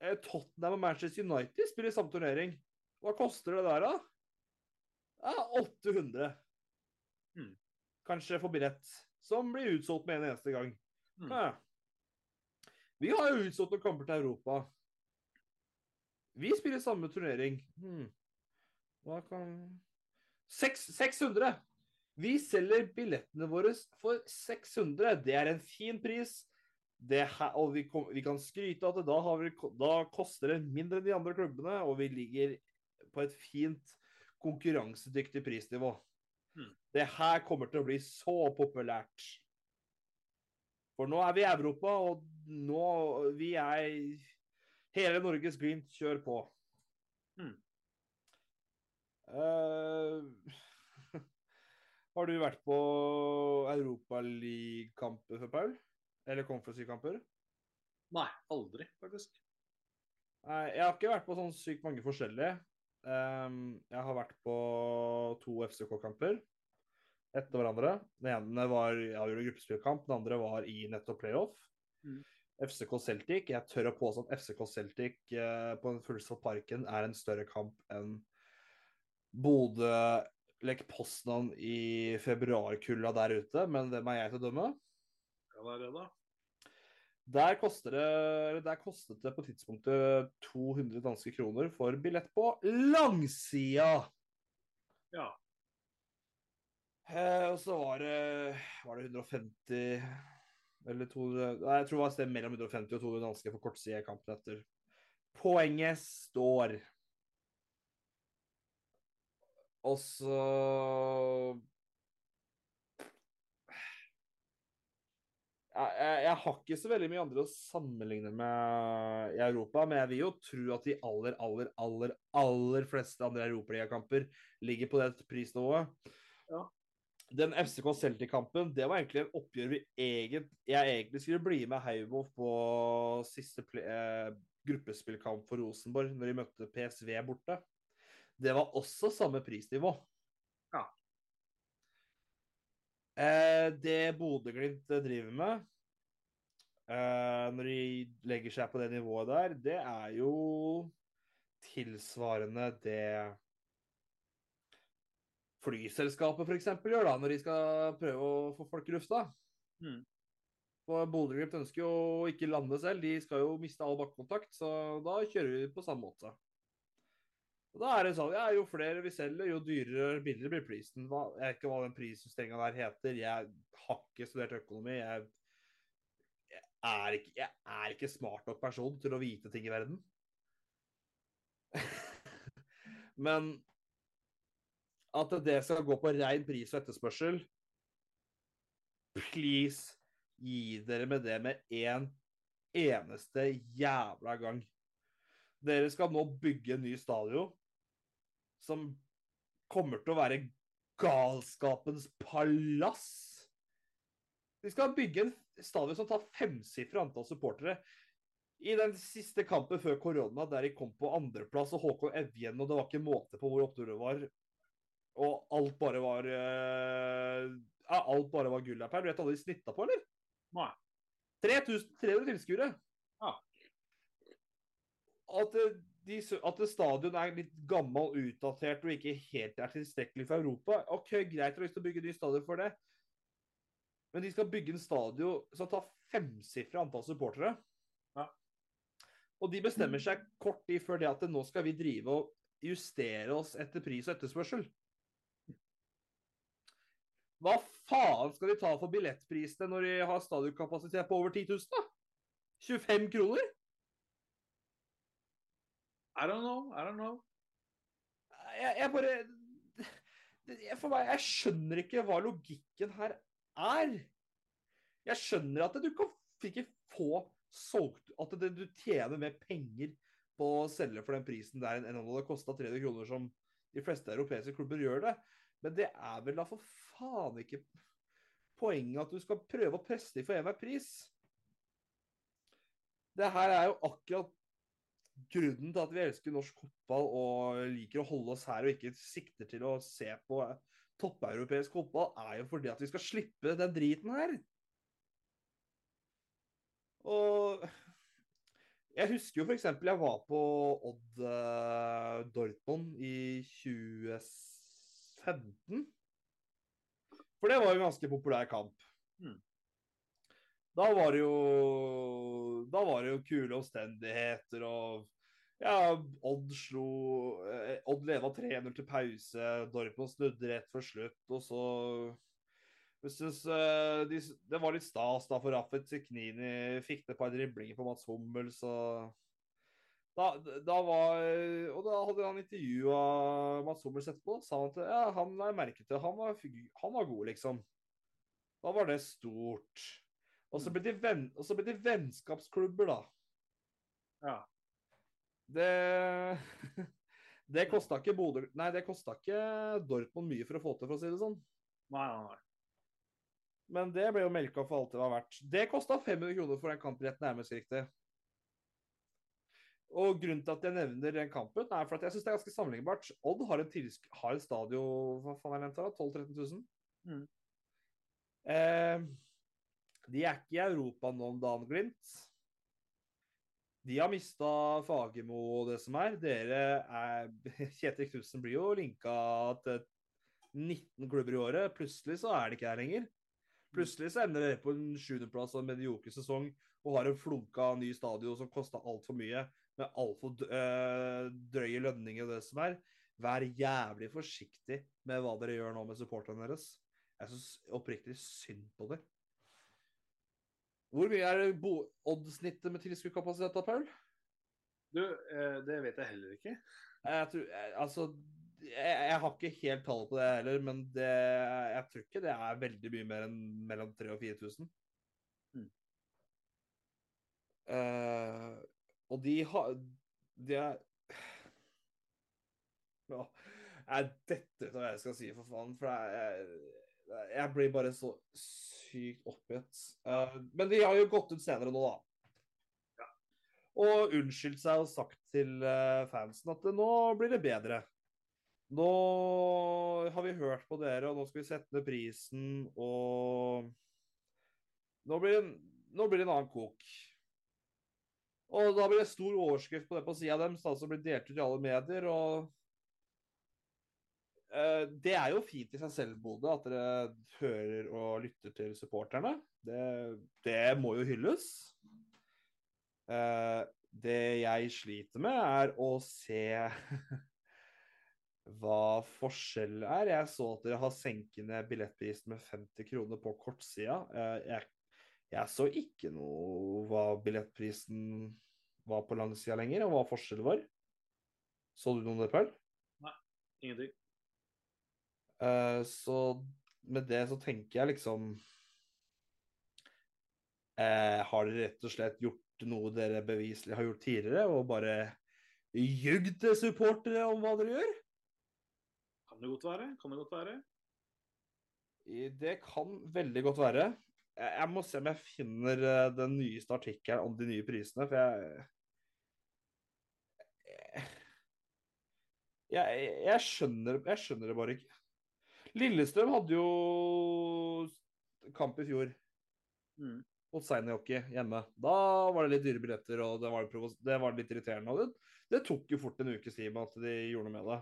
Eh, Tottenham og Manchester United spiller i samme turnering. Hva koster det der, da? Ja, 800. Kanskje for billett, som blir utsolgt med en eneste gang. Mm. Ja. Vi har jo utsolgt noen kamper til Europa. Vi spiller samme turnering. Hmm. Hva kan 6, 600! Vi selger billettene våre for 600. Det er en fin pris. Det her, og vi, kom, vi kan skryte at da, har vi, da koster det mindre enn de andre klubbene, og vi ligger på et fint konkurransedyktig prisnivå. Hmm. Det her kommer til å bli så populært. For nå er vi i Europa, og nå vi er Hele Norges Glimt, kjør på. Mm. Uh, har du vært på Europaligakamper før, Paul? Eller Conference League-kamper? Nei, aldri, faktisk. Nei, jeg har ikke vært på sånn sykt mange forskjellige. Um, jeg har vært på to FCK-kamper. Etter hverandre. Den ene var avgjørende gruppespillkamp, den andre var i nettopp playoff. Mm. FCK Celtic. Jeg tør å påstå at FCK Celtic eh, på den fullsatt parken er en større kamp enn Bodø Lech Poznan i februarkulda der ute, men hvem er jeg til å dømme? Ja, det er det, da. Der, koster det, eller der kostet det på tidspunktet 200 danske kroner for billett på langsida. Ja. Eh, og så var det, var det 150 eller 200 Nei, jeg tror det var et sted mellom 150 og 200 dansker for kortside kampen etter. Poenget står. Og så jeg, jeg, jeg har ikke så veldig mye andre å sammenligne med i Europa, men jeg vil jo tro at de aller, aller, aller, aller fleste andre europaligakamper ligger på det prisnivået. Ja. Den FCK Celtic-kampen, det var egentlig en oppgjør vi egent, jeg egentlig skulle bli med Haugvoff på siste eh, gruppespillkamp for Rosenborg, når de møtte PSV borte. Det var også samme prisnivå. Ja. Eh, det Bodø-Glimt driver med eh, når de legger seg på det nivået der, det er jo tilsvarende det flyselskapet f.eks. gjør da, når de skal prøve å få folk i lufta. Mm. For Bodø-Glimt ønsker jo å ikke lande selv, de skal jo miste all bakkekontakt, så da kjører vi på samme måte. Og da er det sånn, ja, Jo flere vi selger, jo dyrere og billigere blir prisen. Hva, jeg vet ikke hva den prisjusteringa der heter. Jeg har ikke studert økonomi. Jeg, jeg, er ikke, jeg er ikke smart nok person til å vite ting i verden. Men at det skal gå på rein pris og etterspørsel Please, gi dere med det med en eneste jævla gang. Dere skal nå bygge en ny stadion som kommer til å være galskapens palass. De skal bygge en stadion som tar femsifra antall supportere. I den siste kampen før korona, der de kom på andreplass, og Håkon Evjen, og det var ikke måte på hvor opptur det var, og alt bare var uh, ja, Alt bare var gull der, Per. Vet du hva de snitta på, eller? Nei. 3300 tilskuere. Ja. At, eh, de, at stadion er litt gammel, utdatert og ikke helt er tilstrekkelig for Europa. OK, greit, du har lyst til å bygge ny stadion for det. Men de skal bygge en stadion som tar femsifra antall supportere. Ja. Og de bestemmer seg kort tid før det at nå skal vi drive og justere oss etter pris og etterspørsel. Hva faen skal de ta for billettprisene når de har stadionkapasitet på over 10 000, da? 25 kroner? I don't know. I don't know. Jeg, jeg bare jeg, For meg, jeg skjønner ikke hva logikken her er. Jeg skjønner at du kan ikke få solgt At det, du tjener mer penger på å selge for den prisen der enn om det kosta 300 kroner, som de fleste europeiske klubber gjør det. Men det er vel da for faen ikke poenget at du skal prøve å presse dem for enhver pris. Det her er jo akkurat grunnen til at vi elsker norsk fotball og liker å holde oss her og ikke sikter til å se på toppeuropeisk fotball, er jo fordi at vi skal slippe den driten her. Og jeg husker jo f.eks. jeg var på Odd eh, Dortmund i 2015. For det var jo en ganske populær kamp. Mm. Da var det jo Da var det jo kule omstendigheter og ja, Odd slo eh, Odd leda 3-0 til pause. Dortmund snudde rett før slutt, og så jeg synes, eh, de, Det var litt stas da, for Raffet Seknini fikk det et par driblinger på Mats Hummel, så da, da var Og da hadde han intervjua Mats Hummels etterpå. Sa han at ja, han la merke til han var, han var god, liksom. Da var det stort. Og så ble de, så ble de vennskapsklubber, da. Ja. Det Det kosta ikke Bodø Nei, det kosta ikke Dortmund mye for å få til, for å si det sånn. Nei, nei, nei. Men det ble jo melka for alt det var verdt. Det kosta 500 kroner for den kampretten, nærmest mest riktig. Og grunnen til at jeg nevner den kampen, er for at jeg syns det er ganske sammenlignbart. Odd har en, tilsk har en stadion Hva faen er det, 12 000-13 000? Mm. Eh, de er ikke i Europa nå om dagen, Glimt. De har mista Fagermo og det som er. Dere er Kjetil Knutsen blir jo linka til 19 klubber i året. Plutselig så er det ikke her lenger. Plutselig så ender dere på en sjuendeplass og en medioker sesong og har en flunka ny stadion som kosta altfor mye, med altfor uh, drøye lønninger og det som er. Vær jævlig forsiktig med hva dere gjør nå med supporterne deres. Jeg syns oppriktig synd på dem. Hvor mye er odd-snittet med tilskuerkapasitet da, Paul? Du, eh, det vet jeg heller ikke. Jeg tror, altså, jeg, jeg har ikke helt tallet på det heller, men det, jeg tror ikke det er veldig mye mer enn mellom 3000 og 4000. Mm. Eh, og de har De er ja, jeg detter ut av hva jeg skal si, for faen. For jeg, jeg, jeg blir bare så sykt oppgitt. Uh, men de har jo gått ut senere nå, da. Og unnskyldt seg og sagt til eh, fansen at nå blir det bedre. Nå har vi hørt på dere, og nå skal vi sette ned prisen, og nå blir det, nå blir det en annen kok. Og da blir det stor overskrift på det på sida deres, som blir delt ut i alle medier. og eh, Det er jo fint i seg selv, Bodø, at dere hører og lytter til supporterne. Det, det må jo hylles. Eh, det jeg sliter med, er å se hva forskjellen er. Jeg så at dere har senket ned billettprisen med 50 kroner på kortsida. Eh, jeg, jeg så ikke noe hva billettprisen var på langsida lenger, og hva forskjellen var. Så du noe om Nei? Ingenting. Uh, så med det så tenker jeg liksom uh, Har dere rett og slett gjort noe dere beviselig har gjort tidligere, og bare ljugd til supportere om hva dere gjør? Kan det godt være. Kan det godt være. Det kan veldig godt være. Jeg, må se om jeg finner eh, den nyeste artikkelen om de nye prisene, for jeg jeg, jeg, skjønner, jeg skjønner det bare ikke. Lillestrøm hadde jo kamp i fjor Mm. mot Seinhockey hjemme. Da var det litt dyre billetter, og det var, det var litt irriterende. Og det, det tok jo fort en ukes tid med at de gjorde noe med det.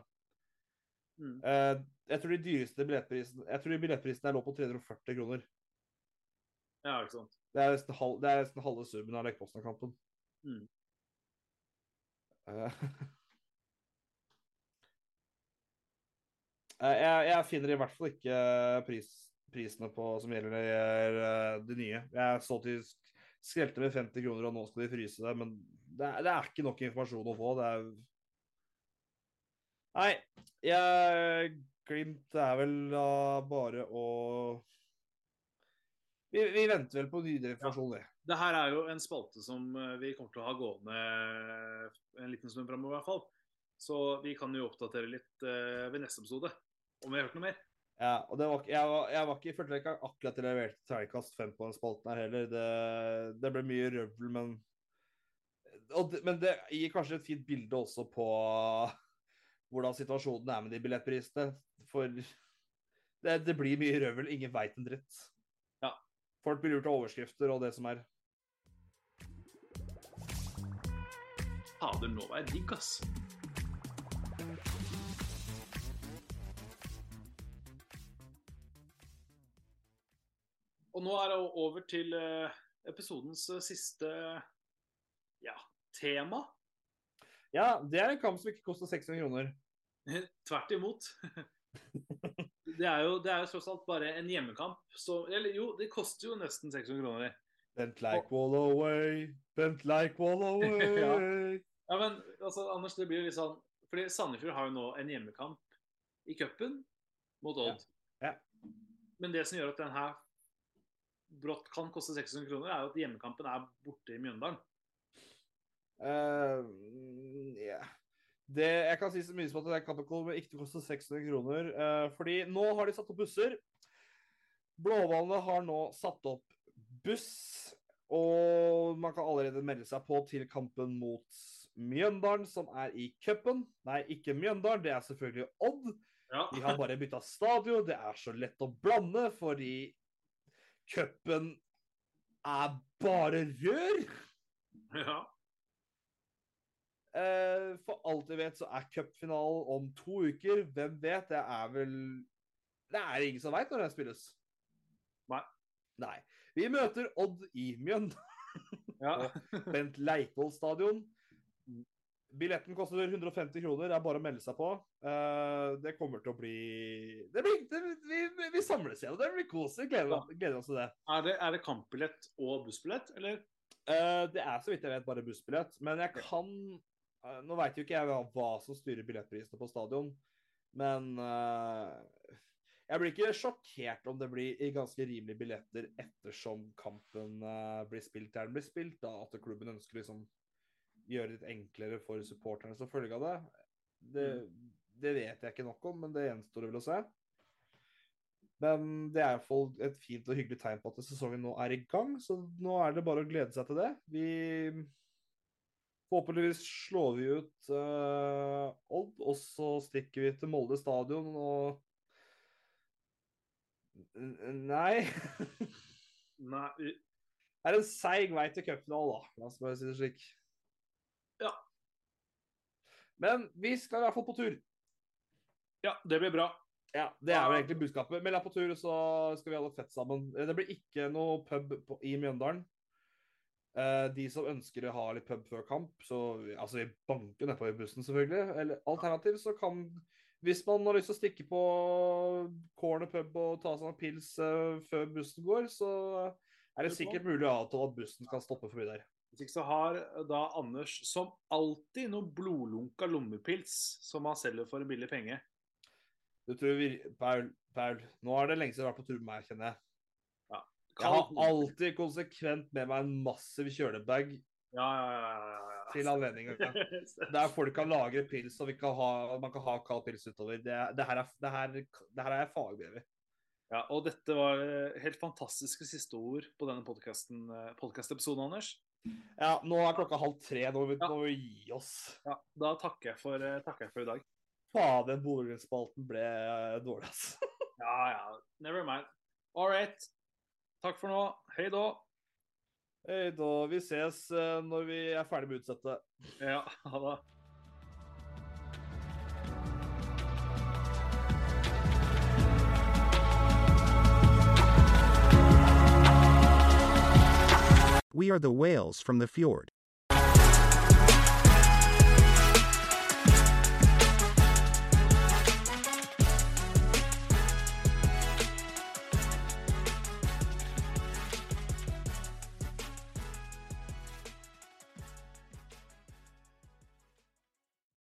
Mm. Eh, jeg tror de dyreste billettprisene Jeg tror de billettprisene lå på 340 kroner. Ja, ikke sant. Det er nesten, halv, det er nesten halve summen av Lekposten-kampen. Mm. Eh, eh, jeg, jeg finner i hvert fall ikke pris, prisene på, som gjelder eh, de nye. Jeg så sk- skrelte med 50 kroner, og nå skal de fryse det. Men det er, det er ikke nok informasjon å få. Det er Nei, jeg Glimt er vel da bare å vi, vi venter vel på nyere informasjon, vi. Det her er jo en spalte som eh, vi kommer til å ha gående en liten stund framover, i hvert fall. Så vi kan jo oppdatere litt eh, ved neste episode, om vi har hørt noe mer. Ja, og det var, jeg, var, jeg var ikke, jeg følte ikke akkurat at jeg leverte terningkast fem på den spalten her heller. Det, det ble mye røvel, men og det, Men det gir kanskje et fint bilde også på hvordan situasjonen er med de billettprisene. For det, det blir mye røvel. Ingen veit en dritt. Folk blir lurt av overskrifter og det som er. Fader, nå var jeg digg, ass. Og nå er det over til eh, episodens eh, siste ja, tema. Ja, det er en kamp som ikke koster 600 kroner. Tvert imot. Det er, jo, det er jo tross alt bare en hjemmekamp. Så, eller jo, det koster jo nesten 600 kroner. Bent like wall away, bent like wall away. Ja, men altså, Anders, det blir jo litt sånn Fordi Sandefjord har jo nå en hjemmekamp i cupen mot Odd. Ja. Ja. Men det som gjør at den her brått kan koste 600 kroner, er jo at hjemmekampen er borte i Mjøndalen. Uh, ja. Det, jeg kan si så mye som at den kampen ikke koster å 600 kroner. eh, fordi nå har de satt opp busser. Blåhvalene har nå satt opp buss. Og man kan allerede melde seg på til kampen mot Mjøndalen, som er i cupen. Nei, ikke Mjøndalen, det er selvfølgelig Odd. Ja. De har bare bytta stadion. Det er så lett å blande fordi cupen er bare rør. ja. Eh, for alt jeg vet, så er cupfinalen om to uker. Hvem vet? Det er vel Det er ingen som veit når den spilles. Nei. Nei. Vi møter Odd i Mjøn. ja. Bent Leikvoll stadion. Billetten koster 150 kroner. Det er bare å melde seg på. Eh, det kommer til å bli det blir, vi, vi samles igjen. Det blir kos. Vi gleder, gleder oss til det. Er det, er det kampbillett og bussbillett, eller? Eh, det er så vidt jeg vet bare bussbillett, men jeg kan Nå veit jo ikke jeg hva, hva som styrer billettprisene på stadion, men uh, jeg blir ikke sjokkert om det blir i ganske rimelige billetter ettersom kampen uh, blir spilt der den blir spilt, da at klubben ønsker liksom gjøre det litt enklere for supporterne som følge av det. det. Det vet jeg ikke nok om, men det gjenstår det vel å se. Men det er iallfall et fint og hyggelig tegn på at sesongen nå er i gang, så nå er det bare å glede seg til det. Vi Forhåpentligvis slår vi ut uh, Odd, og så stikker vi til Molde stadion og Nei. Nei. Det er en seig vei til cupfinalen, da. La oss bare si det slik. Ja. Men vi skal i hvert fall på tur. Ja, det blir bra. Ja, Det er vel egentlig budskapet. Meld deg på tur, så skal vi ha det fett sammen. Det blir ikke noe pub i Mjøndalen. Eh, de som ønsker å ha litt pub før kamp, så altså vi banker nedpå i bussen, selvfølgelig. Eller alternativt så kan Hvis man har lyst til å stikke på Corner pub og ta seg en pils uh, før bussen går, så er det sikkert mulig å avtale at bussen kan stoppe forbi der. Hvis ikke så har da Anders som alltid noe blodlunka lommepils som han selger for en billig penge. Du tror vi, Paul, Paul, nå er det lenge siden jeg har vært på tur med meg, kjenner jeg. Jeg har alltid konsekvent med meg en massiv kjølebag Ja, ja, ja, ja, ja. til anledninger. Der folk kan lagre pils, og vi kan ha, man kan ha kald pils utover. Det, det, her er, det, her, det her er fagbrevet. Ja, og dette var eh, helt fantastiske siste ord på denne podcasten, eh, Anders. Ja, nå er klokka halv tre. Nå må vi, nå må vi gi oss. Ja, da takker jeg for, eh, takker jeg for i dag. Faen, den Bodø-Glimt-spalten ble dårlig, altså. Ja, ja, never mind. All right. Takk for nå. Hei da. Hei, da. Vi ses eh, når vi er ferdig med utsettet. Ja, ha det. We are the whales from the fjord.